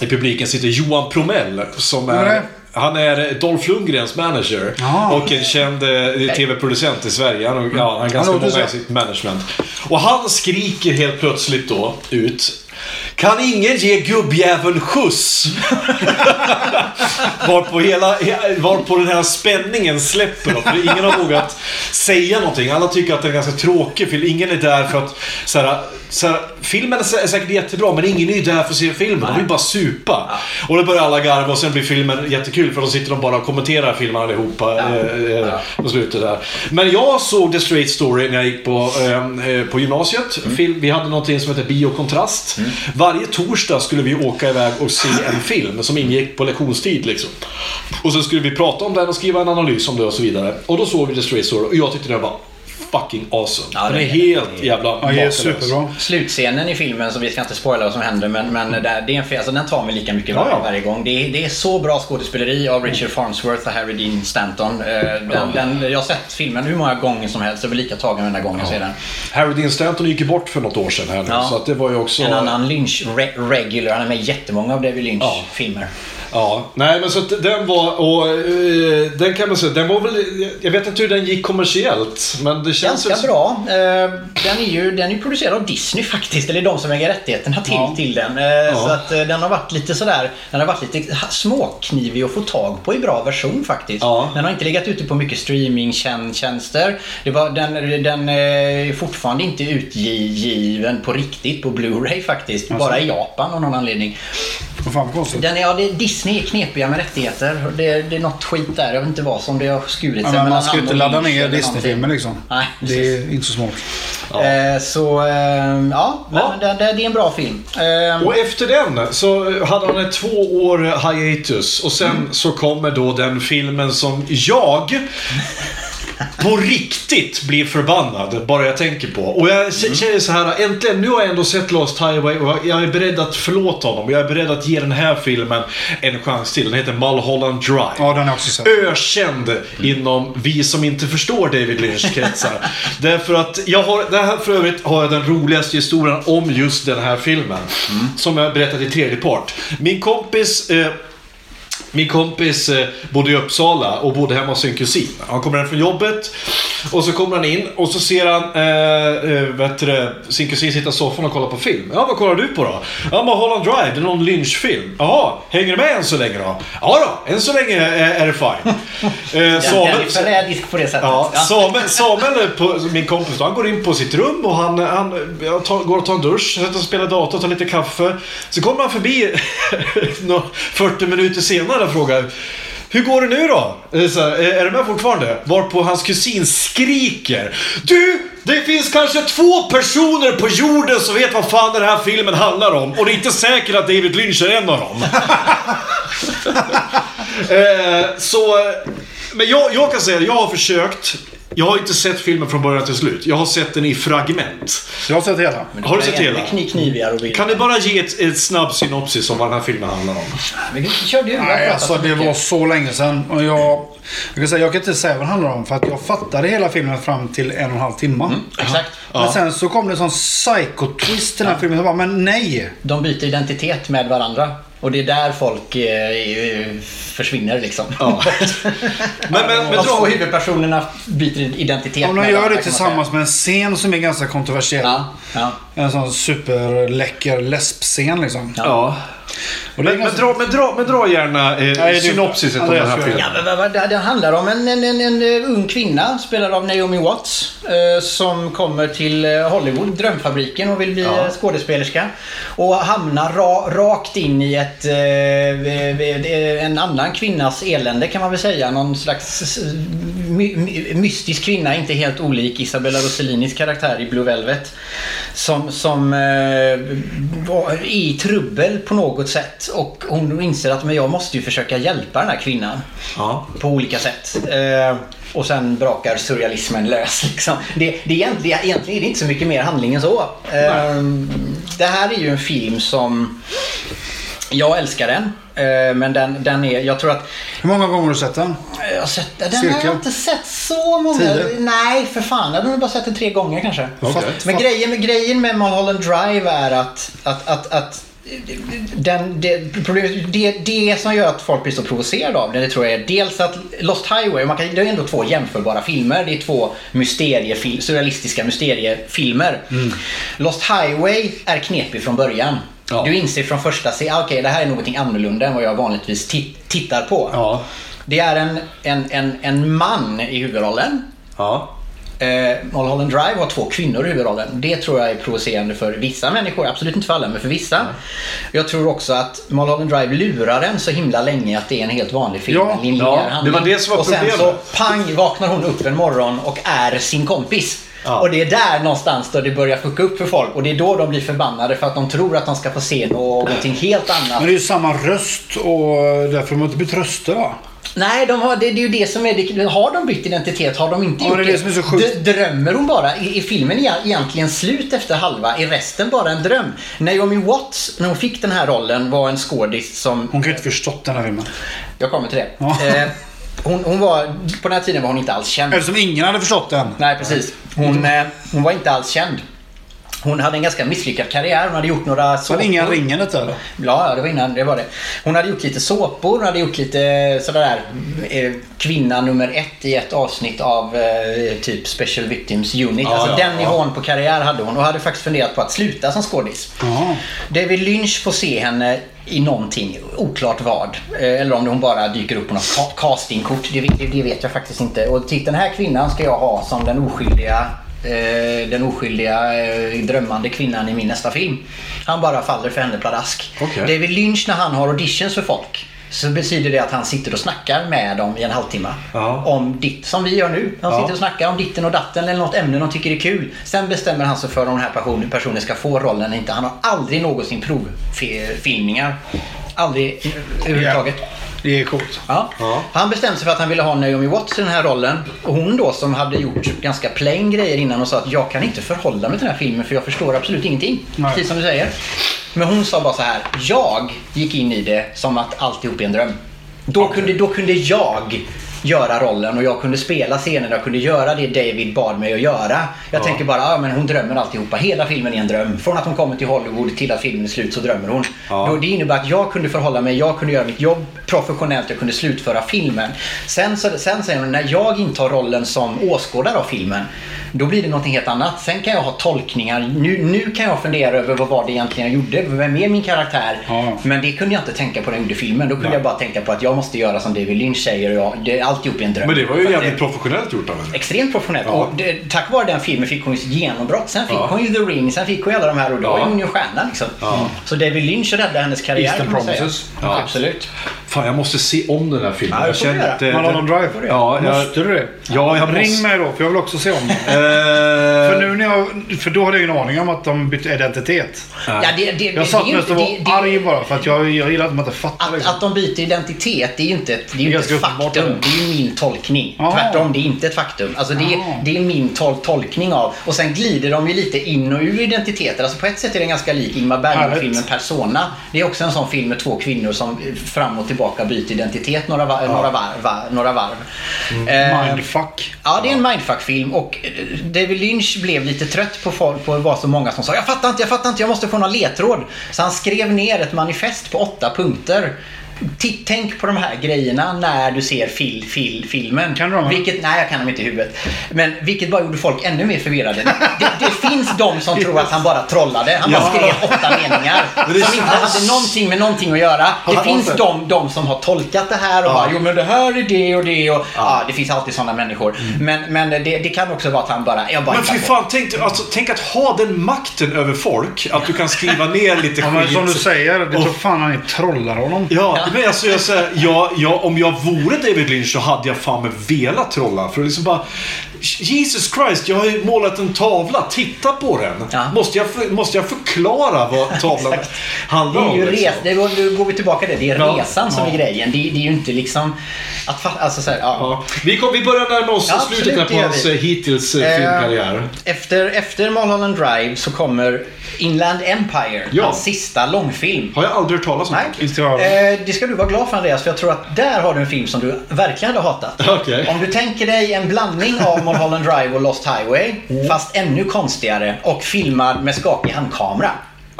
i publiken sitter Johan Promell som är Nej. han är Dolph Lundgrens manager Ja. och en känd eh, tv-producent i Sverige. Han, har- ja, han har ganska många i sitt management. Och han skriker helt plötsligt då ut kan ingen ge gubbjäveln skjuts? varpå, hela, varpå den här spänningen släpper för ingen har vågat säga någonting. Alla tycker att den är ganska tråkig, för ingen är där för att... Så här, så här, filmen är sä- säkert jättebra, men ingen är ju där för att se filmen. De vill bara supa. Och då börjar alla garva och sen blir filmen jättekul, för då sitter de bara och kommenterar filmen allihopa eh, eh, på slutet där. Men jag såg The Straight Story när jag gick på, eh, eh, på gymnasiet. Film, vi hade någonting som heter Biokontrast. Varje torsdag skulle vi åka iväg och se en film som ingick på lektionstid. Liksom. Och så skulle vi prata om den och skriva en analys om det och så vidare. Och då såg vi The Stray Story och jag tyckte den var fucking awesome. Ja, den är det är helt jävla Ja, det är superbra. Slutscenen i filmen, så vi ska inte spoila vad som händer, men, men det, det är en, alltså, den tar mig lika mycket Ja, varje, ja. varje gång. Det är, det är så bra skådespeleri av Richard Farnsworth och Harry Dean Stanton. Eh, Den, den, jag har sett filmen hur många gånger som helst, jag blir lika tagen varenda gång jag ser den. Harry Dean Stanton gick ju bort för något år sedan här nu, Ja. så att det var ju också... En annan Lynch re- regular, han är med i jättemånga av David Lynch Ja. filmer. Ja, nej men så att den var, och eh, den kan man säga, den var väl, jag vet inte hur den gick kommersiellt, men det känns Ganska väl- bra. Eh, Den är ju den är producerad av Disney faktiskt, eller de som äger rättigheterna till, Ja. till den. Eh, Så att den har varit lite sådär, den har varit lite småknivig att få tag på i bra version faktiskt. Ja. Den har inte legat ute på mycket streamingtjänster. Det var, den, den är fortfarande inte utgiven på riktigt på Blu-ray faktiskt. Bara i Japan av någon anledning. Vad fan vad konstigt. Den är, ja, det, Disney är knepiga med rättigheter. Det, det är något skit där. Jag vet inte vad som det har skurit sig Ja, men man ska ju han inte ladda ner Disney-filmer liksom. Nej, det är inte så smart. Eh, så eh, ja, Ja. men det, det, det är en bra film. Eh, Och efter den så hade han en två år hiatus och sen Mm. så kommer då den filmen som jag på riktigt blir förbannad bara jag tänker på. Och jag Mm. känner så här, äntligen, nu har jag ändå sett Lost Highway och jag är beredd att förlåta honom. Jag är beredd att ge den här filmen en chans till. Den heter Mulholland Drive. Ja, den har också sett. ökänd inom vi som inte förstår David Lynch-kretsar. Därför att jag har, det här för övrigt har jag den roligaste historien om just den här filmen. Som jag berättat i tredje part. Min kompis eh, min kompis eh, bodde i Uppsala och bodde hemma hos sin kusin. Han kommer hem från jobbet och så kommer han in och så ser han eh, eh, vet du, sin kusin sitta i soffan och kolla på film. Ja, vad kollar du på då? Ja, men Holland Drive, det är någon lynchfilm. Jaha, hänger du med än så länge då? Ja då, än så länge är, är det fine. Eh, Samuel, förrädisk på det sättet. Ja, Ja. Samuel, Samuel på, min kompis, då, han går in på sitt rum och han, han ja, tar, går och tar en dusch, sätter sig och spelar dator, tar lite kaffe. Så kommer han förbi nå- 40 minuter senare och frågar hur går det nu då? Eh, Så här, "Är- är du med fortfarande? Varpå hans kusin skriker Du! Det finns kanske två personer på jorden som vet vad fan den här filmen handlar om och det är inte säkert att David Lynch är en av dem. Eh, så, men jag, jag kan säga att jag har försökt. Jag har inte sett filmen från början till slut. Jag har sett den i fragment. Jag har sett hela. Har du sett hela? Kniv, knivigare och Kan du bara ge ett, ett snabb synopsis om vad den här filmen handlar om? Men Kör du. Nej, alltså så det var så länge sedan. Och jag, jag, kan säga, jag kan inte säga vad det handlar om för att jag fattade hela filmen fram till en och en halv timme. Exakt. Men sen så kom det en sån psycho-twist till den här filmen. Jag bara, men nej! De byter identitet med varandra. Och det är där folk eh, försvinner liksom. Ja. Men, men, men dra, huvudpersonerna byter identitet Om de gör det man tillsammans med en scen som är ganska kontroversiell. Ja, ja. En sån superläcker läspscen liksom. ja. Och det är Men, men, ganska- dra, men, dra, men dra gärna eh, är- synopsiset om den här filmen. Ja, men det, det handlar om en, en, en, en eh, ung kvinna spelad av Naomi Watts eh, som kommer till eh, Hollywood, drömfabriken och vill bli Ja. eh, skådespelerska. Och hamnar ra, rakt in i ett, eh, en annan kvinnas elände kan man väl säga. Någon slags my, my, mystisk kvinna, inte helt olik Isabella Rossellinis karaktär i Blue Velvet. Som, som eh, var är i trubbel på något sätt och hon inser att men jag måste ju försöka hjälpa den här kvinnan Ja. på olika sätt. Eh, och sen brakar surrealismen lös. Liksom. Det, det är egentligen, egentligen är det inte så mycket mer handling än så. Eh, det här är ju en film som jag älskar den. Eh, men den, den är, jag tror att Hur många gånger har du sett den? jag har sett, den har Cirka? jag inte sett så många. Tio? Nej, för fan. Jag har nog bara sett den tre gånger kanske. Okej. Men grejen med, grejen med Mulholland Drive är att, att, att, att den, det, problemet- det, det som gör att folk blir så provocerade av den, det tror jag är dels att Lost Highway, man kan, det är ändå två jämförbara filmer. Det är två mysteriefil, surrealistiska mysteriefilmer. Lost Highway är knepig från början. Ja. Du inser från första scenen, ah, okej det här är någonting annorlunda än vad jag vanligtvis ti- tittar på. Ja. Det är en, en, en, en man i huvudrollen. Ja. Eh, Mulholland Drive har två kvinnor i huvudrollen. Det tror jag är provocerande för vissa människor. Absolut inte för alla, men för vissa. Jag tror också att Mulholland Drive lurar en så himla länge att det är en helt vanlig film. Ja, en ja, det var det som var Och sen så problemet. pang vaknar hon upp en morgon och är sin kompis. Ja. Och det är där någonstans då det börjar fucka upp för folk. Och det är då de blir förbannade för att de tror att de ska få se någonting helt annat. Men det är ju samma röst och därför har de inte bytt röster va? Nej, de har, det, det är ju det som är det. Har de bytt identitet? Har de inte Ja, gjort det det som är så sjukt. Drömmer hon bara? Är, är filmen egentligen slut efter halva? Är resten bara en dröm? Naomi Watts, när hon fick den här rollen, var en skådis som... Hon kan ju inte förstått den här filmen. Jag kommer till det. Ja. Eh, hon, hon var, på den här tiden var hon inte alls känd. Eftersom ingen hade förstått den. Nej, precis. Hon, eh, hon var inte alls känd. Hon hade en ganska misslyckad karriär. Hon hade gjort några såpor. ingen ringen inte eller? Ja, ja, det var innan det var det. Hon hade gjort lite såpor, hon hade gjort lite sådär eh, kvinna nummer ett i ett avsnitt av eh, typ Special Victims Unit. Ja, alltså ja, den ja. nivån på karriär hade hon och hade faktiskt funderat på att sluta som skådis. Jaha. David Lynch får se henne i någonting, oklart vad. Eh, Eller om hon bara dyker upp på något ca- castingkort, det, vet- det vet jag faktiskt inte. Och till den här kvinnan ska jag ha som den oskyldiga eh, den oskyldiga eh, drömmande kvinnan i min nästa film. Han bara faller för henne pladask. Okej. David Lynch när han har auditions för folk så betyder det att han sitter och snackar med dem i en halvtimme. Ja. Om ditt, som vi gör nu. Han Ja. sitter och snackar om ditten och datten eller något ämne de tycker är kul. Sen bestämmer han sig för om den här personen, personen ska få rollen eller inte. Han har aldrig någonsin provfilmningar. Aldrig eh, överhuvudtaget. Det är coolt. Ja. Ja. Han bestämde sig för att han ville ha Naomi Watts i den här rollen. Och hon då som hade gjort ganska plain grejer innan och sa att jag kan inte förhålla mig till den här filmen för jag förstår absolut ingenting. Nej. Precis som du säger. Men hon sa bara så här. Jag gick in i det som att alltihop är en dröm. Då, kunde, då kunde jag göra rollen och jag kunde spela scenen. Jag kunde göra det David bad mig att göra. Jag tänker bara, ja men hon drömmer alltihopa. Hela filmen är en dröm. Från att hon kommer till Hollywood till att filmen är slut så drömmer hon. Ja. Då, det innebär att jag kunde förhålla mig, jag kunde göra mitt jobb professionellt, jag kunde slutföra filmen. Sen, så, sen säger hon, när jag intar rollen som åskådare av filmen, då blir det någonting helt annat. Sen kan jag ha tolkningar. Nu, nu kan jag fundera över vad var det egentligen jag gjorde. Vem är min karaktär? Ja. Men det kunde jag inte tänka på när jag gjorde filmen. Då kunde jag bara tänka på att jag måste göra som David Lynch säger. Och jag, det, alltihop är en dröm. Men det var ju För jävligt det- professionellt gjort av henne. Extremt professionellt. Ja. Och det, tack vare den filmen fick hon ju genombrott. Sen fick Ja. hon ju The Ring, sen fick hon ju alla de här och då Ja. var hon ju en stjärna liksom. Ja. Så David Lynch räddade hennes karriär Eastern kan man säga. Promises. Ja. Absolut. Fan, jag måste se om den här filmen. Ja, jag känner att... eh, Mulholland Drive. Ja, jag- Måste du det? Ja, jag Ring måste- mig då, för jag vill också se om den. Eh, För nu när jag... För då hade jag ingen aning om att de bytte identitet. Ja, det, det, Jag satt mest och var det, arg bara för att jag, jag gillar att man inte fattar. Att, liksom. att de byter identitet, det är ju inte ett, det är ju Det är inte ett faktum. Är ju min tolkning. Aha. Tvärtom, det är inte ett faktum. Alltså det, är, Aha. det är min tol tolkning av. Och sen glider de ju lite in och ur identiteter. Alltså på ett sätt är den ganska lik Ingmar Bergman-filmen. Persona. Det är också en sån film med två kvinnor som fram och tillbaka byter identitet några, va- några varv. Va, några varv. Eh, Mindfuck. Ja, det är en mindfuck-film och eh, David Lynch blev lite trött på folk, på var så många som sa Jag fattar inte, jag fattar inte, jag måste få någon ledtråd. Så han skrev ner ett manifest på åtta punkter tänk på de här grejerna när du ser fil, fil, filmen. Kan du dem? Vilket, nej, jag kan dem inte i huvudet. Men vilket bara gjorde folk ännu mer förvirrade. Det, det finns de som tror att han bara trollade. Han bara Ja. skrev åtta meningar. Som inte hade någonting med någonting att göra. Det finns de, de som har tolkat det här och Ja. bara, jo men det här är det och det och ja, det finns alltid sådana människor. Men, men det, det kan också vara att han bara, jag bara Men fy fan, tänk, alltså, tänk att ha den makten över folk. Att du kan skriva ner lite Ja, men skit. som du säger, det tror fan han är trollar honom. Ja, men alltså jag säger, jag, jag, om jag vore David Lynch så hade jag fan med velat trolla. För att liksom bara, Jesus Christ, jag har ju målat en tavla, titta på den. Ja. Måste, jag, för- måste jag förklara vad tavlan handlar Det är om? ju liksom? res, det går, nu går vi tillbaka till det. Det är Ja. resan som är grejen. Det, det är ju inte liksom att fa- alltså så här, ja. Vi, kom, vi börjar närma oss Ja, slutet absolut, på det hans eh, hittills eh, filmkarriär. Efter, efter Mulholland Drive så kommer Inland Empire, Ja. hans sista långfilm. Har jag aldrig hört talas om. Nej. Jag. Eh, det ska du vara glad för Andreas, för jag tror att där har du en film som du verkligen hade hatat. Okej. Om du tänker dig en blandning av Mulholland Drive och Lost Highway, Mm. fast ännu konstigare och filmad med skakig handkamera.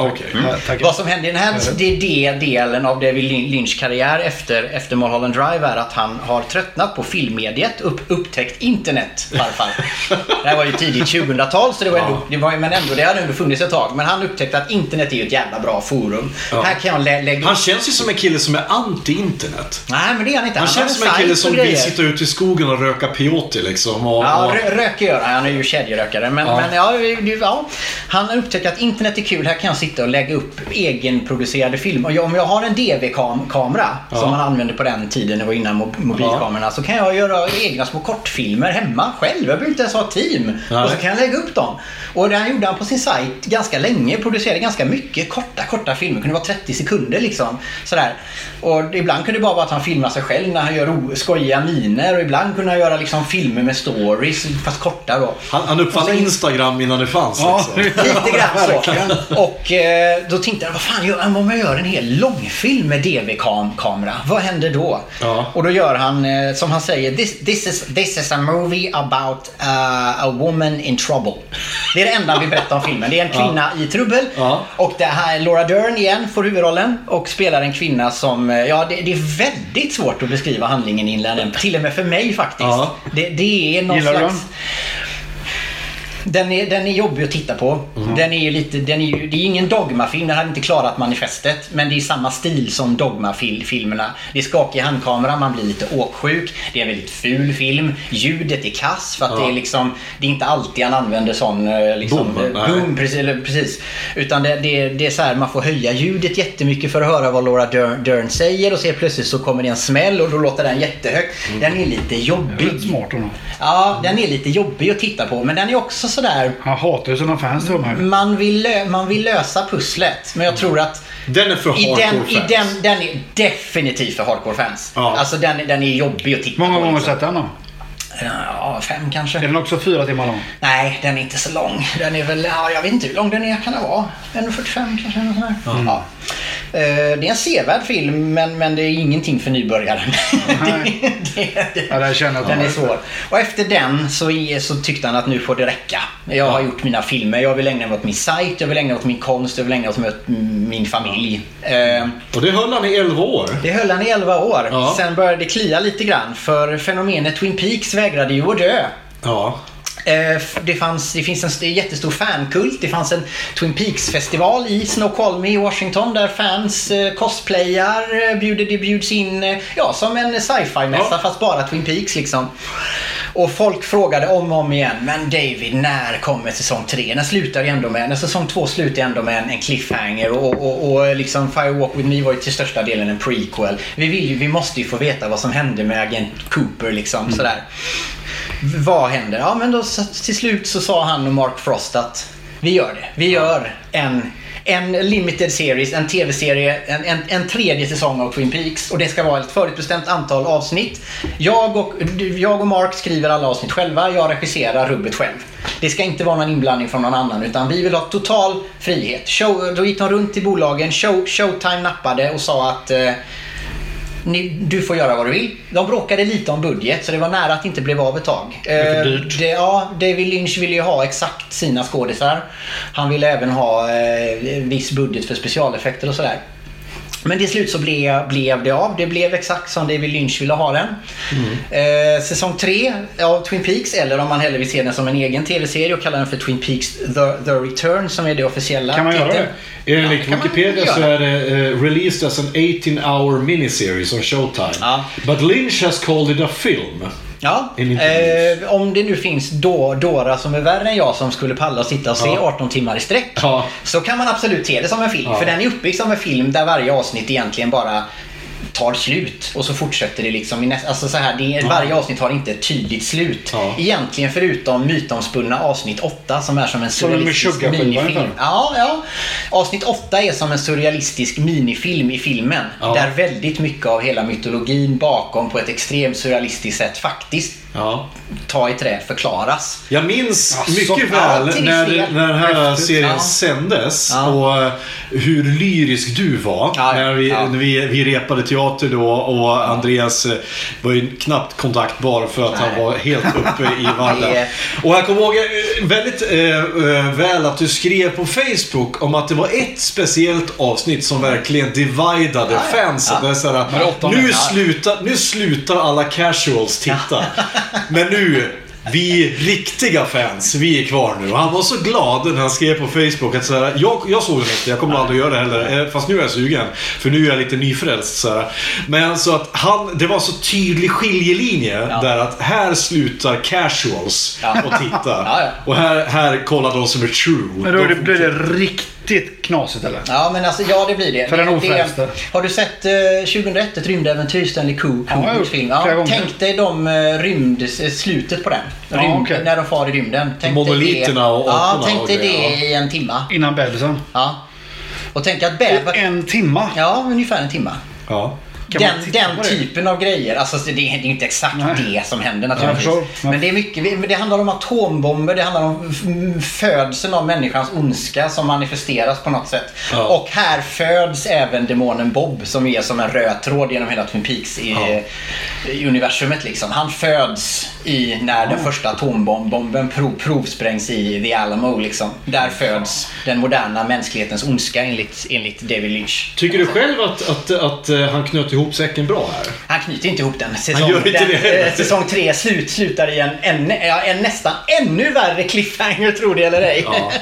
Okej. Tack. Vad som händer i den här det är det delen av David Lin- Lynch karriär efter, efter Mulholland Drive är att han har tröttnat på filmmediet, upp, upptäckt internet farfar. det här var ju tidigt 2000-tal så det var ändå, det var, men ändå, det hade ändå funnits ett tag. Men han upptäckte att internet är ju ett jävla bra forum. Ja. Här kan jag lä- lägga Han känns ju som en kille som är anti-internet. Nej men det är han inte. Han har känns som en kille som vill sitta ute i skogen och röka peyote liksom. Och, Ja, och, rö- röker gör han. Han är ju kedjerökare. Men, Ja. men ja, det- ja, han har upptäckt att internet är kul. Här kan jag sitta och lägga upp egenproducerade filmer. Om jag har en DV-kamera Ja. som man använde på den tiden, det var innan mo- mobilkamerorna, så kan jag göra egna små kortfilmer hemma själv. Jag behöver inte ens ha ett team. Nej. Och så kan jag lägga upp dem. Och det här gjorde han på sin sajt ganska länge. Producerade ganska mycket korta, korta filmer. Det kunde vara 30 sekunder liksom. Sådär. Och ibland kunde det bara vara att han filmar sig själv när han gör skojiga miner. Och ibland kunde han göra liksom filmer med stories, fast korta då. han, han uppfann så- Instagram innan det fanns. Ja, Liksom. Lite grann så. Och då tänkte jag, vad fan gör han om jag gör en hel långfilm med DV-kamera? Vad händer då? Ja. Och då gör han, eh, som han säger, this, this, is, this is a movie about uh, a woman in trouble. Det är det enda vi berättar om filmen. Det är en kvinna i trubbel. Ja. Och det här, Laura Dern igen får huvudrollen och spelar en kvinna som, eh, ja det, det är väldigt svårt att beskriva handlingen i. Till och med för mig faktiskt. Ja. Det, det är någon Gillar du slags... den? Den är, den är jobbig att titta på. Den är lite, den är ju, det är ingen dogmafilm, den hade inte klarat manifestet. Men det är samma stil som dogmafilmerna. Det är skakig handkamera, man blir lite åksjuk. Det är en väldigt ful film. Ljudet är kass för att Ja. det är liksom, det är inte alltid han använder sån eh, liksom, Boom, boom precis, eller, precis. Utan det, det, det är så här, man får höja ljudet jättemycket för att höra vad Laura Dern, Dern säger och så plötsligt så kommer det en smäll och då låter den jättehögt. Den är lite är jobbig. rätt smart honom. Ja, den är lite jobbig att titta på men den är också sådär Han hatar ju sina fans tror man man vill, lö- man vill lösa pusslet. Men jag tror att Den är för i den, hardcore i fans. den, den är definitivt för hardcore-fans. Ja. Alltså den, den är jobbig att titta Många på. gånger liksom. sett den då? Ja, fem kanske. Är den också fyra timmar lång? Nej, den är inte så lång. Den är väl, ja, jag vet inte hur lång den är. Kan det vara? 1.45 kanske? Eller. Ja. Eh, Det är en sevärd film, men, men det är ingenting för nybörjaren. det, det, det, Ja, känner den är svår. Och efter den så, så tyckte han att nu får det räcka. Jag har gjort mina filmer. Jag vill ägna mig åt min sajt, jag vill ägna mig åt min konst, jag vill ägna mig åt min familj. Eh, Och det höll han i 11 år. det höll han i 11 år. Ja. Sen började det klia lite grann för fenomenet Twin Peaks vägrade ju att dö. Ja. Eh, Det, fanns, det finns en st- jättestor fankult. Det fanns en Twin Peaks-festival i Snoqualmie i Washington där fans eh, cosplayar. eh, Bjuder, det bjuds in ja, som en sci-fi-mässa Ja. fast bara Twin Peaks liksom. Och folk frågade om och om igen, men David, när kommer säsong 3? Den slutar ju ändå med, när säsong 2 slutar ändå med en, en cliffhanger och, och, och liksom Firewalk with me var ju till största delen en prequel. Vi vill ju, vi måste ju få veta vad som hände med agent Cooper liksom sådär. Vad händer? Ja men då till slut så sa han och Mark Frost att vi gör det. Vi gör en, en limited series, en tv-serie, en, en, en tredje säsong av Twin Peaks. Och det ska vara ett förutbestämt antal avsnitt. Jag och, jag och Mark skriver alla avsnitt själva, jag regisserar rubbet själv. Det ska inte vara någon inblandning från någon annan utan vi vill ha total frihet. Show, då gick de runt i bolagen, Show, Showtime nappade och sa att eh, ni, du får göra vad du vill. De bråkade lite om budget så det var nära att det inte blev av ett tag. Mycket Eh, dyrt. Det, ja, David Lynch ville ju ha exakt sina skådisar. Han ville även ha eh, viss budget för specialeffekter och sådär. Men till slut så blev, blev det av. Det blev exakt som David Lynch ville ha den. Eh, säsong 3 av Twin Peaks, eller om man hellre vill se den som en egen tv-serie och kalla den för Twin Peaks The, The Return som är det officiella Kan man göra det kan man Wikipedia så är det uh, released as an 18 hour miniseries on Showtime. Ja. But Lynch has called it a film. Ja, eh, om det nu finns då, dårar som är värre än jag som skulle palla och sitta och se Ja. 18 timmar i sträck. Ja. Så kan man absolut se det som en film. För den är uppbyggd som en film där varje avsnitt egentligen bara tar slut och så fortsätter det liksom i nästa... Alltså så här, det, varje avsnitt har inte ett tydligt slut. Ja. Egentligen förutom mytomspunna avsnitt 8 som är som en Som surrealistisk Meshuggah-skiva minifilm. Ja, ja. Avsnitt 8 är som en surrealistisk minifilm i filmen. Ja. Där väldigt mycket av hela mytologin bakom på ett extremt surrealistiskt sätt faktiskt Ja. ta i trä förklaras. Jag minns Alltså, mycket väl när, när den här Häftigt, serien ja. sändes Ja. och eh, hur lyrisk du var. Ja, när vi, ja. när vi, vi repade teater då och Andreas eh, var ju knappt kontaktbar för att han Nej. var helt uppe i varven. Det- Och jag kommer ihåg eh, väldigt eh, väl att du skrev på Facebook om att det var ett speciellt avsnitt som verkligen dividade ja. fansen. Ja. Det är såhär, nu, slutar, nu slutar alla casuals titta. Men nu, vi riktiga fans, vi är kvar nu. Och han var så glad när han skrev på Facebook att såhär, jag, jag såg den inte, jag kommer aldrig göra det heller. Eh, Fast nu är jag sugen. För nu är jag lite nyfrälst. Såhär. Men så att han, det var så tydlig skiljelinje Ja. där att här slutar casuals Ja. och titta. Ja, ja. Och här, här kollar de som är true. Men då är det, De blir det riktigt knasigt eller? Ja, men alltså ja, det blir det. För den ofrälste. har du sett eh, 2001, ett rymdäventyr, Stanley Kubrick Ja, jag har gjort film? Ja, gånger. tänk dig de eh, rymd, slutet på den. Ja, Rymd, okej. När de far i rymden. Tänk Monoliterna det. och Ja, tänk och dig det i en timma. Innan bebisen. Ja. Och tänk att bäver... En timma. Ja, ungefär en timma. Ja. Den, den typen av grejer. Alltså det, det är inte exakt Nej. det som händer naturligtvis. Men det är mycket. Det handlar om atombomber. Det handlar om födseln av människans ondska som manifesteras på något sätt. Ja. Och här föds även demonen Bob som är som en röd tråd genom hela Twin Peaks i, Ja. i universumet liksom. Han föds i när den första atombomben prov, provsprängs i The Alamo liksom. Där föds den moderna mänsklighetens ondska enligt, enligt David Lynch. Tycker du själv att, att, att eh, han knöt ihop säcken bra här? Han knyter inte ihop den. Säsong, Han gör inte den, det heller. eh, säsong tre slut, slutar i en, en, en nästan ännu värre cliffhanger, tror det eller ej. Ja.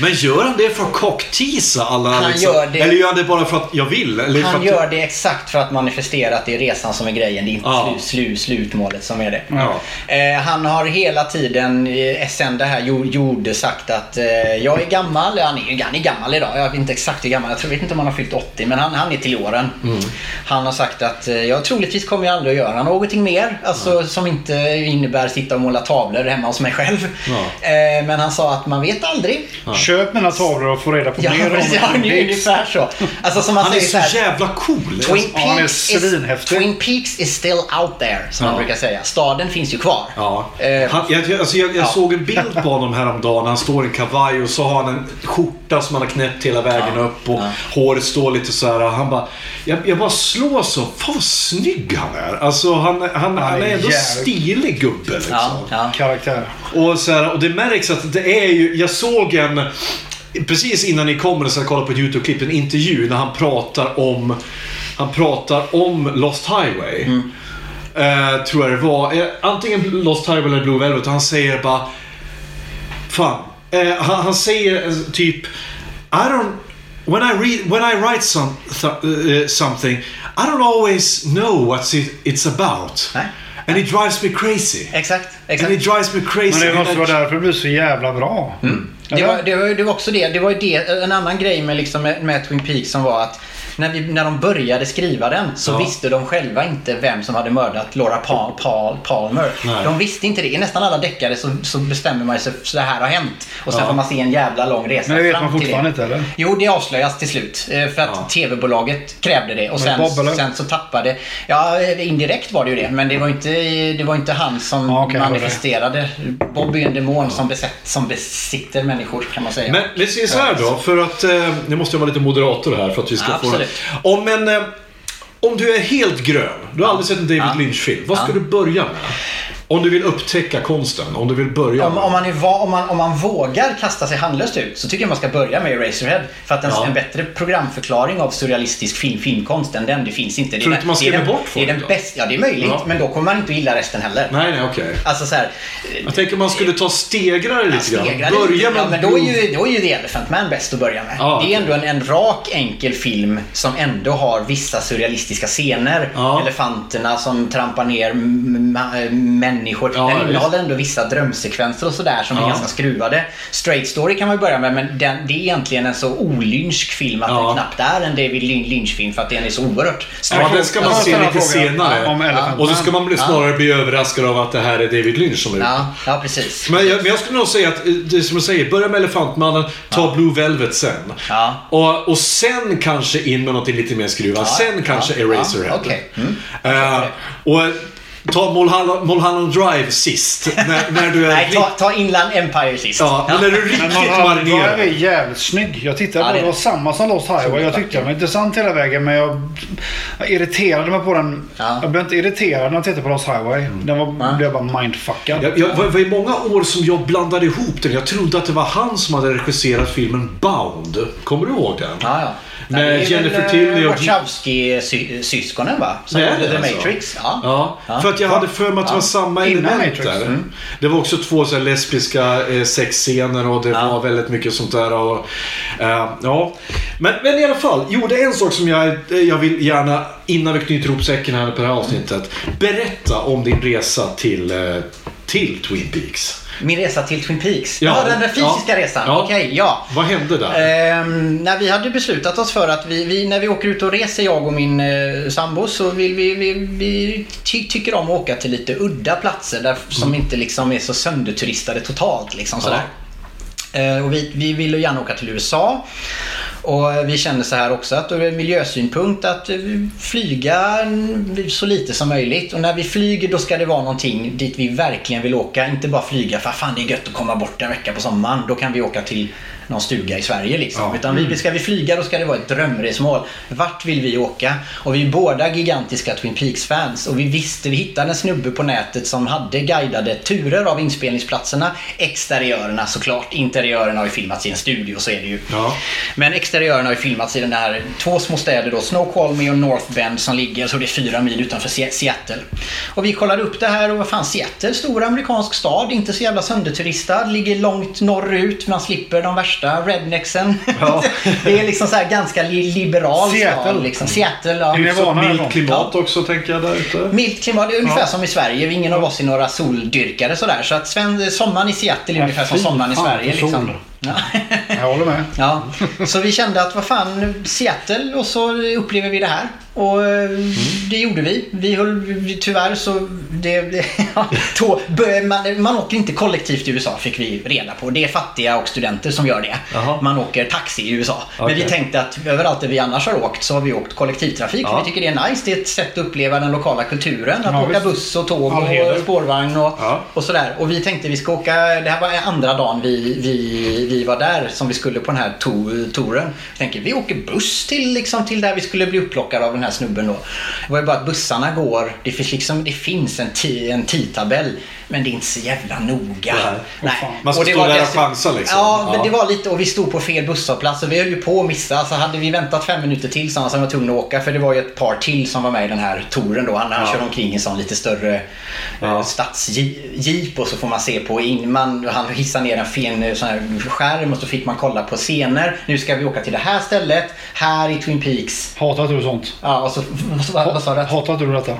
Men gör han det för att cockteasa alla? Han liksom? gör det- Eller gör han det bara för att jag vill? Eller Han gör det exakt för att manifestera att det är resan som är grejen. Det är inte Ja. slu, slu, slutmålet som är det. Ja. Eh, han har hela tiden, sen det här gjo- gjorde, sagt att eh, jag är gammal. Han är, han är gammal idag. Jag vet inte exakt hur gammal. Jag tror, vet inte om han har fyllt 80. Men han, han är till åren. Mm. Han har sagt att eh, jag troligtvis kommer jag aldrig att göra någonting mer. Alltså som inte innebär sitta och måla tavlor hemma hos mig själv. Ja. Eh, men han sa att man vet aldrig. Köp mina tavlor och få reda på Ja, mer ja, om det är Twin ungefär så. Alltså som man Han är säger så så här. jävla cool. Twin Ja, han är Peaks, is, svinhäftig. Twin Peaks is still out there, som Ja. man brukar säga. Staden finns ju kvar. Ja. Eh, Han, jag jag, alltså jag, jag ja. såg en bild på honom häromdagen. Han står i en kavaj och så har han en skjorta som han har knäppt hela vägen Ja. upp. Och Ja. håret står lite så här. Han bara, jag, jag bara slår så. Fan vad snygg han är. Alltså han, han, han, är är ändå jävligt- stilig gubbe liksom. ja, ja. Karaktär. Och, så här, och det märks att det är ju, jag såg en, precis innan ni kom så kollade på ett YouTube-klipp, en intervju när han pratar om, han pratar om Lost Highway. Eh, tror jag det var. Eh, antingen Lost Highway eller Blue Velvet. Och han säger bara, fan. Eh, han, han säger eh, typ, I don't, when I read, when I write some, th- eh, something, I don't always know what it, it's about. Nej. And it drives me crazy. Exakt, And exakt. it drives me crazy. Men det And måste vara därför det blir så jävla bra. Det Eller? var, det, var, det var också det. Det var ju det. En annan grej med, liksom, med, med Twin Peaks som var att när, vi, när de började skriva den så Ja. visste de själva inte vem som hade mördat Laura Paul, Paul, Palmer. Nej. De visste inte det. I nästan alla deckare så, så bestämmer man sig för så här har hänt. Och sen Ja. får man se en jävla lång resa Men det vet man fortfarande det. inte eller? Jo, det avslöjas till slut. eh, För att Ja. TV-bolaget krävde det. Och sen, Bob, sen så tappade... Ja, indirekt var det ju det. Men det var inte, det var inte han som Ja, hörde. manifesterade. Bob är en demon som, besätt, som besitter människor kan man säga. Men vi säger så här då, för att eh, nu måste jag vara lite moderator här för att vi ska få. Om en... Eh, om du är helt grön, du har aldrig sett en David. Lynch-film. Vad ska du börja med? Om du vill upptäcka konsten, om du vill börja. Om, om, man är, va- om, man, om man vågar kasta sig handlöst ut så tycker jag man ska börja med Eraserhead. För att en, Ja. en bättre programförklaring av surrealistisk film, filmkonst än den, det finns inte. Det Tror du inte man skrämmer bort Det är folk den bästa, ja det är möjligt, Ja. men då kommer man inte att gilla resten heller. Nej, nej, okej. Alltså så här, Jag tänker man skulle ta stegrare lite Stegra grann. lite. Börja med ja, men då är, ju, då är ju The Elephant Man bäst att börja med. Ja, det är ändå en, en rak, enkel film som ändå har vissa surrealistiska scener. Ja. Elefanterna som trampar ner m- m- människor. Ja, den innehåller ändå vissa drömsekvenser och sådär som är Ja. ganska skruvade. Straight Story kan man ju börja med, men den, det är egentligen en så olynsk film att Ja. den knappt är en David Lyn- Lynch-film för att den är så oerhört Ja, den ska man Jag se lite senare. om Och så ska man bli, snarare bli överraskad av att det här är David Lynch som är Ja, ja, precis. Men jag, men jag skulle nog säga att, eh, det är som du säger, börja med Elefantmannen, ta Blue Velvet sen. Ja. Och, och sen kanske in med något lite mer skruvat. Ja, sen kanske ja, Eraserhead. ja, okej. Mm. Eh, och ta Mulholland, Mulholland Drive sist. när, när du är... Nej, ta, ta Inland Empire sist. Ja, men när du är riktigt Mulholland Drive är marinerad. jävligt snygg. Jag tittade Ja, på det det. var samma som Lost Highway. Jag tyckte den var intressant hela vägen men jag, jag irriterade mig på den. Ja. Jag blev inte irriterad när jag tittade på Lost Highway. Den var, blev bara mindfuckad. Jag, jag, var, var i många år som jag blandade ihop den. Jag trodde att det var han som hade regisserat filmen Bound. Kommer du ihåg den? Ja, ja. Med Nej, Jennifer väl, Tilly eh, och- Wachowski-syskonen va? Som gjorde The alltså. Matrix. Ja. Ja, Ja. för att jag hade för mig att det var samma Innan element Matrix. där. Mm. Det var också två så lesbiska eh, sexscener och det var väldigt mycket sånt där. Och, eh, ja. men, men i alla fall, jo det är en sak som jag, eh, jag vill gärna, innan vi knyter ihop säcken här på det här avsnittet. Berätta om din resa till, eh, till Twin Peaks. Min resa till Twin Peaks. Ja. Ja, den där fysiska Ja. resan. Ja. Okej, ja. Vad hände där? Ehm, när vi hade beslutat oss för att vi, vi, när vi åker ut och reser, jag och min eh, sambo, så vill vi, vi, vi ty, tycker om att åka till lite udda platser där, som inte liksom är så sönderturistade totalt. Liksom, sådär. Eh, och vi, vi ville gärna åka till USA. Och vi kände så här också att ur miljösynpunkt att eh, flyga så lite som möjligt. Och när vi flyger då ska det vara någonting dit vi verkligen vill åka. Inte bara flyga för fan det är gött att komma bort en vecka på sommaren. Då kan vi åka till någon stuga i Sverige liksom. Ja. Utan vi, ska vi flyga då ska det vara ett drömresmål. Vart vill vi åka? Och vi är båda gigantiska Twin Peaks-fans. Och vi visste, vi hittade en snubbe på nätet som hade guidade turer av inspelningsplatserna. Exteriörerna såklart. Interiörerna har ju filmats i en studio så är det ju. Ja. Men exteriörerna har ju filmats i den här två små städer då, Snoqualmie och North Bend som ligger så det är fyra mil utanför Se- Seattle. Och vi kollade upp det här och vad fan Seattle, stor amerikansk stad, inte så jävla sönderturistad, ligger långt norrut, man slipper de värsta rednexen. Ja. det är liksom så här ganska li- liberal Seattle. stad. Liksom. Seattle, ja. Är Så vana milt klimat också tänker jag där ute. Milt klimat, det är ungefär som i Sverige. Ingen av oss är några soldyrkare sådär. Så att sven, sommaren i Seattle är Ja, ungefär som sommaren i fan Sverige. Liksom. Ja. Jag håller med. Ja, så vi kände att vad fan, Seattle och så upplever vi det här. Och eh, det gjorde vi. Vi höll, tyvärr så, det, det, ja, då, man, man åker inte kollektivt i USA fick vi reda på. Det är fattiga och studenter som gör det. Jaha. Man åker taxi i USA. Men Okej. vi tänkte att överallt där vi annars har åkt så har vi åkt kollektivtrafik. Ja. Vi tycker det är nice. Det är ett sätt att uppleva den lokala kulturen. Att Ja, åka visst. buss och tåg och spårvagn och, Ja. och sådär. Och vi tänkte vi ska åka, det här var andra dagen vi, vi, vi var där som vi skulle på den här to, touren. Vi tänker vi åker buss till, liksom, till där vi skulle bli upplockade av den här snubben då. Det var ju bara att bussarna går, det finns, liksom, det finns en, ti, en tidtabell men det är inte så jävla noga. Nej. fan. Man ska Och det stå var där och chansa, liksom. Ja, men Ja. det var lite och vi stod på fel busshållplats och vi höll ju på att missa. Så hade vi väntat fem minuter till så var vi tvungna att åka för det var ju ett par till som var med i den här touren då. Han, han Ja. kör omkring i en sån lite större Ja. ja. stadsjeep och så får man se på in, man, han hissar ner en fin sån här skärm och så fick man kolla på scener. Nu ska vi åka till det här stället, här i Twin Peaks. Hatar du sånt? Ja, och så, vad, vad sa du? Hatade du detta?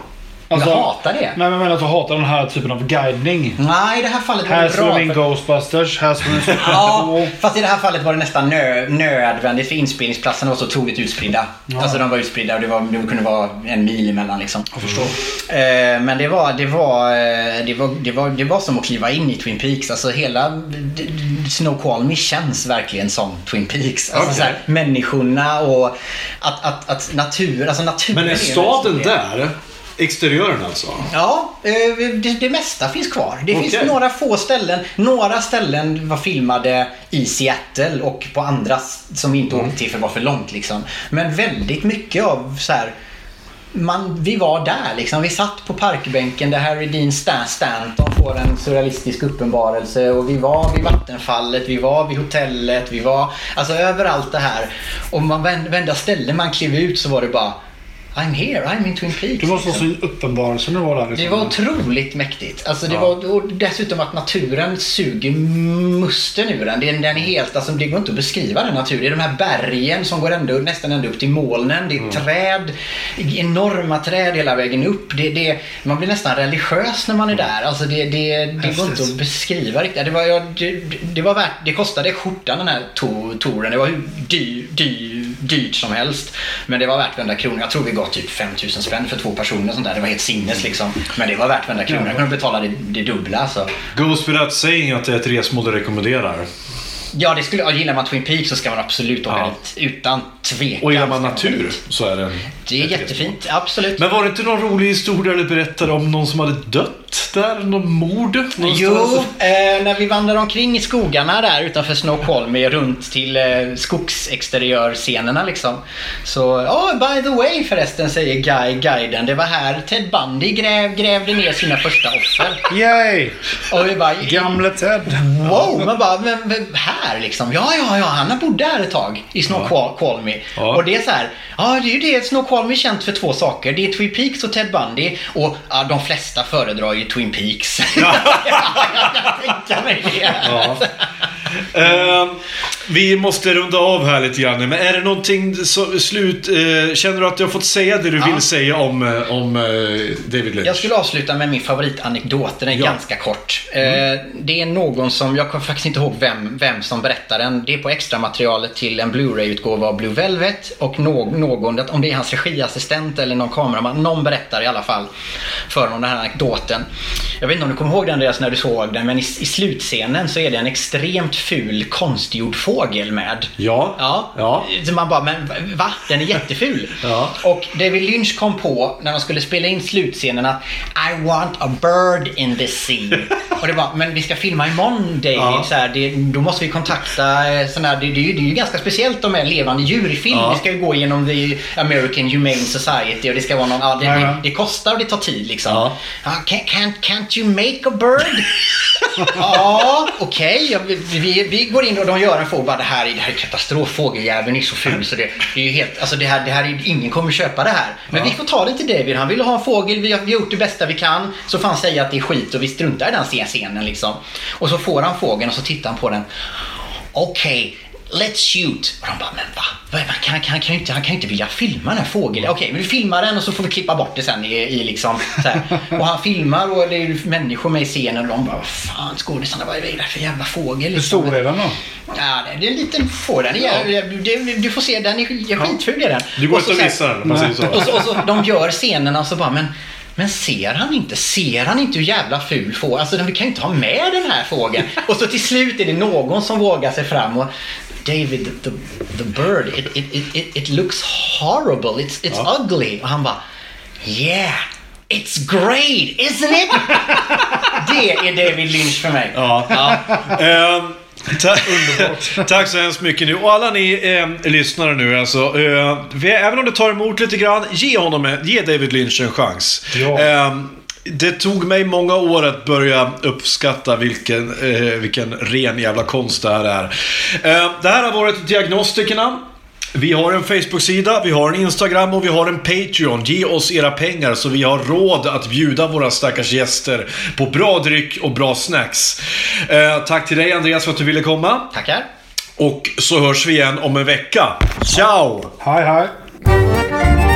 Jag hatar det. Nej men jag menar att du hatar den här typen av guidning. Nej, i det här fallet var Här det bra. slår vi in Ghostbusters, här slår in Ja, fast i det här fallet var det nästan nö, nödvändigt för inspelningsplatserna var så otroligt utspridda. Alltså de var utspridda och det, var, det kunde vara en mil emellan liksom. Jag förstår. Eh, men det var, det, var, eh, det, var, det, var, det var som att kliva in i Twin Peaks. Alltså hela d- Snoqualmie känns verkligen som Twin Peaks. Alltså Okej. så här, människorna och att, att, att natur, alltså naturen Men är staden där? Exteriören alltså? Ja, eh, det, det mesta finns kvar. Det Okej. finns några få ställen. Några ställen var filmade i Seattle och på andra som vi inte Mm. åkte till för det var för långt liksom. Men väldigt mycket av så här man, vi var där liksom. Vi satt på parkbänken där Harry Dean Stan Stanton får en surrealistisk uppenbarelse och vi var vid vattenfallet, vi var vid hotellet, vi var alltså överallt det här. Och man vända ställe man klev ut så var det bara I'm here, I'm in Twin Peaks. Det måste vara liksom. så uppenbarelse när du var där. Liksom. Det var otroligt mäktigt. Alltså det var, och dessutom att naturen suger musten ur den. Den, den är helt, alltså det går inte att beskriva den naturen. Det är de här bergen som går ända, nästan ända upp till molnen. Det är Mm. träd, enorma träd hela vägen upp. Det, det, man blir nästan religiös när man är Mm. där. Alltså det, det, det går inte att beskriva riktigt. Det, var, ja, det, det, var värt, det kostade skjortan den här to, touren. Det var hur dyr, dyr, dyrt som helst. Men det var värt varenda krona. Jag tror vi gav typ 5000 spänn för två personer. Sånt där. Det var helt sinnes liksom. Men det var värt varenda krona. Jag kunde betala det, det dubbla alltså. Goes without saying att det är ett resmål du rekommenderar. Ja, det skulle, gillar man Twin Peaks så ska man absolut åka Ja. dit. Utan tvekan. Och gillar man natur så är det Det är jättefint. Absolut. Men var det inte någon rolig historia du berättade om någon som hade dött där? Någon mord? Jo, eh, när vi vandrar omkring i skogarna där utanför Snoqualmie runt till eh, skogsexteriörscenerna liksom. Så, oh by the way förresten säger Guy, guiden, det var här Ted Bundy gräv, grävde ner sina första offer. Yay! Och vi bara, Gamle Ted. Wow, man bara, men, men här liksom? Ja, ja, ja, han bott där ett tag i Snoqualmie. Ja. Och det är så här, ja det är ju det, Snoqualmie är känt för två saker. Det är Twin Peaks och Ted Bundy och ja, de flesta föredrar ju Twin Peaks. jag kan tänka mig det. Ja. Ehm, vi måste runda av här lite grann. Men är det någonting så, slut... eh, känner du att du har fått säga det du Ja. vill säga om, eh, om eh, David Lynch? Jag skulle avsluta med min favoritanekdot. Den är Ja. ganska kort. Eh, det är någon som, jag kommer faktiskt inte ihåg vem, vem som berättar den. Det är på extra materialet till en Blu-ray-utgåva av Blue Velvet. Och nå- någon, om det är hans regiassistent eller någon kameraman, någon berättar i alla fall för honom den här anekdoten. Jag vet inte om du kommer ihåg den Andreas när du såg den, men i, i slutscenen så är det en extremt ful konstgjord fågel med. Ja. Ja. Ja. Så man bara, men va? Den är jätteful. Ja. Och David Lynch kom på när de skulle spela in slutscenen att I want a bird in this scene. Och det var, men vi ska filma imorgon David. Ja. Så här, det, då måste vi kontakta eh, såna här, det, det, det är ju ganska speciellt de är levande djur i film. Ja. Vi ska ju gå igenom the American Humane Society och det ska vara någon, ja, det, Ja, det, det kostar och det tar tid liksom. Ja. Ja, can, can't, can't you make a bird? ja, okej. Ja, vi, vi, går in och de gör en fågel. Bara, det här är, det här är katastrof. Fågeljäveln är så ful så det, det är ju helt, alltså det här, det här är, ingen kommer köpa det här. Men vi får ta det till David. Han ville ha en fågel. Vi har, vi har gjort det bästa vi kan. Så får han säga att det är skit och vi struntar i den scenen liksom. Och så får han fågeln och så tittar han på den. Okej, let's shoot. Och de bara, men va? Han kan, han, kan ju inte, han kan inte vilja filma den här fågeln. Okej, men vi filmar den och så får vi klippa bort det sen i, i liksom så här. Och han filmar och det är människor med i scenen och de bara, vad fan skådisarna, vad är det för jävla fågel? Hur stor är den då? Ja, det- är en liten fågel. Det- Du får se, den är skitful är den. Du går inte att missa den, säger så. och så, och så de gör scenerna och så bara, men, men ser han inte? Ser han inte hur jävla ful fågel? Alltså vi kan ju inte ha med den här fågeln. Och så till slut är det någon som vågar sig fram och David, the, the bird, it, it, it, it, looks horrible, it's, it's ugly. Och han bara, yeah. It's great, isn't it? Det är David Lynch för mig. Ja. Ehm, ta- Tack så hemskt mycket nu. Och alla ni eh, lyssnare nu alltså. Eh, även om det tar emot lite grann, ge honom en, ge David Lynch en chans. Ja. Ehm, det tog mig många år att börja uppskatta vilken, eh, vilken ren jävla konst det här är. Eh, det här har varit Diagnostikerna. Vi har en Facebook-sida, vi har en Instagram och vi har en Patreon. Ge oss era pengar så vi har råd att bjuda våra stackars gäster på bra dryck och bra snacks. Eh, tack till dig Andreas för att du ville komma. Tackar. Och så hörs vi igen om en vecka. Ciao! Hej hej.